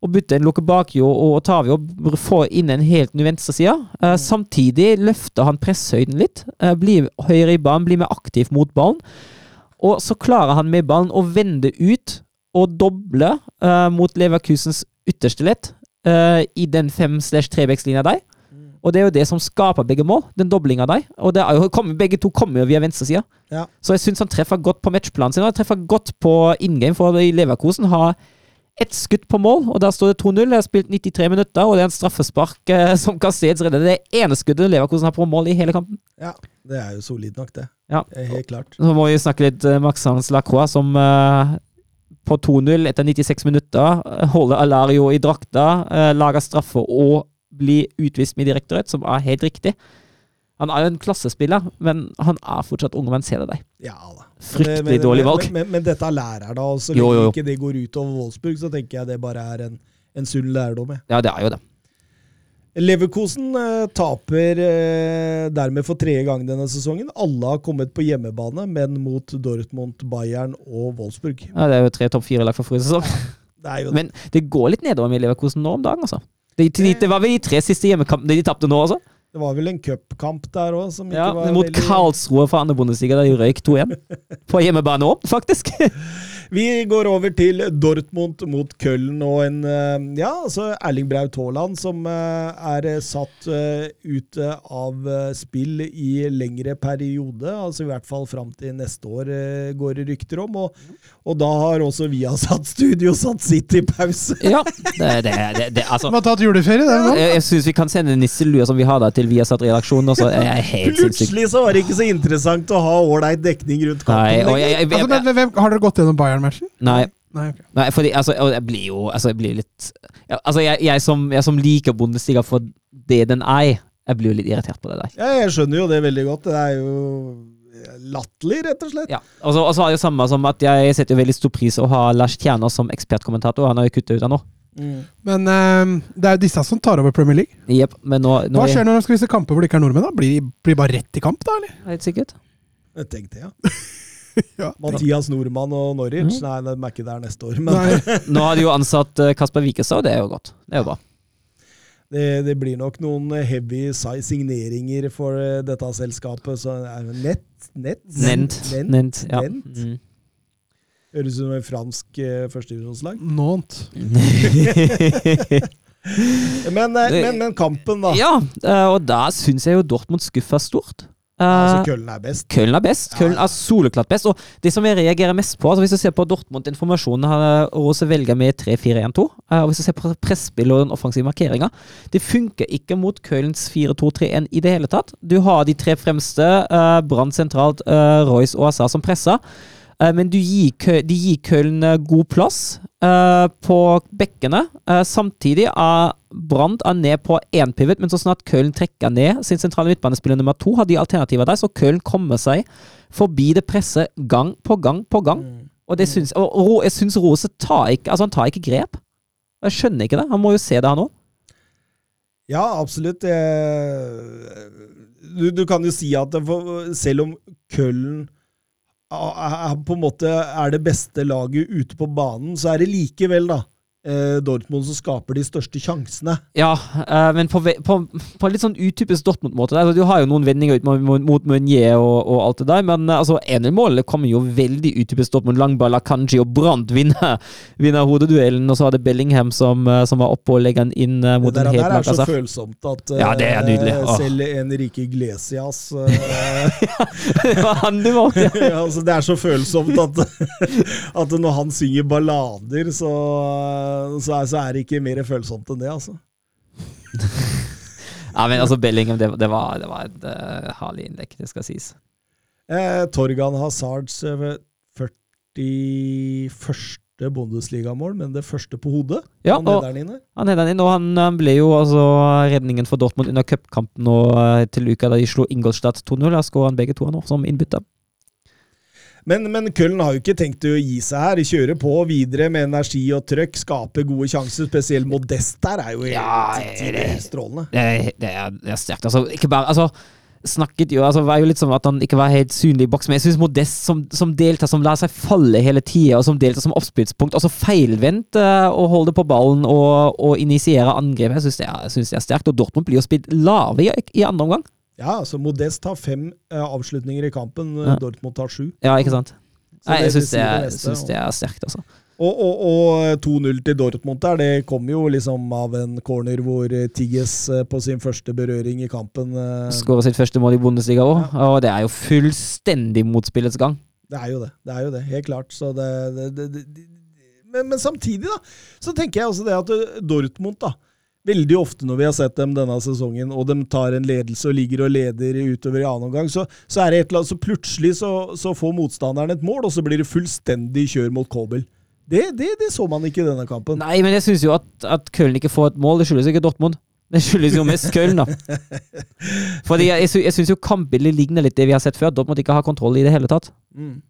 Og butter en Lokebakio og Otavio og får inn en helt ny venstreside. Uh. Samtidig løfter han presshøyden litt. Uh, blir høyere i banen, blir mer aktiv mot ballen. Og så klarer han med ballen å vende ut og doble uh, mot Leverkusens ytterste lett uh, i den fem-slash-trebekslinja der. Mm. Og det er jo det som skaper begge mål, den doblinga der. Og det jo, kom, begge to kommer jo via venstresida. Ja. Så jeg syns han treffer godt på matchplanen sin, og han treffer godt på in game, for i Leverkosen har ett skudd på mål, og der står det 2-0. Jeg har spilt 93 minutter, og det er en straffespark eh, som Casteds redder. Det ene skuddet Leverkosen har på mål i hele kampen. Ja, det er jo solid nok, det. Ja. det er helt klart. Så må vi snakke litt uh, Hans-Lacroix som uh, på 2-0 etter 96 minutter. Holde Alario i drakta, lage lager straffe og bli utvist med direkte som er helt riktig. Han er jo en klassespiller, men han er fortsatt ung, men ser det deg. Ja, da. Fryktelig men, men, dårlig valg. Men, men, men dette lærer da, og så lenge ikke det går utover Wolfsburg, så tenker jeg det bare er en, en sunn lærdom. Ja, det er jo det. Leverkosen eh, taper eh, dermed for tredje gang denne sesongen. Alle har kommet på hjemmebane, men mot Dortmund, Bayern og Wolfsburg. Ja, Det er jo tre topp fire-lag for forrige sesong. Det det. Men det går litt nedover med Leverkosen nå om dagen, altså. Det, det, det var vel de tre siste hjemmekampene de tapte nå, altså? Det var vel en cupkamp der òg som ja, var mot veldig Mot Karlsruhe fra andre Bundesliga, der de røyk 2-1. På hjemmebane òg, faktisk. Vi går over til Dortmund mot Köln og en eh, Ja, altså Erling Braut Haaland som eh, er satt eh, ute av spill i lengre periode. Altså i hvert fall fram til neste år, går det rykter om. Og, og da har også vi Viasat Studio satt sitt i pause. ja, det, det, det, det altså. De har tatt juleferie, det nå. Jeg, jeg syns vi kan sende nisselua som vi har der til Viasat-redaksjonen, og så er jeg helt sinnssyk. Plutselig så var det ikke så interessant å ha ålreit dekning rundt kampen jeg, jeg, Altså, men, hvem, har dere gått gjennom Bayern-matchen? Nei. Nei, okay. Nei, fordi altså, jeg blir jo altså, jeg blir litt ja, Altså, jeg, jeg, som, jeg som liker Bundesliga for det den er, jeg blir jo litt irritert på det der. Ja, jeg skjønner jo det veldig godt. Det er jo latterlig, rett og slett. Ja, og så er det jo samme som at jeg setter jo veldig stor pris å ha Lars Tjerner som ekspertkommentator. Han har jo kuttet ut av nå. Men eh, det er jo disse som tar over Premier League. Yep, men nå, nå Hva er skjer når de skal vise kamper hvor det ikke er nordmenn? da? Blir de bare rett i kamp, da? eller? Helt sikkert. Jeg tenkte, ja. Ja. Mathias Nordmann og Norwich. Nei, de er ikke der neste år. Men Nå har de jo ansatt eh, Kasper Wikestad, og det er jo godt. Det er jo bra. det, det blir nok noen heavy si- signeringer for eh, dette selskapet. Så er det nett? Nett? Nent. Nent. Nent, ja. Nent. Mm. Høres ut som et fransk eh, førstedivisjonslag. Nånt. Men, eh, men, men kampen, da. ja, eh, og da syns jeg jo Dortmund skuffa stort. Eh, Altså, Køllen er best. Køllen er best. Ja. er soleklart best. Og det som jeg reagerer mest på altså Hvis du ser på Dortmund-informasjonen, har Rose velger med 3-4-1-2. eh, Og hvis du ser på presspill og den offensive markeringa Det funker ikke mot Kølens 4-2-3-1 i det hele tatt. Du har de tre fremste, uh, Brann sentralt, eh, Royce og Asa, som presser. Eh, men du gir de gir Köln god plass eh, på bekkene. Eh, samtidig er Brandt er ned på én pivot, men så snart Köln trekker ned sin sentrale midtbanespiller nummer to, har de alternativer der, så Köln kommer seg forbi det presset gang på gang på gang. Og det syns, og og jeg syns Rose tar ikke, altså han tar ikke grep. Jeg skjønner ikke det. Han må jo se det, han òg. Ja, absolutt. Du, du kan jo si at for, selv om Køllen på en måte er det beste laget ute på banen, så er det likevel da Dortmund som skaper de største sjansene. Ja, eh, men på, på, på en litt sånn utypisk Dortmund-måte. Altså, du har jo noen vendinger ut mot, mot, Meunier og, og alt det der, men eh, altså, 1-0-målet kommer jo veldig utypisk Dortmund. Langball av Kanji og Brandt vinner, vinner hodeduellen, og så er det Bellingham som, eh, som var oppe og legger den inn eh, mot det en der, helt Det er så følsomt at Ja, det er nydelig. eh, Åh. selv Enrique Iglesias eh, Det var han du valgte, ja, altså, Det er så følsomt at, at når han synger ballader, så, så, er, så er det ikke mer følsomt enn det, altså. ja. Men altså, Bellingham, det, det, var, det var et uh, herlig innlegg, det skal sies. Eh, Torgan Hazards eh, 41. Bundesligamål, men det første på hodet. Ja, Han hedder den inn her. han, er den inn, og han, han ble jo altså redningen for Dortmund under cupkampen nå, eh, til uka da de slo Ingolstadt 2-0. Da skåra han begge to nå, som innbytter. Men, men Köln har jo ikke tenkt å gi seg her. De kjører på videre med energi og trøkk, skaper gode sjanser. Spesielt Modest der er jo helt Ja, det- strålende. Det det er, det er sterkt. Altså, ikke bare altså, Snakket jo altså, var jo litt som at han ikke var helt synlig i boks, men jeg syns Modest som, som deltar, som lar seg falle hele tida, og som deltar som oppspillspunkt, altså feilvendt uh, å holde på ballen og, og initiere angrep, jeg syns det, er- synes det er sterkt. Og Dortmund blir jo spilt lave i, i andre omgang. Ja, altså Modest har fem uh, avslutninger i kampen, Ja. Dortmund tar sju. Ja, ikke sant? Så Nei, jeg syns det det, er- det er sterkt, altså. Og, og, og 2-0 til Dortmund der, det kom jo liksom av en corner hvor eh, Tigges eh, på sin første berøring i kampen eh, Skårer sitt første mål i Bundesliga òg, og det er jo fullstendig motspillets gang. Det er jo det. Det er jo det, helt klart. Så det, det, det, men, men samtidig, da, så tenker jeg også det at eh, Dortmund, da Veldig ofte når vi har sett dem denne sesongen, og de tar en ledelse og ligger og leder utover i annen omgang, så, så er det et eller annet, så plutselig så, så får motstanderen et mål, og så blir det fullstendig kjør mot Kobel. Det, det, det så man ikke i denne kampen. Nei, men jeg syns jo at, at Köln ikke får et mål. Det skyldes ikke Dortmund. Det skyldes jo mest Köln, da. Fordi jeg, jeg, jeg syns jo kampbildet ligner litt det vi har sett før. Dortmund ikke har kontroll i det hele tatt. Mm.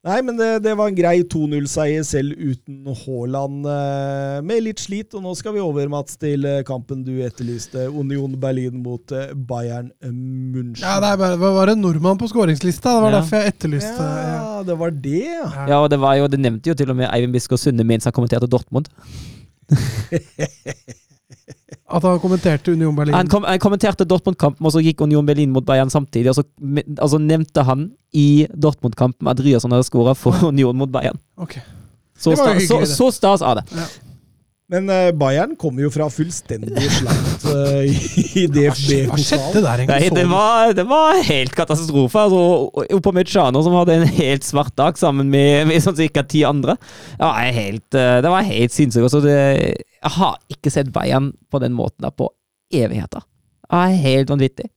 Nei, men det, det var en grei 2-0-seier selv uten Haaland, eh, med litt slit. Og nå skal vi over, Mats, til eh, kampen du etterlyste. Union Berlin mot eh, Bayern München. Ja, det er bare, det var en nordmann på skåringslista. Det var Ja. derfor jeg etterlyste ja. Ja, det var det, ja. Ja, og det var jo, det nevnte jo til og med Eivind Biskår Sunde mens han kommenterte Dortmund. At han kommenterte Union Berlin. Han, kom, han kommenterte Dortmund-kampen, og så gikk Union Berlin mot Bayern samtidig. Og så altså, nevnte han i Dortmund-kampen at Ryerson hadde skåra for Union mot Bayern. Ok. Så, Det var jo sta, så, det. så stas av det. Men eh, Bayern kommer jo fra fullstendig slakt uh, i Hva skjedde der, Nei, det var, det var helt katastrofe. Altså, Oppå Mechano, som hadde en helt svart dag sammen med, med sånn cirka ti andre. Det var helt, eh, det var helt sinnssykt. Altså, det, jeg har ikke sett Bayern på den måten der på evigheter. er helt vanvittig.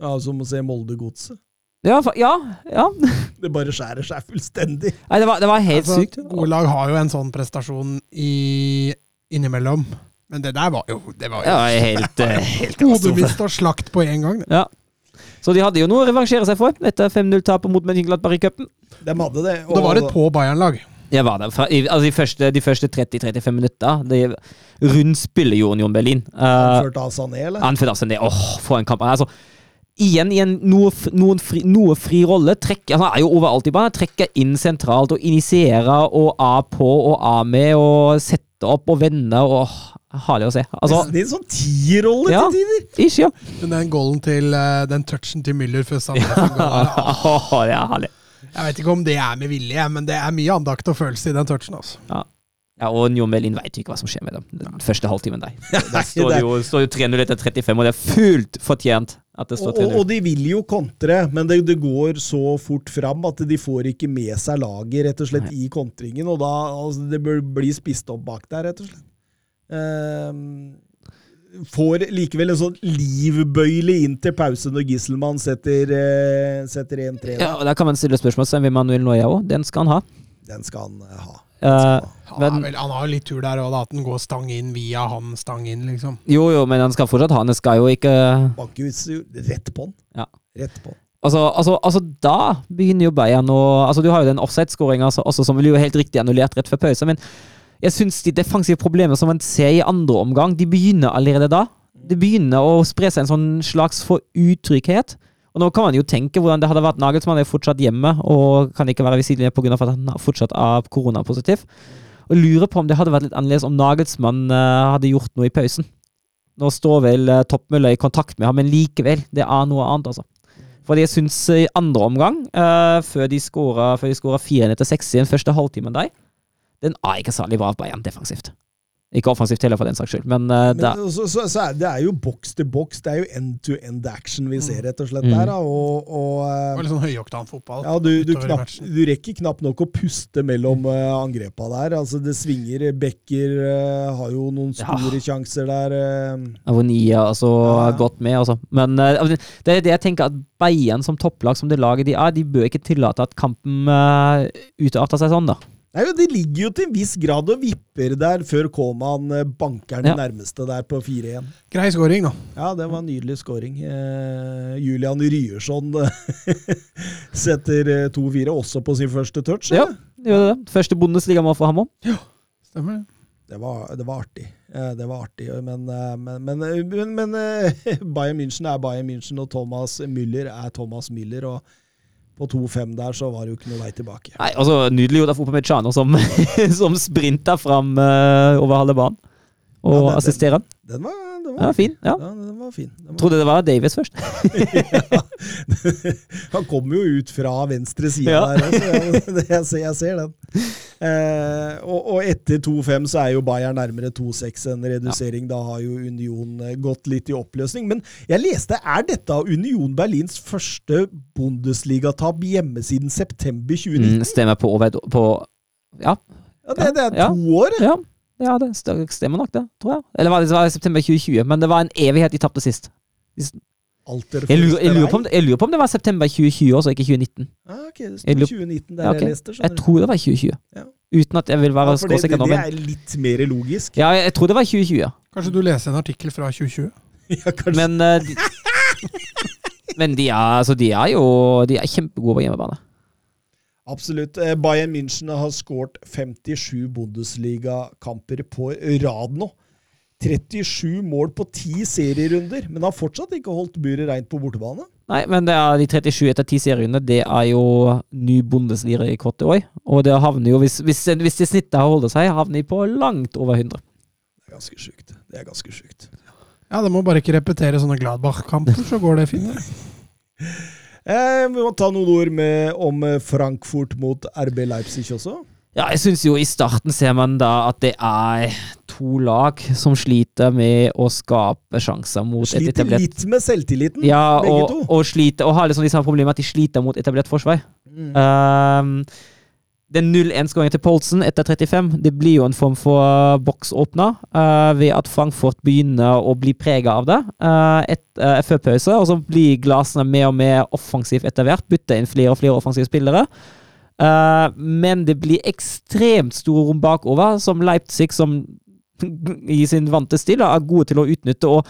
Ja, Som å se Molde-godset. Ja, ja, ja. Det bare skjærer seg fullstendig. Nei, det var, det var helt Altså, sykt. Gode lag har jo en sånn prestasjon i, innimellom. Men det der var jo Det var jo Ja, helt, eh, helt hodemist og slakt på én gang. det. Ja. Så de hadde jo noe å revansjere seg for etter 5-0-tapet mot Mönchengladbach i cupen. De hadde det. Og det var et på Bayern-lag. Jeg var der. Fra, i, altså de første, de første 30-35 minutter. Det rundspiller jo Union Berlin. Uh, Anført av Sané, eller? Anført av Sané. Åh, for en kamp. Altså, igjen i en noe, noen fri, noe fri rolle. Trekker, han er jo overalt i banen. Trekker inn sentralt og initierer og av på og av med og setter opp og vender og Herlig å se. Altså, det er en sånn tierrolle Ja. til tider! ikke, ja. Men den golden til eh, Den touchen til Müller før fikk ja, er herlig. Jeg vet ikke om det er med vilje, men det er mye andakt og følelse i den touchen. altså. Ja, og Union Melin vet jo ikke hva som skjer med dem. Den første halvtimen der. Det står det jo, står jo 3-0 etter 35, og det er fullt fortjent at det står og, 3-0. og de vil jo kontre, men det, det går så fort fram at de får ikke med seg laget rett og slett i kontringen, og da altså, det bør bli spist opp bak der, rett og slett. Ehm, får likevel en sånn livbøyle inn til pause når Gisselmann setter, eh, setter 1-3. Ja, og Der kan man stille spørsmål ved Manuel Noya òg. Den skal han ha. Den skal han eh, ha. Uh, Han, Men- vel, han har jo litt tur der òg, at den går stang inn via han stang inn, liksom. jo, jo, men han skal fortsatt ha. Han skal jo ikke Banker rett på den. Ja. Rett på den. Altså, altså, altså da begynner jo Bayern å altså Du har jo den offside-skåringa altså, også, som blir jo helt riktig annullert rett før pause, men jeg syns de defensive problemene som man ser i andre omgang, de begynner allerede da. Det begynner å spre seg en sånn slags for utrygghet. Og nå kan man jo tenke hvordan det hadde vært Nagelsmann er fortsatt hjemme og kan ikke være ved siden av pga. at han fortsatt er koronapositiv. Og lurer på om det hadde vært litt annerledes om Nagelsmann eh, hadde gjort noe i pausen. Nå står vel uh, Toppmølla i kontakt med ham, men likevel, det er noe annet, altså. Fordi jeg syns i andre omgang, uh, før de skåra 4 etter 6 i den første halvtimen der, den er ikke særlig bra av Bayern defensivt. Ikke offensivt heller, for den saks skyld, men, uh, Men da, så, så, så er, det er jo boks til boks. Det er jo end-to-end action vi ser, rett og slett, Mm. der. Da. Og, og Det eh, var litt sånn høyoktan fotball. ja, du, du, knapp, du rekker knapt nok å puste mellom uh, angrepa der. Altså, det svinger. Becker uh, har jo noen Ja. store sjanser der. Uh, Avonia altså, Ja. gått med, altså. Men eh, altså, det er det jeg tenker at Bayern som topplag, som det laget de er, de bør ikke tillate at kampen uh, utarter seg sånn, da. Nei, De ligger jo til en viss grad og vipper der før Koman eh, banker den Ja. nærmeste der på 4-1. Grei scoring, da. Ja, det var en nydelig scoring. Eh, Julian Ryerson eh, setter eh, 2-4 også på sin første touch. Ja. Gjør det det? Første Bundesliga-mål for ham òg. Stemmer det. Det var, det var artig. Eh, Det var artig, men, eh, men, men, eh, men, men eh, Bayern München er Bayern München, og Thomas Müller er Thomas Müller. og på 2-5 der så var det jo ikke noe vei tilbake. Nei, altså, Nydelig gjort av Upamecano, som, som sprinta fram uh, over halve banen. Og Ja, det- assisterer. Den var, den Ja, var fin. Ja. Ja, den var fin. Den var, Trodde det var Davies først. Han kommer jo ut fra venstre side Ja. der altså. jeg, ser, jeg ser den. Eh, og, og etter 2-5 så er jo Bayern nærmere 2-6 en redusering. Da har jo Union eh, gått litt i oppløsning. Men jeg leste, er dette Union Berlins første Bundesligatap hjemme siden september 2019? Mm, stemmer på på Ja, Ja, det, det er Ja. to år! ja, ja det stemmer nok, det. Tror jeg. Eller var det, det var i september 2020, men det var en evighet de tapte sist. Jeg lurer, jeg, lurer på om, det- jeg lurer på om det var september 2020 også, ikke 2019. Ah, ok, det Jeg lurer- 2019 der Ja, ok. jeg leste. Jeg skjønner tror det var 2020. Ja. Uten at jeg vil være Ja, det, det, skråsikker nå, det men er litt mer logisk. Ja, jeg, jeg tror det var 2020. Kanskje du leser en artikkel fra 2020? Ja, kanskje. Men uh, de, Men de er, altså, de er jo De er kjempegode på hjemmebane. Absolutt. Eh, Bayern München har skåret 57 Bundesliga-kamper på rad nå. 37 mål på 10 serierunder, men har fortsatt ikke holdt buret reint på bortebane. Nei, men det er de 37 etter 10 serierunder, det er jo ny Bundesliga-rekord i år. Og det havner jo, hvis, hvis, hvis det snittet holder seg, havner de på langt over 100. Det er ganske sjukt. Det er ganske sjukt. Ja, det må bare ikke repetere sånne Gladbach-kamper, så går det fint. Eh, vi må ta noen ord med, om eh, Frankfurt mot RB Leipzig også. Ja, jeg syns jo i starten ser man da at det er to lag som sliter med å skape sjanser mot et Sliter litt med selvtilliten, Ja, begge og, to. og sliter Og har liksom de samme problemene at de sliter mot etablert forsvar. Mm. Um, den 0-1-skåringen til Poulsen etter 35 det blir jo en form for boksåpner uh, ved at Frankfurt begynner å bli prega av det. Uh, et, uh, før pause, og så blir glassene mer og mer offensivt etter hvert. Bytter inn flere og flere offensive spillere. Uh, men det blir ekstremt store rom bakover, som Leipzig, som i sin vante stil er gode til å utnytte. og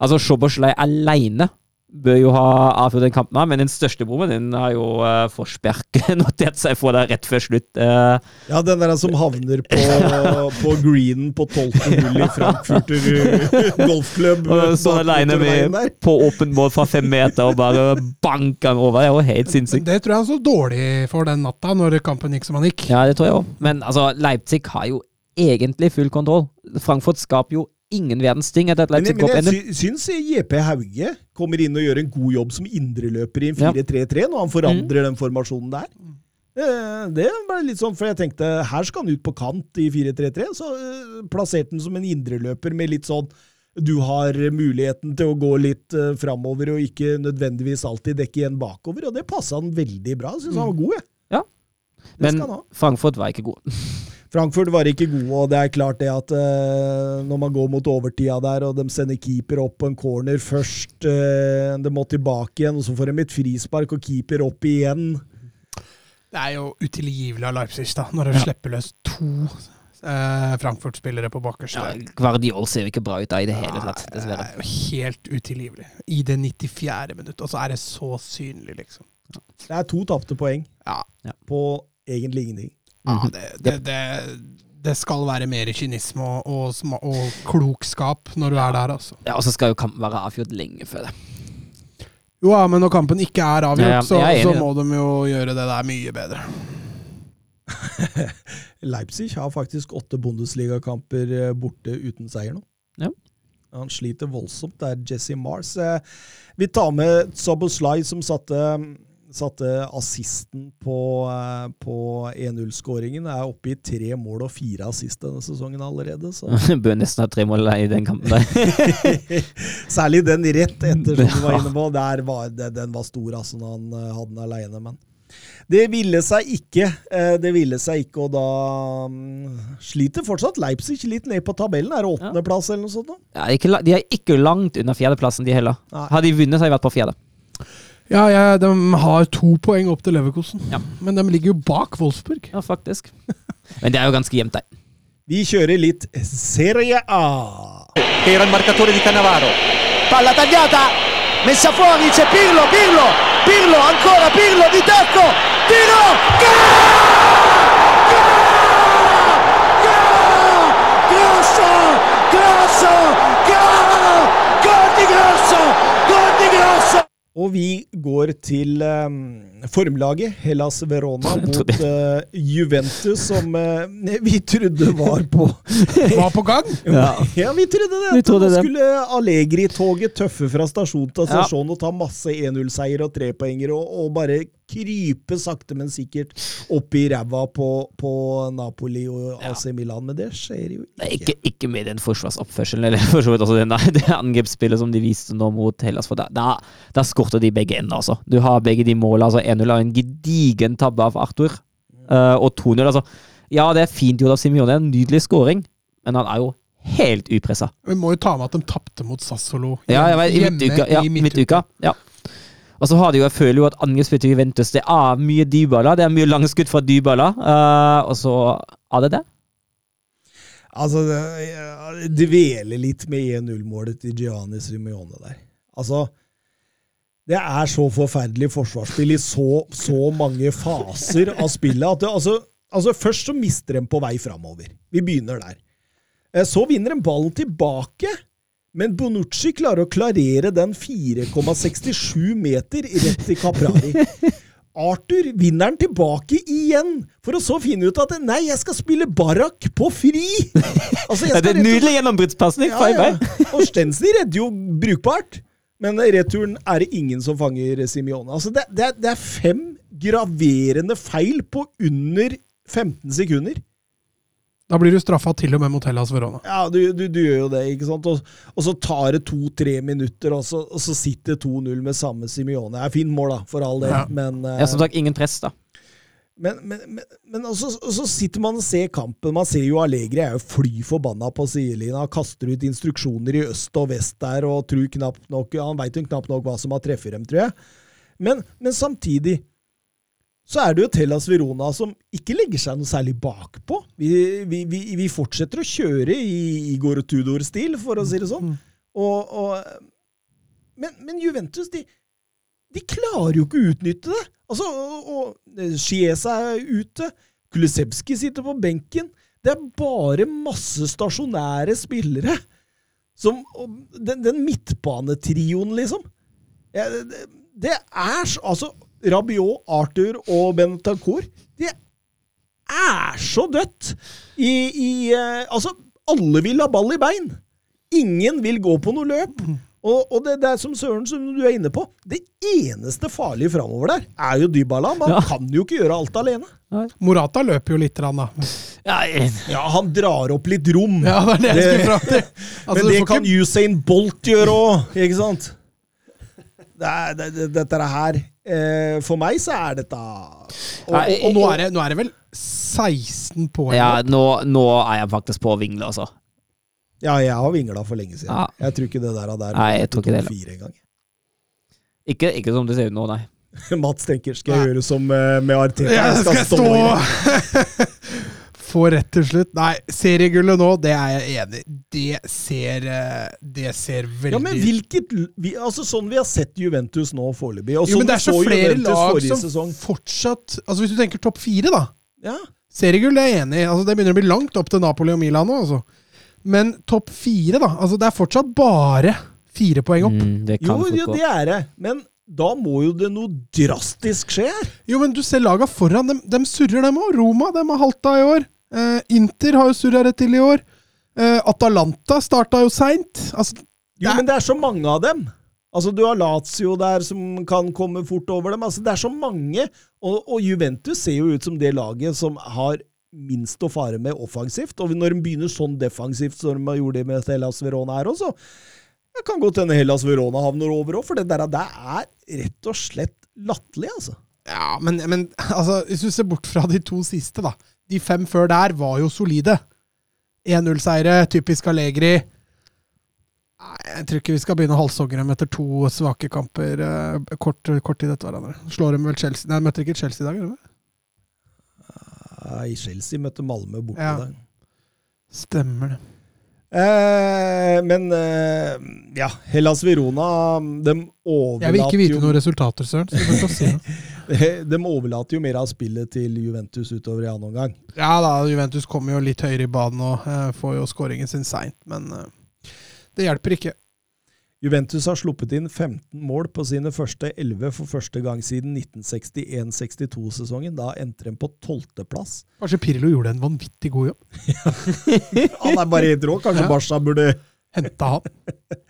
altså Schoboslei alene bør jo ha avgjort den kampen, men den største bommen den har jo uh, Forsberg notert seg for deg rett før slutt. Uh, Ja, den der som havner på, på greenen på 12. hull i Frankfurter uh, golfklubb. Står motorveien på åpen mål fra fem meter og bare banker den over. Det er jo helt sinnssykt. Det tror jeg han så dårlig for den natta, når kampen gikk som han gikk. Ja, det tror jeg òg. Men altså, Leipzig har jo egentlig full kontroll. Frankfurt skaper jo ingen verdens ting at Men, men jeg 1-0. syns JP Hauge kommer inn og gjør en god jobb som indreløper i en 4-3-3 når han forandrer den formasjonen der. Eh, Det var litt sånn, for jeg tenkte her skal han ut på kant i 4-3-3, så eh, plasserte han som en indreløper med litt sånn du har muligheten til å gå litt uh, framover og ikke nødvendigvis alltid dekke igjen bakover, og det passa han veldig bra. Syns han var god, jeg. Ja. Men. Frankfurt var ikke god. Frankfurt var ikke gode, og det er klart det at uh, når man går mot overtida der, og de sender keeper opp på en corner først, uh, de må tilbake igjen, og så får de et frispark og keeper opp igjen. Det er jo utilgivelig av Leipzig, da, når de slipper løs to uh, Frankfurt-spillere på bakerste. Ja, Guardiol ser jo ikke bra ut da i det hele tatt, Det er jo helt utilgivelig. I det 94. minutt, og så er det så synlig, liksom. Det er to tapte poeng Ja, på egentlig ingenting. Ja det, det, det, det skal være mer kynisme og, og, og klokskap når du er der, altså. Ja, Og så skal jo kampen være avgjort lenge før det. Jo, ja, men når kampen ikke er avgjort, Ja, ja, så, er enig så må de jo gjøre det der mye bedre. Leipzig har faktisk åtte Bundesligakamper eh, borte uten seier nå. Ja. Han sliter voldsomt. Det er Jesse Mars. Eh, Vi tar med Soboslai, som satte, satte assisten på, eh, på 1-0-skåringen. Er oppe i tre mål og fire assist denne sesongen allerede. Så. Bør nesten ha tre mål i den kampen der. Særlig den rett etter, som du var inne på. Der var, den var stor, altså, når han eh, hadde den aleine. Men det ville seg ikke. eh, Det ville seg ikke, og da mm, sliter fortsatt Leipzig litt ned på tabellen. Er det åttendeplass eller noe sånt? da? Ja, de er ikke langt unna fjerdeplassen, de heller. Hadde de vunnet, så hadde de vært på fjerde. Ja, ja, de har to poeng opp til Leverkosen, Ja. men de ligger jo bak Wolfsburg. Ja, faktisk. Men det er jo ganske jevnt, der. Vi kjører litt Serie A. era il marcatore di Cannavaro. Palla tagliata, messa fuori, c'è Pirlo, Pirlo, Pirlo, ancora Pirlo di tacco, tiro, Grosso, Grosso, gol, gol di Grosso, gol di Grosso. Og vi går til um, formlaget Hellas Verona mot eh, Juventus, som uh, vi trodde var på Var på gang. Ja. Ja, vi trodde det. Vi trodde Nå det. skulle Allegri-toget tøffe fra stasjon til Ja. og ta masse 1-0-seier og trepoenger og, og bare krype sakte, men sikkert opp i ræva på, på Napoli og AC Milan. Men det skjer jo ikke. Ikke, ikke med den forsvarsoppførselen, eller for så vidt også den der, det angrepsspillet som de viste nå mot Hellas. For da, da, da skorter de begge ender, altså. Du har begge de målene. Altså 1-0 av en gedigen tabbe av Arthur, uh, og 2-0. Altså, ja, det er fint gjort av Simione, en nydelig scoring, men han er jo helt upressa. Vi må jo ta med at de tapte mot Sassolo Ja, jeg vet, i hjemme midtuka. Ja, i midtuka. Ja. Og så har de jo, jeg føler jo at angrepsspillet til Juventus det er mye dybala. Det er mye langskudd fra dybala, uh, og så er det det. Altså, dveler litt med 1-0-målet til Gianni Simione der. Altså, det er så forferdelig forsvarsspill i så, så mange faser av spillet at det, altså, altså, først så mister de på vei framover. Vi begynner der. Eh, Så vinner de ballen tilbake, men Bonucci klarer å klarere den 4,67 meter rett til Caprari. Arthur vinner den tilbake igjen, for å så finne ut at nei, jeg skal spille Barak på fri! Altså, det er nydelig gjennombruddspasning ja, ja. Og Stensny redder jo brukbart, men returen er det ingen som fanger Simione. Altså, det, det, er, det er fem graverende feil på under 15 sekunder. Da blir du straffa til og med mot Hellas Verona. Ja, du, du, du gjør jo det, ikke sant? Og, og så tar det to-tre minutter, og så, og så sitter 2-0 med samme Simione. Det er fint mål, da, for all del, Ja. men uh, Ja, som sagt, ingen press, da. Men, men, men, men også, så sitter man og ser kampen. Man ser jo Allegri er jo fly forbanna på sidelinja. Kaster ut instruksjoner i øst og vest der og tror knapt nok Han veit jo knapt nok hva som har treffet dem, tror jeg. Men, men samtidig så er det jo Tellas Verona som ikke legger seg noe særlig bakpå. Vi, vi, vi, vi fortsetter å kjøre i Igor Tudor-stil, for å si det sånn. Og, og, men, men Juventus, de, de klarer jo ikke å utnytte det. Altså, og, og Chiesa er ute. Kulisevski sitter på benken. Det er bare masse stasjonære spillere. Som, den, den midtbanetrioen, liksom. Ja, det, det er så Altså, Rabiot, Arthur og Bentancour Det er så dødt i, i eh, Altså, alle vil ha ball i bein. Ingen vil gå på noe løp. Og, og det, det, er som Søren, som du er inne på, det eneste farlige framover der er jo Dybala. Man Ja. kan jo ikke gjøre alt alene. Morata løper jo litt, da. Ja, jeg- Ja, han drar opp litt rom. Ja, det er det jeg skulle fram til. Altså, Men det kan ikke- Usain Bolt gjøre òg, ikke sant? Det er, det, det, dette her For meg så er dette og, Nei, Og nå er, det, nå er det vel 16 poeng? ja nå, nå er jeg faktisk på å vingle, altså. Ja, jeg har vingla for lenge siden. Ja. Jeg tror ikke det der, der Nei, jeg tror ikke det fire engang. Ikke, ikke som det ser ut nå, nei. Mats tenker skal jeg Nei. gjøre som eh, med Arteta? Ja, Jeg skal jeg stå i det. stå Få rett til slutt. Nei, seriegullet nå, det er jeg enig i. Det ser eh, Det ser veldig Ja, men hvilket vi, altså Sånn vi har sett Juventus nå foreløpig Jo, sånn men det er så så flere Juventus lag som sesong. fortsatt Altså Hvis du tenker topp fire, da. Ja. Seriegull det er jeg enig i. Altså, det begynner å bli langt opp til Napoli og Milan nå. Altså. Men topp fire, da. Altså, det er fortsatt bare fire poeng opp. Mm, det Jo, jo, det er det. Men da må jo det noe drastisk skje her. Jo, men du ser laga foran. Dem, dem surrer, dem òg. Roma dem har halta i år. Eh, Inter har jo surra rett til i år. Eh, Atalanta starta jo seint. Altså, Jo, men det er så mange av dem. Altså, Du har Lazio der som kan komme fort over dem. Altså, Det er så mange. Og, og Juventus ser jo ut som det laget som har minst å fare med offensivt. Og når de begynner sånn defensivt som de gjort det med Hellas Verona her også, det kan godt hende Hellas Verona havner over òg, for det der, det er rett og slett latterlig, altså. ja, men, men altså, hvis du ser bort fra de to siste, da. De fem før der var jo solide. 1-0-seire, typisk Allegri. Jeg tror ikke vi skal begynne å halshogge dem etter to svake kamper eh, kort, kort tid etter hverandre. Slår dem vel Chelsea Nei, de møtte ikke Chelsea i dag? gjorde de? Nei, Chelsea møtte Malmö borte Ja. der. Stemmer det. Eh, men eh, ja, Hellas Verona de Jeg vil ikke vite jo noen resultater, Søren. Så du får se si noe. De overlater jo mer av spillet til Juventus utover i annen omgang. Ja da, Juventus kommer jo litt høyere i banen og eh, får jo skåringen sin seint, men eh, det hjelper ikke. Juventus har sluppet inn 15 mål på sine første 11 for første gang siden 1961-62-sesongen. Da endte de på tolvteplass. Kanskje Pirlo gjorde en vanvittig god jobb. Han er bare helt rå. Kanskje Ja. Barca burde Henta han.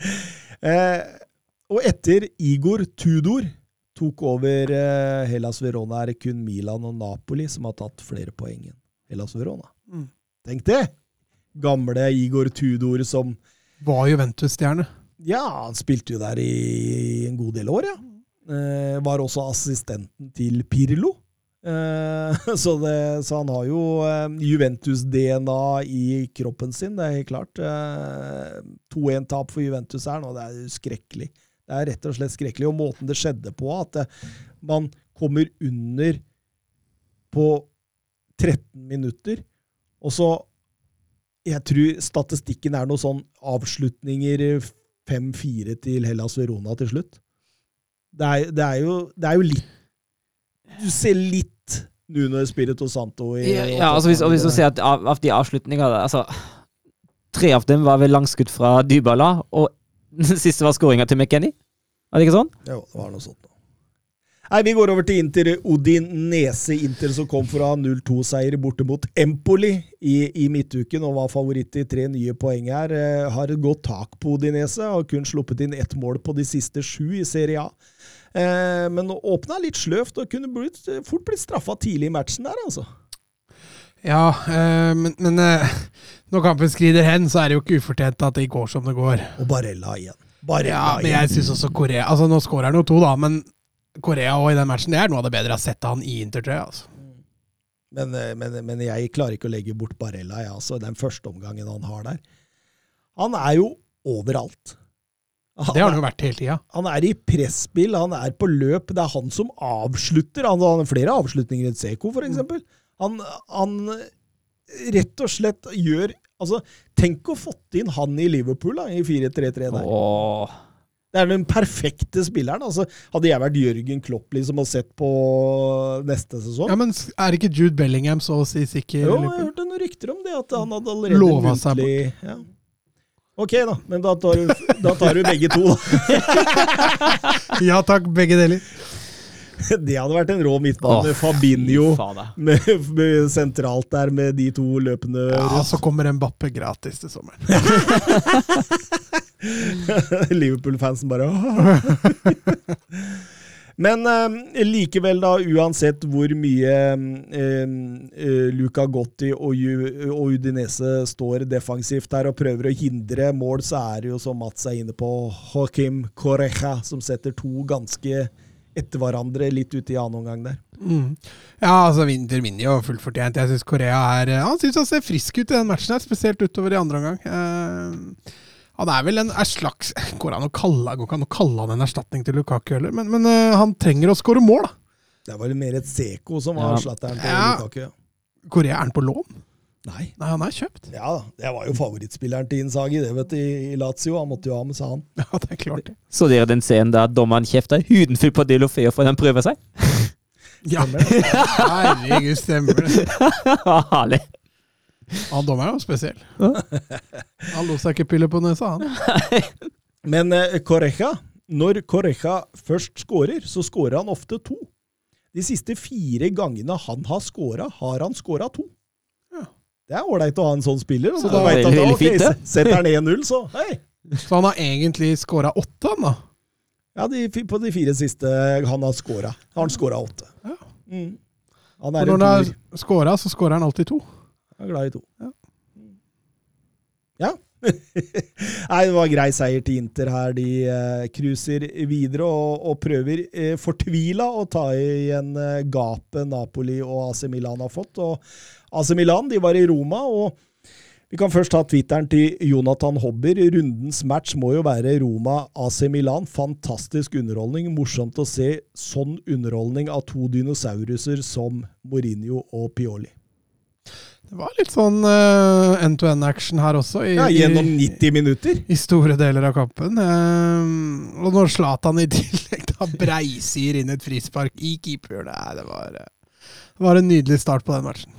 eh, Og etter Igor Tudor tok over eh, Hellas Verona, er det kun Milan og Napoli som har tatt flere poeng enn Hellas Verona. Mm. Tenk det! Gamle Igor Tudor som Var Juventus-stjerne. Ja, han spilte jo der i en god del år, ja. Eh, var også assistenten til Pirlo. Eh, så, det, så han har jo eh, Juventus-DNA i kroppen sin, det er helt klart. Eh, 2-1-tap for Juventus her nå, det er jo skrekkelig. Det er rett og slett skrekkelig. Og måten det skjedde på, at man kommer under på 13 minutter, og så Jeg tror statistikken er noe sånn avslutninger 5-4 til Hellas Verona til slutt. Det er, det er, jo, det er jo litt Du ser litt Nuno Espirito Santo i Ja, ja altså hvis, og hvis du ser at av, av de avslutningene altså, Tre av dem var vel langskudd fra Dybala, og den siste var skåringa til McKenny. Var det ikke sånn? Jo, det var noe sånt. da. Nei, Vi går over til Inter Odinese. Inter som kom fra 0-2-seier borte mot Empoli i, i midtuken og var favoritt i tre nye poeng her. Eh, har et godt tak på Odinese og kun sluppet inn ett mål på de siste sju i Serie A. Eh, men åpna litt sløvt og kunne blitt, fort blitt straffa tidlig i matchen der, altså. Ja, øh, men, men øh, når kampen skrider hen, så er det jo ikke ufortjent at det går som det går. Og Barella igjen. Barella Ja, men jeg syns også Korea Altså, nå skårer han jo to, da, men Korea òg i den matchen, det er noe av det bedre jeg har sett av han i Intertrøya. Altså. Men, eh, men, men jeg klarer ikke å legge bort Barella, jeg, altså. Den første omgangen han har der. Han er jo overalt. Det har han jo vært hele tida. Han er i presspill, han er på løp. Det er han som avslutter. Han har flere avslutninger enn Seko, for eksempel. Han, han rett og slett gjør Altså, tenk å fått inn han i Liverpool da, i 4-3-3 der. Åh. Det er den perfekte spilleren. Altså, hadde jeg vært Jørgen Klopp liksom, og sett på neste sesong Ja, men er ikke Jude Bellingham så å si sikker? Jo, jeg hørte noen rykter om det, at han hadde allerede Lova seg bort. ja. Ok, da. Men da tar du, da tar du begge to, da. Ja takk, begge deler. Det hadde vært en rå midtbane. oh, med Fabinho med, med sentralt der med de to løpende Ja, Så kommer Mbappe gratis til sommeren. Liverpool-fansen bare Men eh, likevel, da, uansett hvor mye eh, eh, Luca Gotti og, Ju- og Udinese står defensivt her og prøver å hindre mål, så er det jo, som Mats er inne på, Joaquim Correja som setter to ganske etter hverandre litt ute i annen omgang der. Mm. Ja, altså Winter vinner jo fullt fortjent. Jeg syns Korea er Han synes han ser frisk ut i den matchen, her, spesielt utover i andre omgang. Uh, han er vel en er slags Går det an å kalle, går an å kalle han en erstatning til Lukaku heller, men, men uh, han trenger å skåre mål, da. Det var vel mer et Seko som var Ja. slatteren til Ja. Lukaku. ja. Korea er han på lån? Nei. Nei, han er kjøpt. Ja Jeg det var jo favorittspilleren til Inzaghi, det vet du, i i Lazio. Han måtte jo ha med seg han. Ja, det er klart det. Så dere den scenen der dommeren kjefter huden full på Delofeo for han prøver seg? Ja. Herregud, stemmer det. Herlig. Han dommeren var spesiell. Han lot seg ikke pille på nesa, han. Men eh, Correja, når Correja først skårer, så skårer han ofte to. De siste fire gangene han har skåra, har han skåra to. Det er ålreit å ha en sånn spiller. Så da- vet han da, fint, ok. Setter han 1-0, så hei! Så han har egentlig skåra åtte, han da. Ja, de, på de fire siste han har skåra. har han skåra åtte. Ja. Mm. Han er når han har skåra, så skårer han alltid to. Han er glad i to. Ja. Ja. Nei, det var grei seier til Inter her. De eh, videre og, og prøver eh, fortvila å ta igjen eh, gapet Napoli og AC Milan har fått. Og AC Milan de var i Roma, og vi kan først ta Twitteren til Jonathan Hobber. Rundens match må jo være Roma-AC Milan. Fantastisk underholdning. Morsomt å se sånn underholdning av to dinosauruser som Mourinho og Pioli. Det var litt sånn uh, end-to-end-action her også, i, Ja, gjennom 90 minutter. i store deler av kampen. Uh, og når Zlatan i tillegg da breisier inn et frispark i keeperhjørnet det var, eh, det var en nydelig start på den matchen.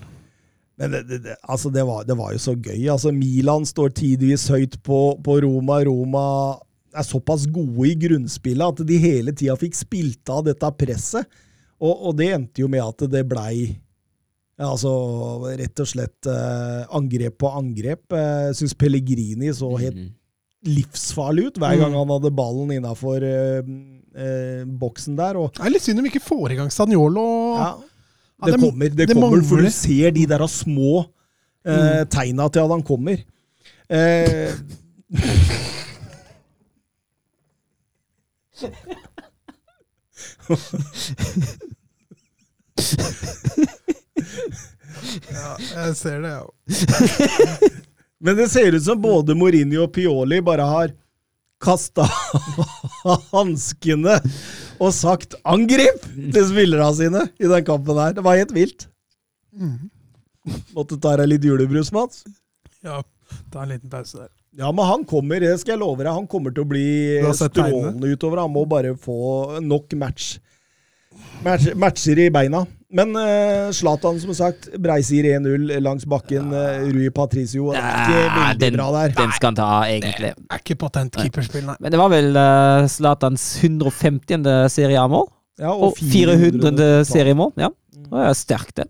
Men det, det, det, altså det, var, det var jo så gøy. Altså Milan står tidvis høyt på, på Roma. Roma er såpass gode i grunnspillet at de hele tida fikk spilt av dette presset. Og, og det endte jo med at det blei ja, altså rett og slett eh, angrep på angrep. Jeg syns Pellegrini så helt Mhm. livsfarlig ut hver gang han hadde ballen innafor eh, eh, boksen der. Og Det er litt synd de ikke får i gang Stanjolo. ja, Ja, det, det- kommer, det, det kommer for du ser de der små eh, tegna til at han kommer. Eh, Ja, jeg ser det, ja. men det ser ut som både Mourinho og Pioli bare har kasta hanskene og sagt 'angrip' til spillerne sine i den kampen her. Det var helt vilt. Måtte ta deg litt julebrus, Mats. ja. Ta en liten pause der. Ja, men han kommer, det skal jeg love deg, han kommer til å bli strålende utover. Han må bare få nok match, match matcher i beina. Men uh, som sagt, breiser 1-0 langs bakken. Uh, Rui Patricio det er ikke veldig den, bra der. den skal han ta, egentlig. Er ikke patent keeperspill, nei. Men det var vel Zlatans uh, 150. seriemål? Ja, Og 400. 400. seriemål. Ja. Det er sterkt, det.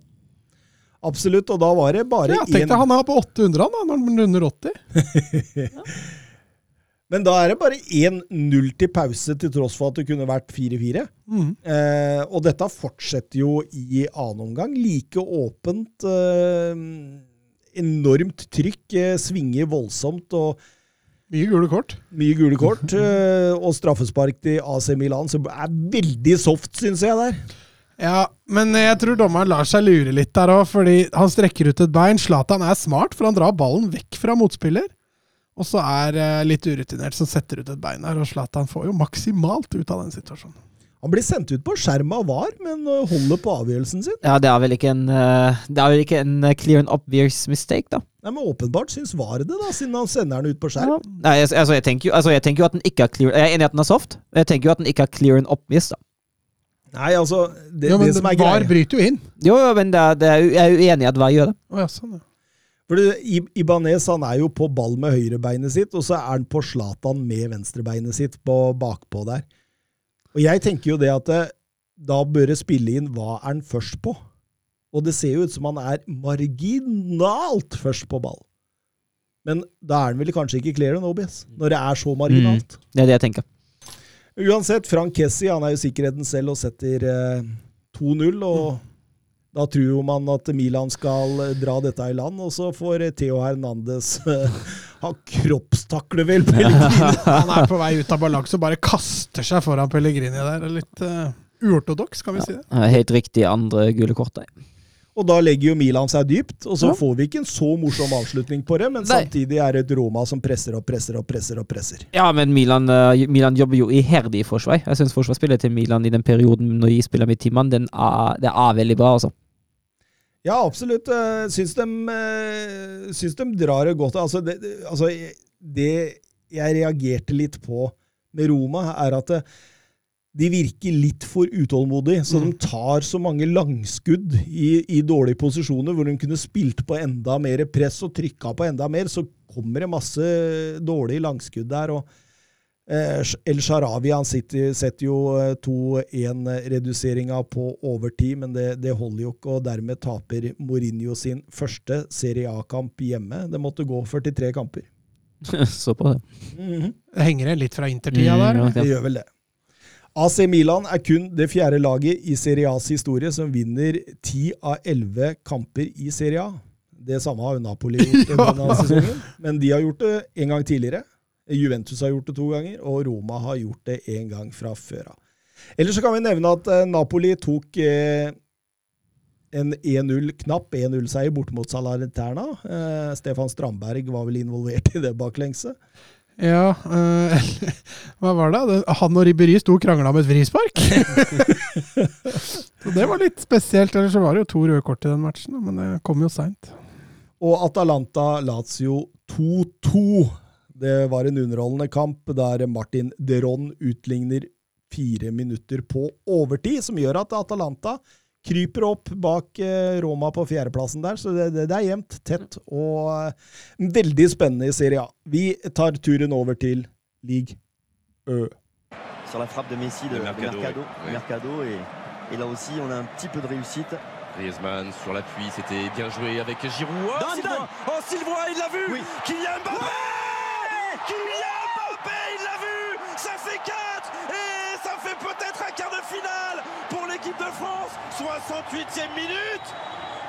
Absolutt, og da var det bare Ja, tenk én deg, han er på 800 han, da, når han er under 80. Men da er det bare 1-0 til pause, til tross for at det kunne vært 4-4. Mm. Eh, og dette fortsetter jo i annen omgang. Like åpent. Eh, enormt trykk. Eh, svinger voldsomt og Mye gule kort. mye gule kort. Eh, og straffespark til AC Milan, som er veldig soft, syns jeg der. Ja, men jeg tror dommeren lar seg lure litt der òg, fordi han strekker ut et bein. Zlatan er smart, for han drar ballen vekk fra motspiller. Og så er eh, litt urutinert som setter ut et bein her. og Zlatan får jo maksimalt ut av den situasjonen. Han blir sendt ut på skjerm av VAR, men øh, holder på avgjørelsen sin. Ja, det er vel ikke en, eh, det er vel ikke en eh, clear and obvious mistake, da. Nei, men Åpenbart syns VAR det, da, siden han sender den ut på skjerm. Nei, altså, jeg, tenker jo, altså, jeg tenker jo at den ikke er clear Jeg er enig i at den er soft. Jeg tenker jo at den ikke er clear and obvious, da. Nei, altså Det, jo, men det som er VAR greia bryter jo inn. Jo, jo, men det er, det er, jeg er jo enig i at VAR gjør det. Oh, ja, sånn, ja. For Ibanez han er jo på ball med høyrebeinet sitt, og så er han på Zlatan med venstrebeinet sitt på bakpå der. Og jeg tenker jo det at det, da bør det spille inn hva er han først på. Og det ser jo ut som han er marginalt først på ball. Men da er han vel kanskje ikke clear and obvious, når det er så marginalt. Det er det jeg tenker. Uansett, Frank Kessie han er jo sikkerheten selv og setter eh, 2-0. og Da tror jo man at Milan skal eh, dra dette i land, og så får eh, Theo Hernandez ha kroppstakle vel Pellegrini. Han er på vei ut av balanse og bare kaster seg foran Pellegrini der. Er Litt uh, uortodoks, kan vi si det. Eh, Helt riktig andre gule kort. Og da legger jo Milan seg dypt, og så Ja. får vi ikke en så morsom avslutning på det, men Nei. samtidig er det et Roma som presser og presser og presser og presser. Ja, men Milan, eh, Milan jobber jo iherdig i forsvar. Jeg syns forsvarsspillet til Milan i den perioden når de spiller med timene, den er, det er veldig bra, altså. Ja, absolutt. Eh, Syns de, eh, syns de drar det godt. Altså det, altså, det jeg reagerte litt på med Roma, er at det, de virker litt for utålmodige. Så de tar så mange langskudd i, i dårlige posisjoner, hvor de kunne spilt på enda mer press og trykka på enda mer. Så kommer det masse dårlige langskudd der. og Eh, El Sharawi han sitter, setter jo eh, 2-1-reduseringa på overtid, men det, det holder jo ikke, og dermed taper Mourinho sin første Serie A-kamp hjemme. Det måtte gå 43 kamper. Så på det. Det henger litt fra intertida Mm, der. ja. Det gjør vel det. AC Milan er kun det fjerde laget i Serie A's historie som vinner 10 av 11 kamper i Serie A. Det samme har jo Napoli gjort denne sesongen, men de har gjort det en gang tidligere. Juventus har gjort det to ganger, og Roma har gjort det én gang fra før av. Ellers så kan vi nevne at eh, Napoli tok eh, en 1-0, knapp 1-0-seier borte mot Salariterna. Eh, Stefan Strandberg var vel involvert i det baklengset. Ja, eh, hva var det? Det- Han og Ribberi sto og krangla om et frispark! så det var litt spesielt. Ellers så var det jo to røde kort i den matchen, men det kom jo seint. Og Atalanta-Lazio 2-2. Det var en underholdende kamp der Martin Deron utligner fire minutter på overtid, som gjør at Atalanta kryper opp bak eh, Roma på fjerdeplassen der. Så det, det, det er jevnt, tett og uh, veldig spennende i Serie A. Vi tar turen over til league Ø. sur la frappe de Messi de, De de Mercado, Mercado, oui. Mercado, et, et là aussi on a un petit peu de réussite. Griezmann sur l'appui, c'était bien joué avec Giroud. Oh, Dan. Oh, Sylvain, il l'a vu Oui. Kylian Mbappé l'équipe de France 68e minute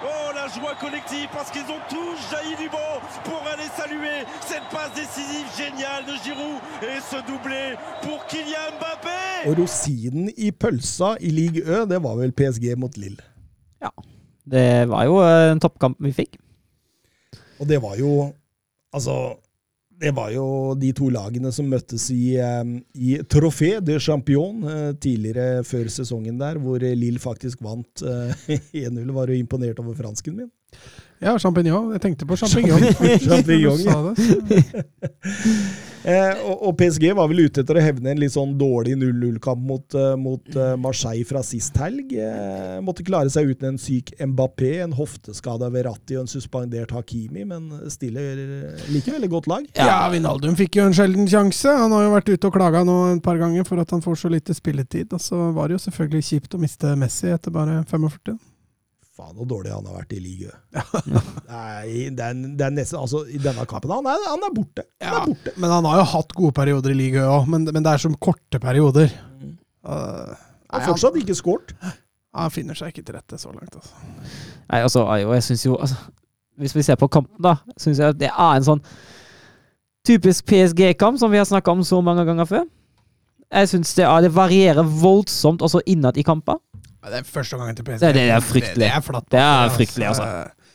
Oh, la joie collective parce qu'ils ont tous jailli du banc pour aller saluer cette passe décisive géniale de Giroud et ce doublé pour Kylian Mbappé Og rosinen i pølsa i Ligue Ø, det var vel PSG mot Lill. Det var jo en toppkamp vi fikk. Og det var jo Altså det var jo de to lagene som møttes i, eh, i Trofé de Champion eh, tidligere før sesongen der, hvor Lill faktisk vant eh, 1-0. Var du imponert over fransken min? Ja, champignon. Jeg tenkte på champignon. Eh, og, og PSG var vel ute etter å hevne en litt sånn dårlig 0-0-kamp mot, eh, mot eh, Marseille fra sist helg. Eh, måtte klare seg uten en syk Mbappé, en hofteskada Verratti og en suspendert Hakimi, men stiller eh, likevel et godt lag. Ja, Vinaldum fikk jo en sjelden sjanse. Han har jo vært ute og klaga nå et par ganger for at han får så lite spilletid. Og så var det jo selvfølgelig kjipt å miste Messi etter bare 45. Faen, så dårlig han har vært i ligaen. Nei, det er nesten Altså, i denne kampen Han er, han er borte. Han Ja, er borte. men han har jo hatt gode perioder i ligaen òg, men, men det er som korte perioder. Mm. Uh, Han nei, har fortsatt ikke skåret. han finner seg ikke til rette så langt, altså. Nei, altså, Ayo, jeg synes jo altså, Hvis vi ser på kampen, da, syns jeg at det er en sånn typisk PSG-kamp som vi har snakka om så mange ganger før. Jeg syns det, er- det varierer voldsomt også innad i kamper. Ja, det er første gangen til PSG. Det- det er fryktelig. Det, det er flatt. Det er fryktelig, altså.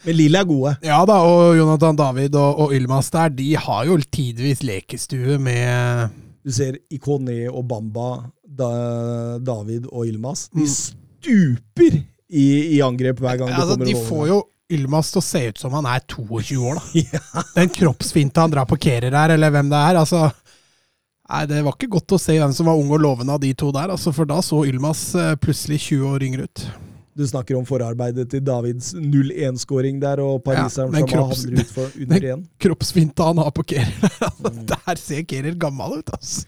Men Lille er gode. Ja da, og Jonathan David og, og Ylmas der, de har jo tidvis lekestue med Du ser Ikone og Bamba, da, David og Ylmas. De Mm. stuper i, i angrep hver gang det altså, kommer De får jo Ylmas til å se ut som han er 22 år, da. Den kroppsfinta han drar på Kerer her, eller hvem det er. altså... Nei, Det var ikke godt å se hvem som var ung og lovende av de to der, altså, for da så Ylmas eh, plutselig 20 år yngre ut. Du snakker om forarbeidet til Davids 0-1-skåring der, og pariseren Ja, som kropps- havner ut for under igjen. Kroppsfinta han har på Kehrer. altså, Mm. Der ser Kerer gammel ut, altså.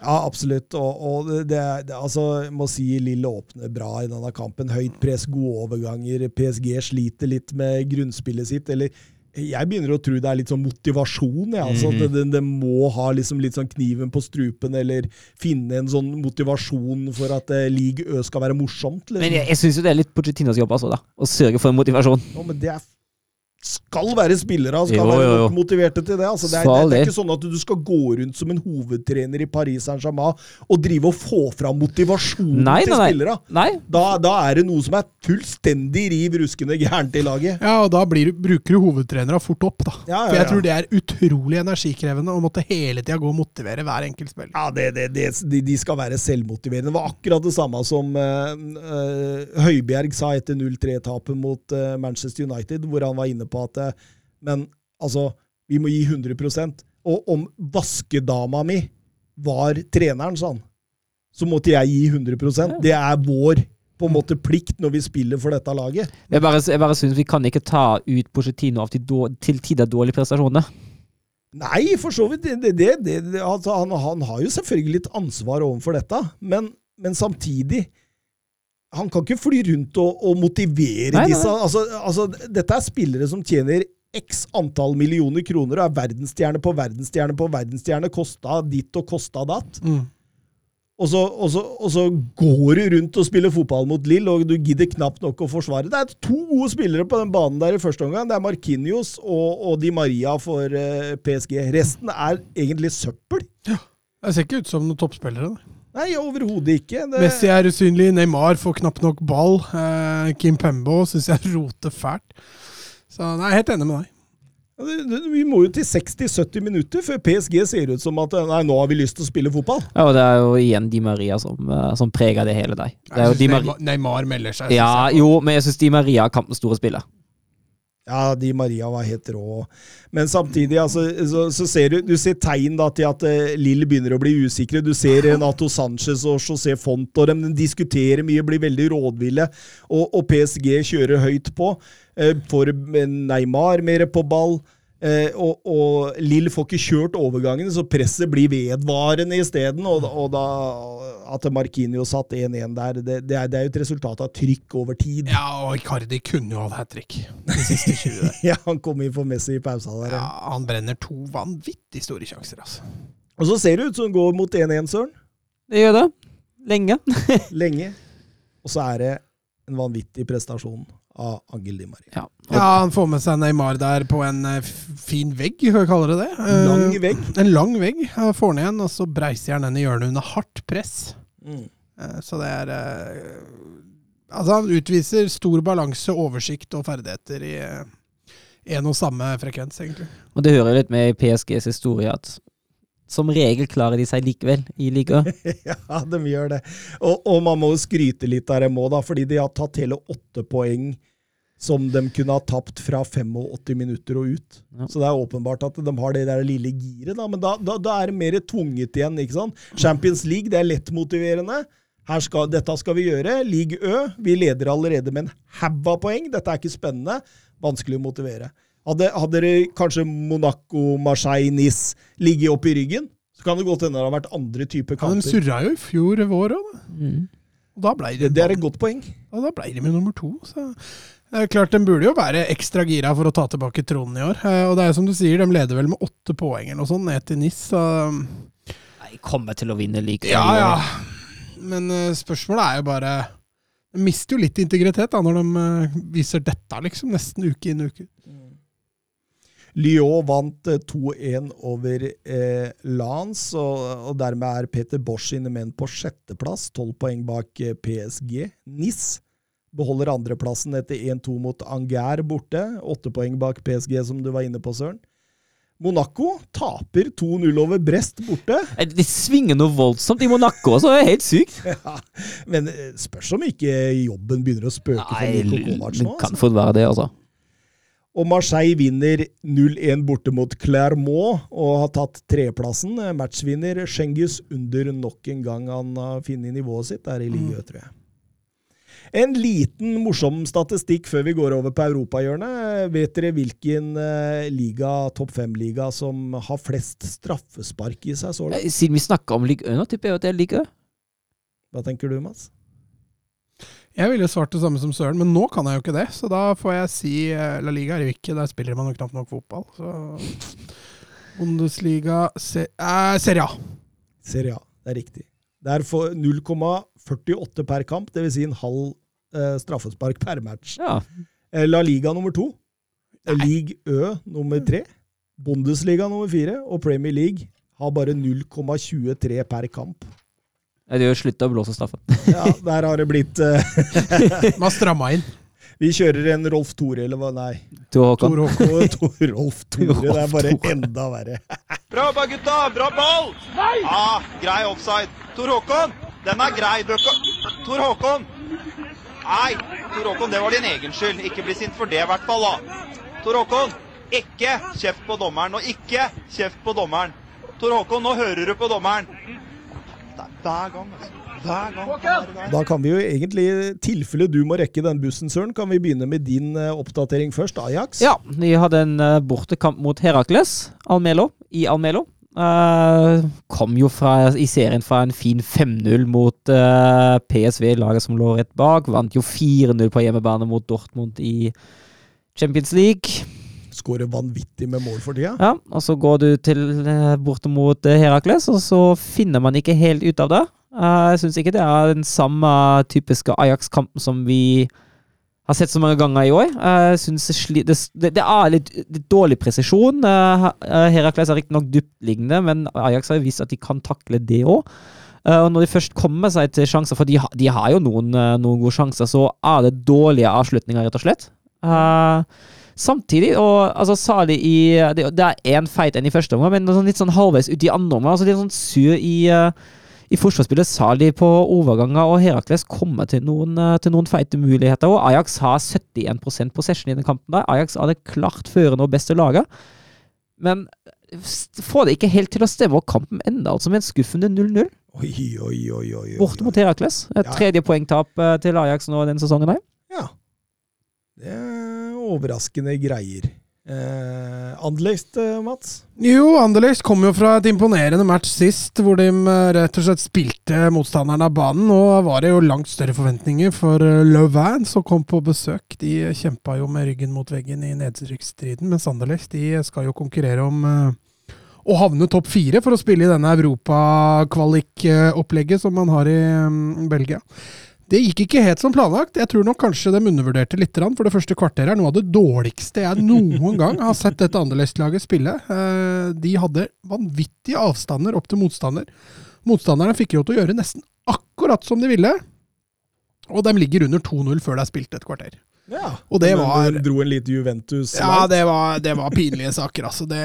Ja, absolutt. Og, og det, det, det, altså, jeg må si Lille åpner bra i denne kampen. Høyt press, gode overganger. PSG sliter litt med grunnspillet sitt. Eller jeg begynner å tro det er litt sånn motivasjon. Ja. altså, mm. det, det, må ha liksom litt sånn kniven på strupen, eller finne en sånn motivasjon for at eh, League Ø skal være morsomt. Liksom. Men jeg, jeg syns jo det er litt Pochettinos jobb, altså, da. Å sørge for en motivasjon. Ja, men det er skal være spillere og skal Jo, være jo, jo. nok motiverte til det. Altså, det, er, det, det er ikke sånn at du skal gå rundt som en hovedtrener i Paris Saint-Germain og drive og få fram motivasjonen Nei, til spillere. Da, da er det noe som er fullstendig riv ruskende gærent i laget. Ja, og da blir, bruker du hovedtrenere fort opp, da. Ja, For ja, jeg tror det er utrolig energikrevende å måtte hele tida gå og motivere hver enkelt spiller. Ja, det, det, det, de, de skal være selvmotiverende. Det var akkurat det samme som uh, uh, Høibjerg sa etter 0-3-tapet mot uh, Manchester United, hvor han var inne på at eh, Men altså, vi må gi 100% Og om vaskedama mi var treneren, sa han, så måtte jeg gi 100% Det er vår på en måte plikt når vi spiller for dette laget. Jeg bare, jeg bare synes vi kan ikke ta ut Pochettino av til, tider dårlige prestasjoner. Nei, for så vidt. Det, det, det, altså, han, han har jo selvfølgelig litt ansvar overfor dette, men, men samtidig Han kan ikke fly rundt og, og motivere Nei, disse. nei. Altså, altså, dette er spillere som tjener x antall millioner kroner og er verdensstjerne på verdensstjerne på verdensstjerne. Kosta ditt og kosta datt. Mm. Og så, og, så, og så går du rundt og spiller fotball mot Lill, og du gidder knapt nok å forsvare. Det er to gode spillere på den banen der i første omgang. Det er Markinios og, og Di Maria for uh, PSG. Resten er egentlig søppel. Det ser ikke ut som noen toppspillere. da. Nei, overhodet ikke. Det, Messi er usynlig, Neymar får knapt nok ball. Eh, Kim Pembo syns jeg roter fælt. Så nei, jeg er helt enig med deg. vi må jo til 60-70 minutter før PSG ser ut som at nei, nå har vi lyst til å spille fotball. Ja, og det er jo igjen Di Maria som, eh, som preger det hele der. Det er Neymar melder seg. Ja, jo, men jeg syns Di Maria er kampens store spiller. Ja, Di Maria var helt rå. Men samtidig, altså, så, så ser du, du ser tegn da, til at uh, Lill begynner å bli usikre. Du ser Renato Sanchez og José Font og de diskuterer mye, blir veldig rådville. Og, og PSG kjører høyt på. Uh, får Neymar mer på ball. Eh, og, og Lill får ikke kjørt overgangene, så presset blir vedvarende isteden. Og, og da at Markinio satt 1-1 der, det, det, er, det er jo et resultat av trykk over tid. Ja, og Icardi kunne jo hatt hat trick de siste 20 der. Ja, Han kom inn for Messi i pausa der. Ja, han brenner to vanvittig store sjanser, altså. Og så ser det ut som det går mot 1-1, Søren. Det gjør det. Lenge. Lenge. Og så er det en vanvittig prestasjon av Angel Di Maria. Ja. Ja, han får med seg Neymar der på en eh, fin vegg, hva kaller det det? Eh, Lang vegg. En lang vegg. Han får den igjen, og så breiser han den i hjørnet under hardt press. Mm. Eh, Så det er Altså, han utviser stor balanse, oversikt og ferdigheter i én og samme frekvens, egentlig. Og det hører litt med i PSGs historie at som regel klarer de seg likevel i liga. Ja, de gjør det. Og, og man må jo skryte litt av dem òg, fordi de har tatt hele åtte poeng som de kunne ha tapt fra 85 minutter og ut. Ja. Så det er åpenbart at de har det der lille giret, da. Men da, da, da er det mer tvunget igjen, ikke sant. Champions League, det er lettmotiverende. Her skal, dette skal vi gjøre. League Ø, vi leder allerede med en haug av poeng. Dette er ikke spennende. Vanskelig å motivere. Hadde, hadde dere kanskje Monaco, Marseille, Nice ligget opp i ryggen, så kan det godt hende det har vært andre typer Ja, de kamper. surra jo i fjor vår òg, da. Mm. Og da ble Det, det er et godt poeng. Ja, da ble de med nummer to. Så det er klart, De burde jo være ekstra gira for å ta tilbake tronen i år. Eh, Og det er som du sier, de leder vel med åtte poeng eller noe sånt ned til NIS. Så De kommer til å vinne likevel. ja, ja. Men eh, spørsmålet er jo bare De mister jo litt integritet da, når de eh, viser dette, liksom. Nesten uke inn uke ut. Lyon vant eh, 2-1 over eh, Lans, og, og dermed er Peter Bosch sine menn på sjetteplass, tolv poeng bak eh, PSG. NIS beholder andreplassen etter 1-2 mot Angers borte, åtte poeng bak PSG, som du var inne på, Søren. Monaco taper 2-0 over Brest borte. Det svinger noe voldsomt i Monaco, så det er helt sykt. Ja, men eh, spørs om ikke jobben begynner å spøke for Nei, Niko Kovac det kan Altså. fort være det, altså. Og Marseille vinner 0-1 borte mot Clermont og har tatt tredjeplassen. Matchvinner Schengis under nok en gang han har funnet nivået sitt der i ligaen, tror jeg. En liten morsom statistikk før vi går over på europahjørnet. Vet dere hvilken eh, liga, topp fem-liga som har flest straffespark i seg så langt? Eh, Siden vi snakker om Ligue 1, nå tipper jeg at det er Ligue 1. Hva tenker du, Mats? Jeg ville svart det samme som Søren, men nå kan jeg jo ikke det. Så da får jeg si eh, La Liga er jo ikke, der spiller man jo knapt nok fotball. Så Bundesliga se, eh, Serie A. Serie A, det er riktig. Det er 0,48 per kamp, dvs. Si en halv straffespark per match. Ja. Eh, La Liga nummer to. League Ø nummer tre. Bundesliga nummer fire. Og Premier League har bare 0,23 per kamp. Eh, Det gjør slutt å blåse straffen. Ja, der har det blitt eh, Man har stramma inn. Vi kjører en Rolf Tore, eller hva? Nei. Tor Håkon. Tor Håkon. Tor- Rolf Tore. Det er bare enda verre. Bra jobba, gutta! Bra ball! Nei! Ah, grei offside. Tor Håkon, den er grei. Tor Håkon! Nei, Tor Håkon, det var din egen skyld. Ikke bli sint for det, i hvert fall. da. Tor Håkon, ikke kjeft på dommeren. Og ikke kjeft på dommeren. Tor Håkon, nå hører du på dommeren. Er hver gang, altså. Da kan vi jo egentlig, i tilfelle du må rekke den bussen, Søren, kan vi begynne med din eh, oppdatering først. Ajax. Ja, de hadde en eh, bortekamp mot Herakles Almelo, i Almelo. Eh, kom jo fra, i serien fra en fin 5-0 mot uh, PSV, laget som lå rett bak. Vant jo 4-0 på hjemmebane mot Dortmund i Champions League. Skårer vanvittig med mål for tida. Ja, og så går du til uh, borte mot eh, Herakles, og så finner man ikke helt ut av det. Eh, jeg syns ikke det er den samme typiske Ajax-kampen som vi har sett så mange ganger i år. Uh, synes det, det, det er litt, litt dårlig presisjon. Eh, eh, Herakles er riktignok dyptliggende, men Ajax har vist at de kan takle det òg. Og når de først kommer seg til sjanser, for de, har- de har jo noen, noen gode sjanser, så er det dårlige avslutninger, rett og slett. Samtidig, og altså Sali i Det, det er én feit enn i første omgang, men sånn, litt sånn halvveis ut i andre omgang. Altså, er sånn sur i, i forsvarsspillet. sa de på overganger, og Herakles kommer til noen, eh, til noen feite muligheter. Og Ajax har 71% possession i den kampen. der. Ajax hadde klart førende og beste laget. Men får det ikke helt til å stemme, og kampen ender altså med en skuffende 0-0. Oi, oi, oi, oi. oi. Borte mot Herakles. Et Ja. tredje poengtap eh, til Ajax nå denne sesongen. her. Ja. Det er overraskende greier. Eh, Anderlecht, eh, Mats? Jo, Anderlecht kom jo fra et imponerende match sist, hvor de eh, rett og slett spilte motstanderen av banen. Nå var det jo langt større forventninger for eh, Louvain, som kom på besøk. De kjempa jo med ryggen mot veggen i nedrykksstriden, mens Anderlecht de skal jo konkurrere om å havne topp fire for å spille i denne europakvalikopplegget som man har i mm, Belgia. Det gikk ikke helt som planlagt. Jeg tror nok kanskje de undervurderte litt, for det første kvarteret er noe av det dårligste jeg noen gang har sett dette Anderlecht-laget spille. Eh, De hadde vanvittige avstander opp til motstander. Motstanderne fikk jo til å gjøre nesten akkurat som de ville. Og de ligger under 2-0 før det er spilt et kvarter. Ja. Og det var- dro en lite Juventus Ja, det var, det var pinlige saker, altså. Det,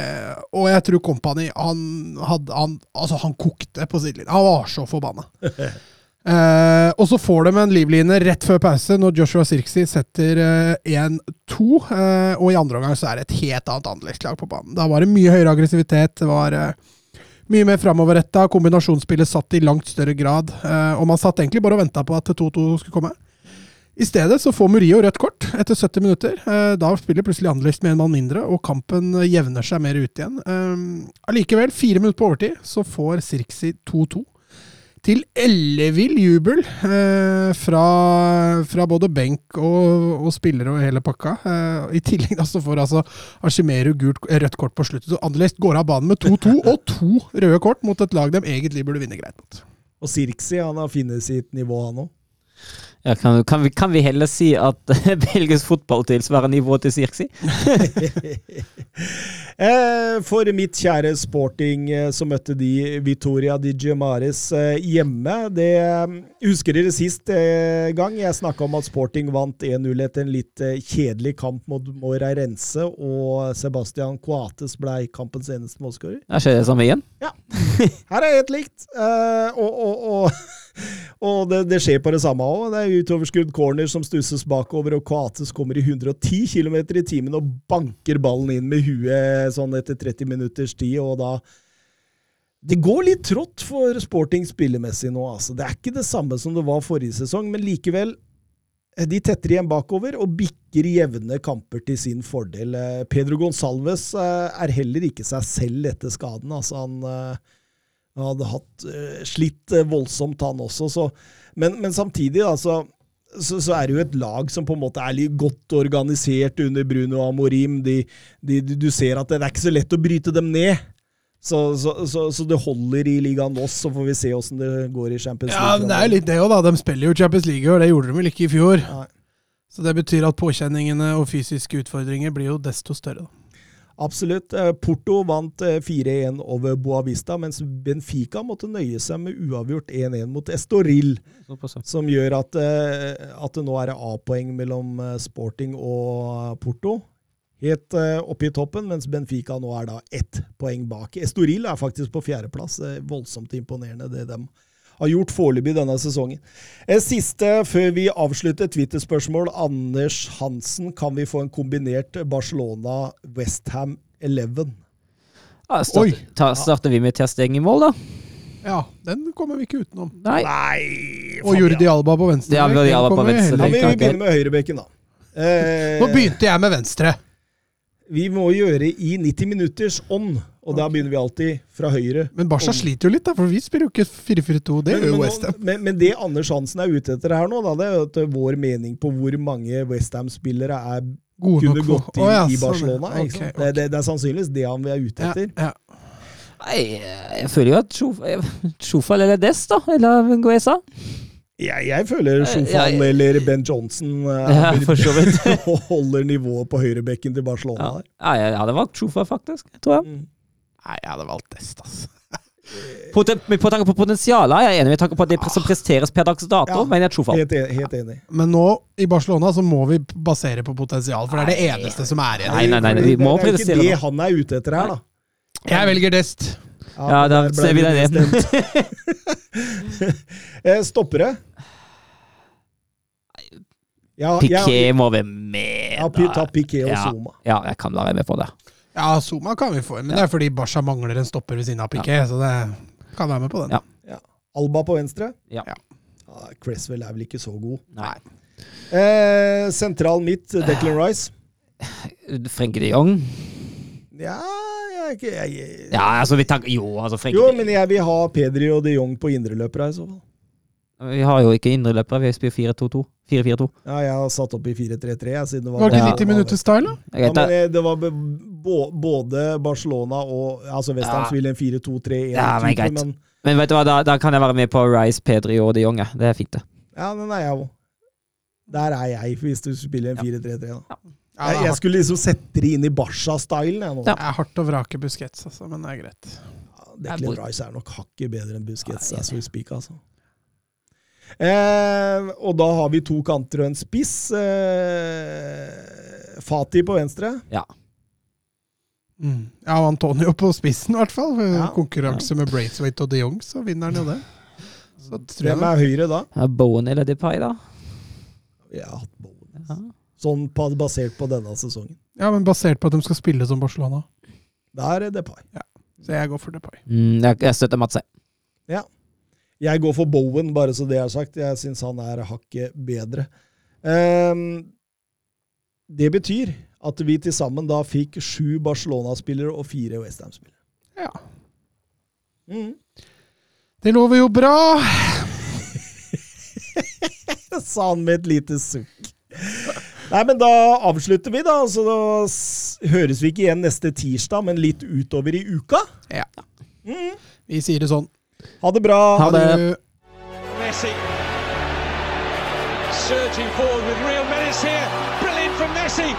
og jeg tror Company han, han, altså han kokte på sidelinjen. Han var så forbanna. Eh, og så får de en livline rett før pause, når Joshua Sirksi setter eh, 1-2. Eh, og i andre omgang så er det et helt annet Anderlecht-lag på banen. Da var det mye høyere aggressivitet. Det var eh, mye mer framoverretta. Kombinasjonsspillet satt i langt større grad. Eh, og man satt egentlig bare og venta på at 2-2 skulle komme. I stedet så får Murillo rødt kort etter 70 minutter. Eh, Da spiller plutselig Anderlecht med en mann mindre, og kampen eh, jevner seg mer ut igjen. Eh, Allikevel, fire minutter på overtid, så får Sirksi 2-2. Til ellevill jubel eh, fra, fra både benk og, og spillere og hele pakka. Eh, I tillegg da så får altså Ashimeru gult, rødt kort på slutten. Så Anderlecht går av banen med 2-2 og to røde kort mot et lag de egentlig burde vinne greit mot. Og Sirksi han har funnet sitt nivå, han òg. Ja, kan, kan, vi, kan vi heller si at belgisk fotball tilsvarer nivået til Sirksi? Eh, For mitt kjære Sporting, eh, så møtte de Vitoria di Giamares eh, hjemme. Det Husker dere sist gang jeg snakka om at Sporting vant 1-0 etter en litt kjedelig kamp mot Moreirense, og Sebastian Coates ble kampens eneste målskårer? Er det samme igjen? Ja. Her er helt likt. Og og, og, og det, det skjer på det samme òg. Det er utoverskudd corner som stusses bakover, og Coates kommer i 110 km i timen og banker ballen inn med huet sånn etter 30 minutters tid, og da Det går litt trått for Sporting spillemessig nå, altså. Det er ikke det samme som det var forrige sesong, men likevel eh, de tetter igjen bakover og bikker jevne kamper til sin fordel. Eh, Pedro Gonsalves eh, er heller ikke seg selv etter skaden. altså Han han hadde hatt eh, slitt eh, voldsomt, han også. Så, men, men samtidig, da, så, så, så er det jo et lag som på en måte er godt organisert under Bruno Amorim. De, de, du ser at det er ikke så lett å bryte dem ned. Så, så, så, så det holder i ligaen oss, så får vi se åssen det går i Champions League. Ja, men det er jo litt det òg, da. De spiller jo Champions League og det gjorde de vel ikke i fjor. Nei. Så det betyr at påkjenningene og fysiske utfordringer blir jo desto større. da. Absolutt. Eh, Porto vant eh, 4-1 over Boavista, mens Benfica måtte nøye seg med uavgjort 1-1 mot Estoril. som gjør at, eh, at det nå er A-poeng mellom eh, Sporting og Porto. Helt eh, oppe i toppen, mens Benfica nå er da ett poeng bak. Estoril er faktisk på fjerdeplass. Eh, Voldsomt imponerende det de har gjort foreløpig denne sesongen. En Siste før vi avslutter Twitter-spørsmål. Anders Hansen, kan vi få en kombinert Barcelona-Westham 11? Ja, start, ta, starter vi med Testeng i mål, da? Ja, den kommer vi ikke utenom. Nei. Nei Og Jordi Alba på venstre. Ja, Jordi Alba på vi venstre. Ja, heller- vi begynner med høyrebekken, da. Eh, Nå begynte jeg med venstre. Vi må gjøre i 90 minutters ånd, og da begynner vi alltid fra høyre. Men Barca sliter jo litt, da, for vi spiller jo ikke 4-4-2. Det gjør jo Westham. West Ham. men, men det Anders Hansen er ute etter her nå, da, det er jo at vår mening på hvor mange Westham-spillere er Gode kunne nok gått inn oh, ja, i sånn, Barcelona. Sånn. Okay, okay. Det, det, det er sannsynligvis det han vi er ute etter. ja. Nei, jeg føler jo at Sjofal eller Dess, da, eller Guesa. Jeg, jeg føler Sjofal Ja, eller Ben Johnson eh, Ja, er- holder nivået på høyrebekken til Barcelona Ja, ja jeg hadde valgt Sjofal, faktisk. tror jeg. Mm. Nei, jeg hadde valgt Dest, altså. Poten, med på tanke på potensialet er jeg enig med tanke på at det som presteres per dags dato, Ja. men jeg tror. Helt, helt enig. Men nå, i Barcelona, så må vi basere på potensial, for det er det eneste som er igjen. Nei, nei, nei, nei, vi det, må det er ikke det han er ute etter her, da. Jeg velger Dest. Ja, da ser vi det igjen. Eh, Stoppere? Ja, Piqué må være med. Ja, ta Piqué og Ja. Zuma. Ja, jeg kan være med på det. Ja, Zuma kan vi få inn, men det er fordi Barca mangler en stopper ved siden av Piqué, så det kan være med på den. Ja. Alba på venstre? Ja. Ja. Ja, Cresswell er vel ikke så god. Nei. Eh, sentral midt, Declan Rice. Frenke de Jong? Ja, jeg, ikke- jeg, jeg, Ja, altså, vi tenker Jo, altså, Frenke Jo, men jeg vil ha Pedri og de Jong på indreløpere i så fall. Vi har jo ikke indreløpere, vi spiller 4-2-2. 4-4-2. Ja, jeg har satt opp i 4-3-3, siden det var Var det ikke 90 minutter style, da? Ja, men det. eh, var be- bo- både Barcelona og Altså Westham Ja. spiller en 4-2-3-1, Ja, men greit. men Men vet du hva, da, da kan jeg være med på Rice, Pedri og de Jonge. Det er fint, det. ja, den er jeg òg. Der er jeg, hvis du spiller en 4-3-3. Ja. Ja, Jeg, jeg skulle liksom sette det inn i Barca-stylen. jeg. Ja. det er hardt å vrake Busquets, altså, men det er greit. Declan Rice er nok hakket bedre enn Busquets. as we speak, altså. Eh, og da har vi to kanter og en spiss. Eh, Fati på venstre. Mm. Ja, og Antonio på spissen, i hvert fall. Ja. Konkurranse med Braithwaite og de Jong, så vinner han jo det. Så tror jeg Hvem er høyre da? Ja, Bowen eller Depay, da? Jeg har hatt Bowen. Ja. Sånn på, basert på denne sesongen. Ja, men basert på at de skal spille som Barcelona. Da er det Depay. Så jeg går for Depay. Mm, jeg, jeg støtter Mats. jeg. Jeg går for Bowen, bare så det er sagt. Jeg syns han er hakket bedre. Um, det betyr at vi til sammen da fikk sju Barcelona-spillere og fire Westham-spillere. Ja. Mm. Det lover jo bra! Sa han med et lite sukk. Nei, men da avslutter vi, da. Så da høres vi ikke igjen neste tirsdag, men litt utover i uka. Ja. Mm. Vi sier det sånn. Ha det bra. Ha det. Messi. surging forward with real menace here. Brilliant from Messi.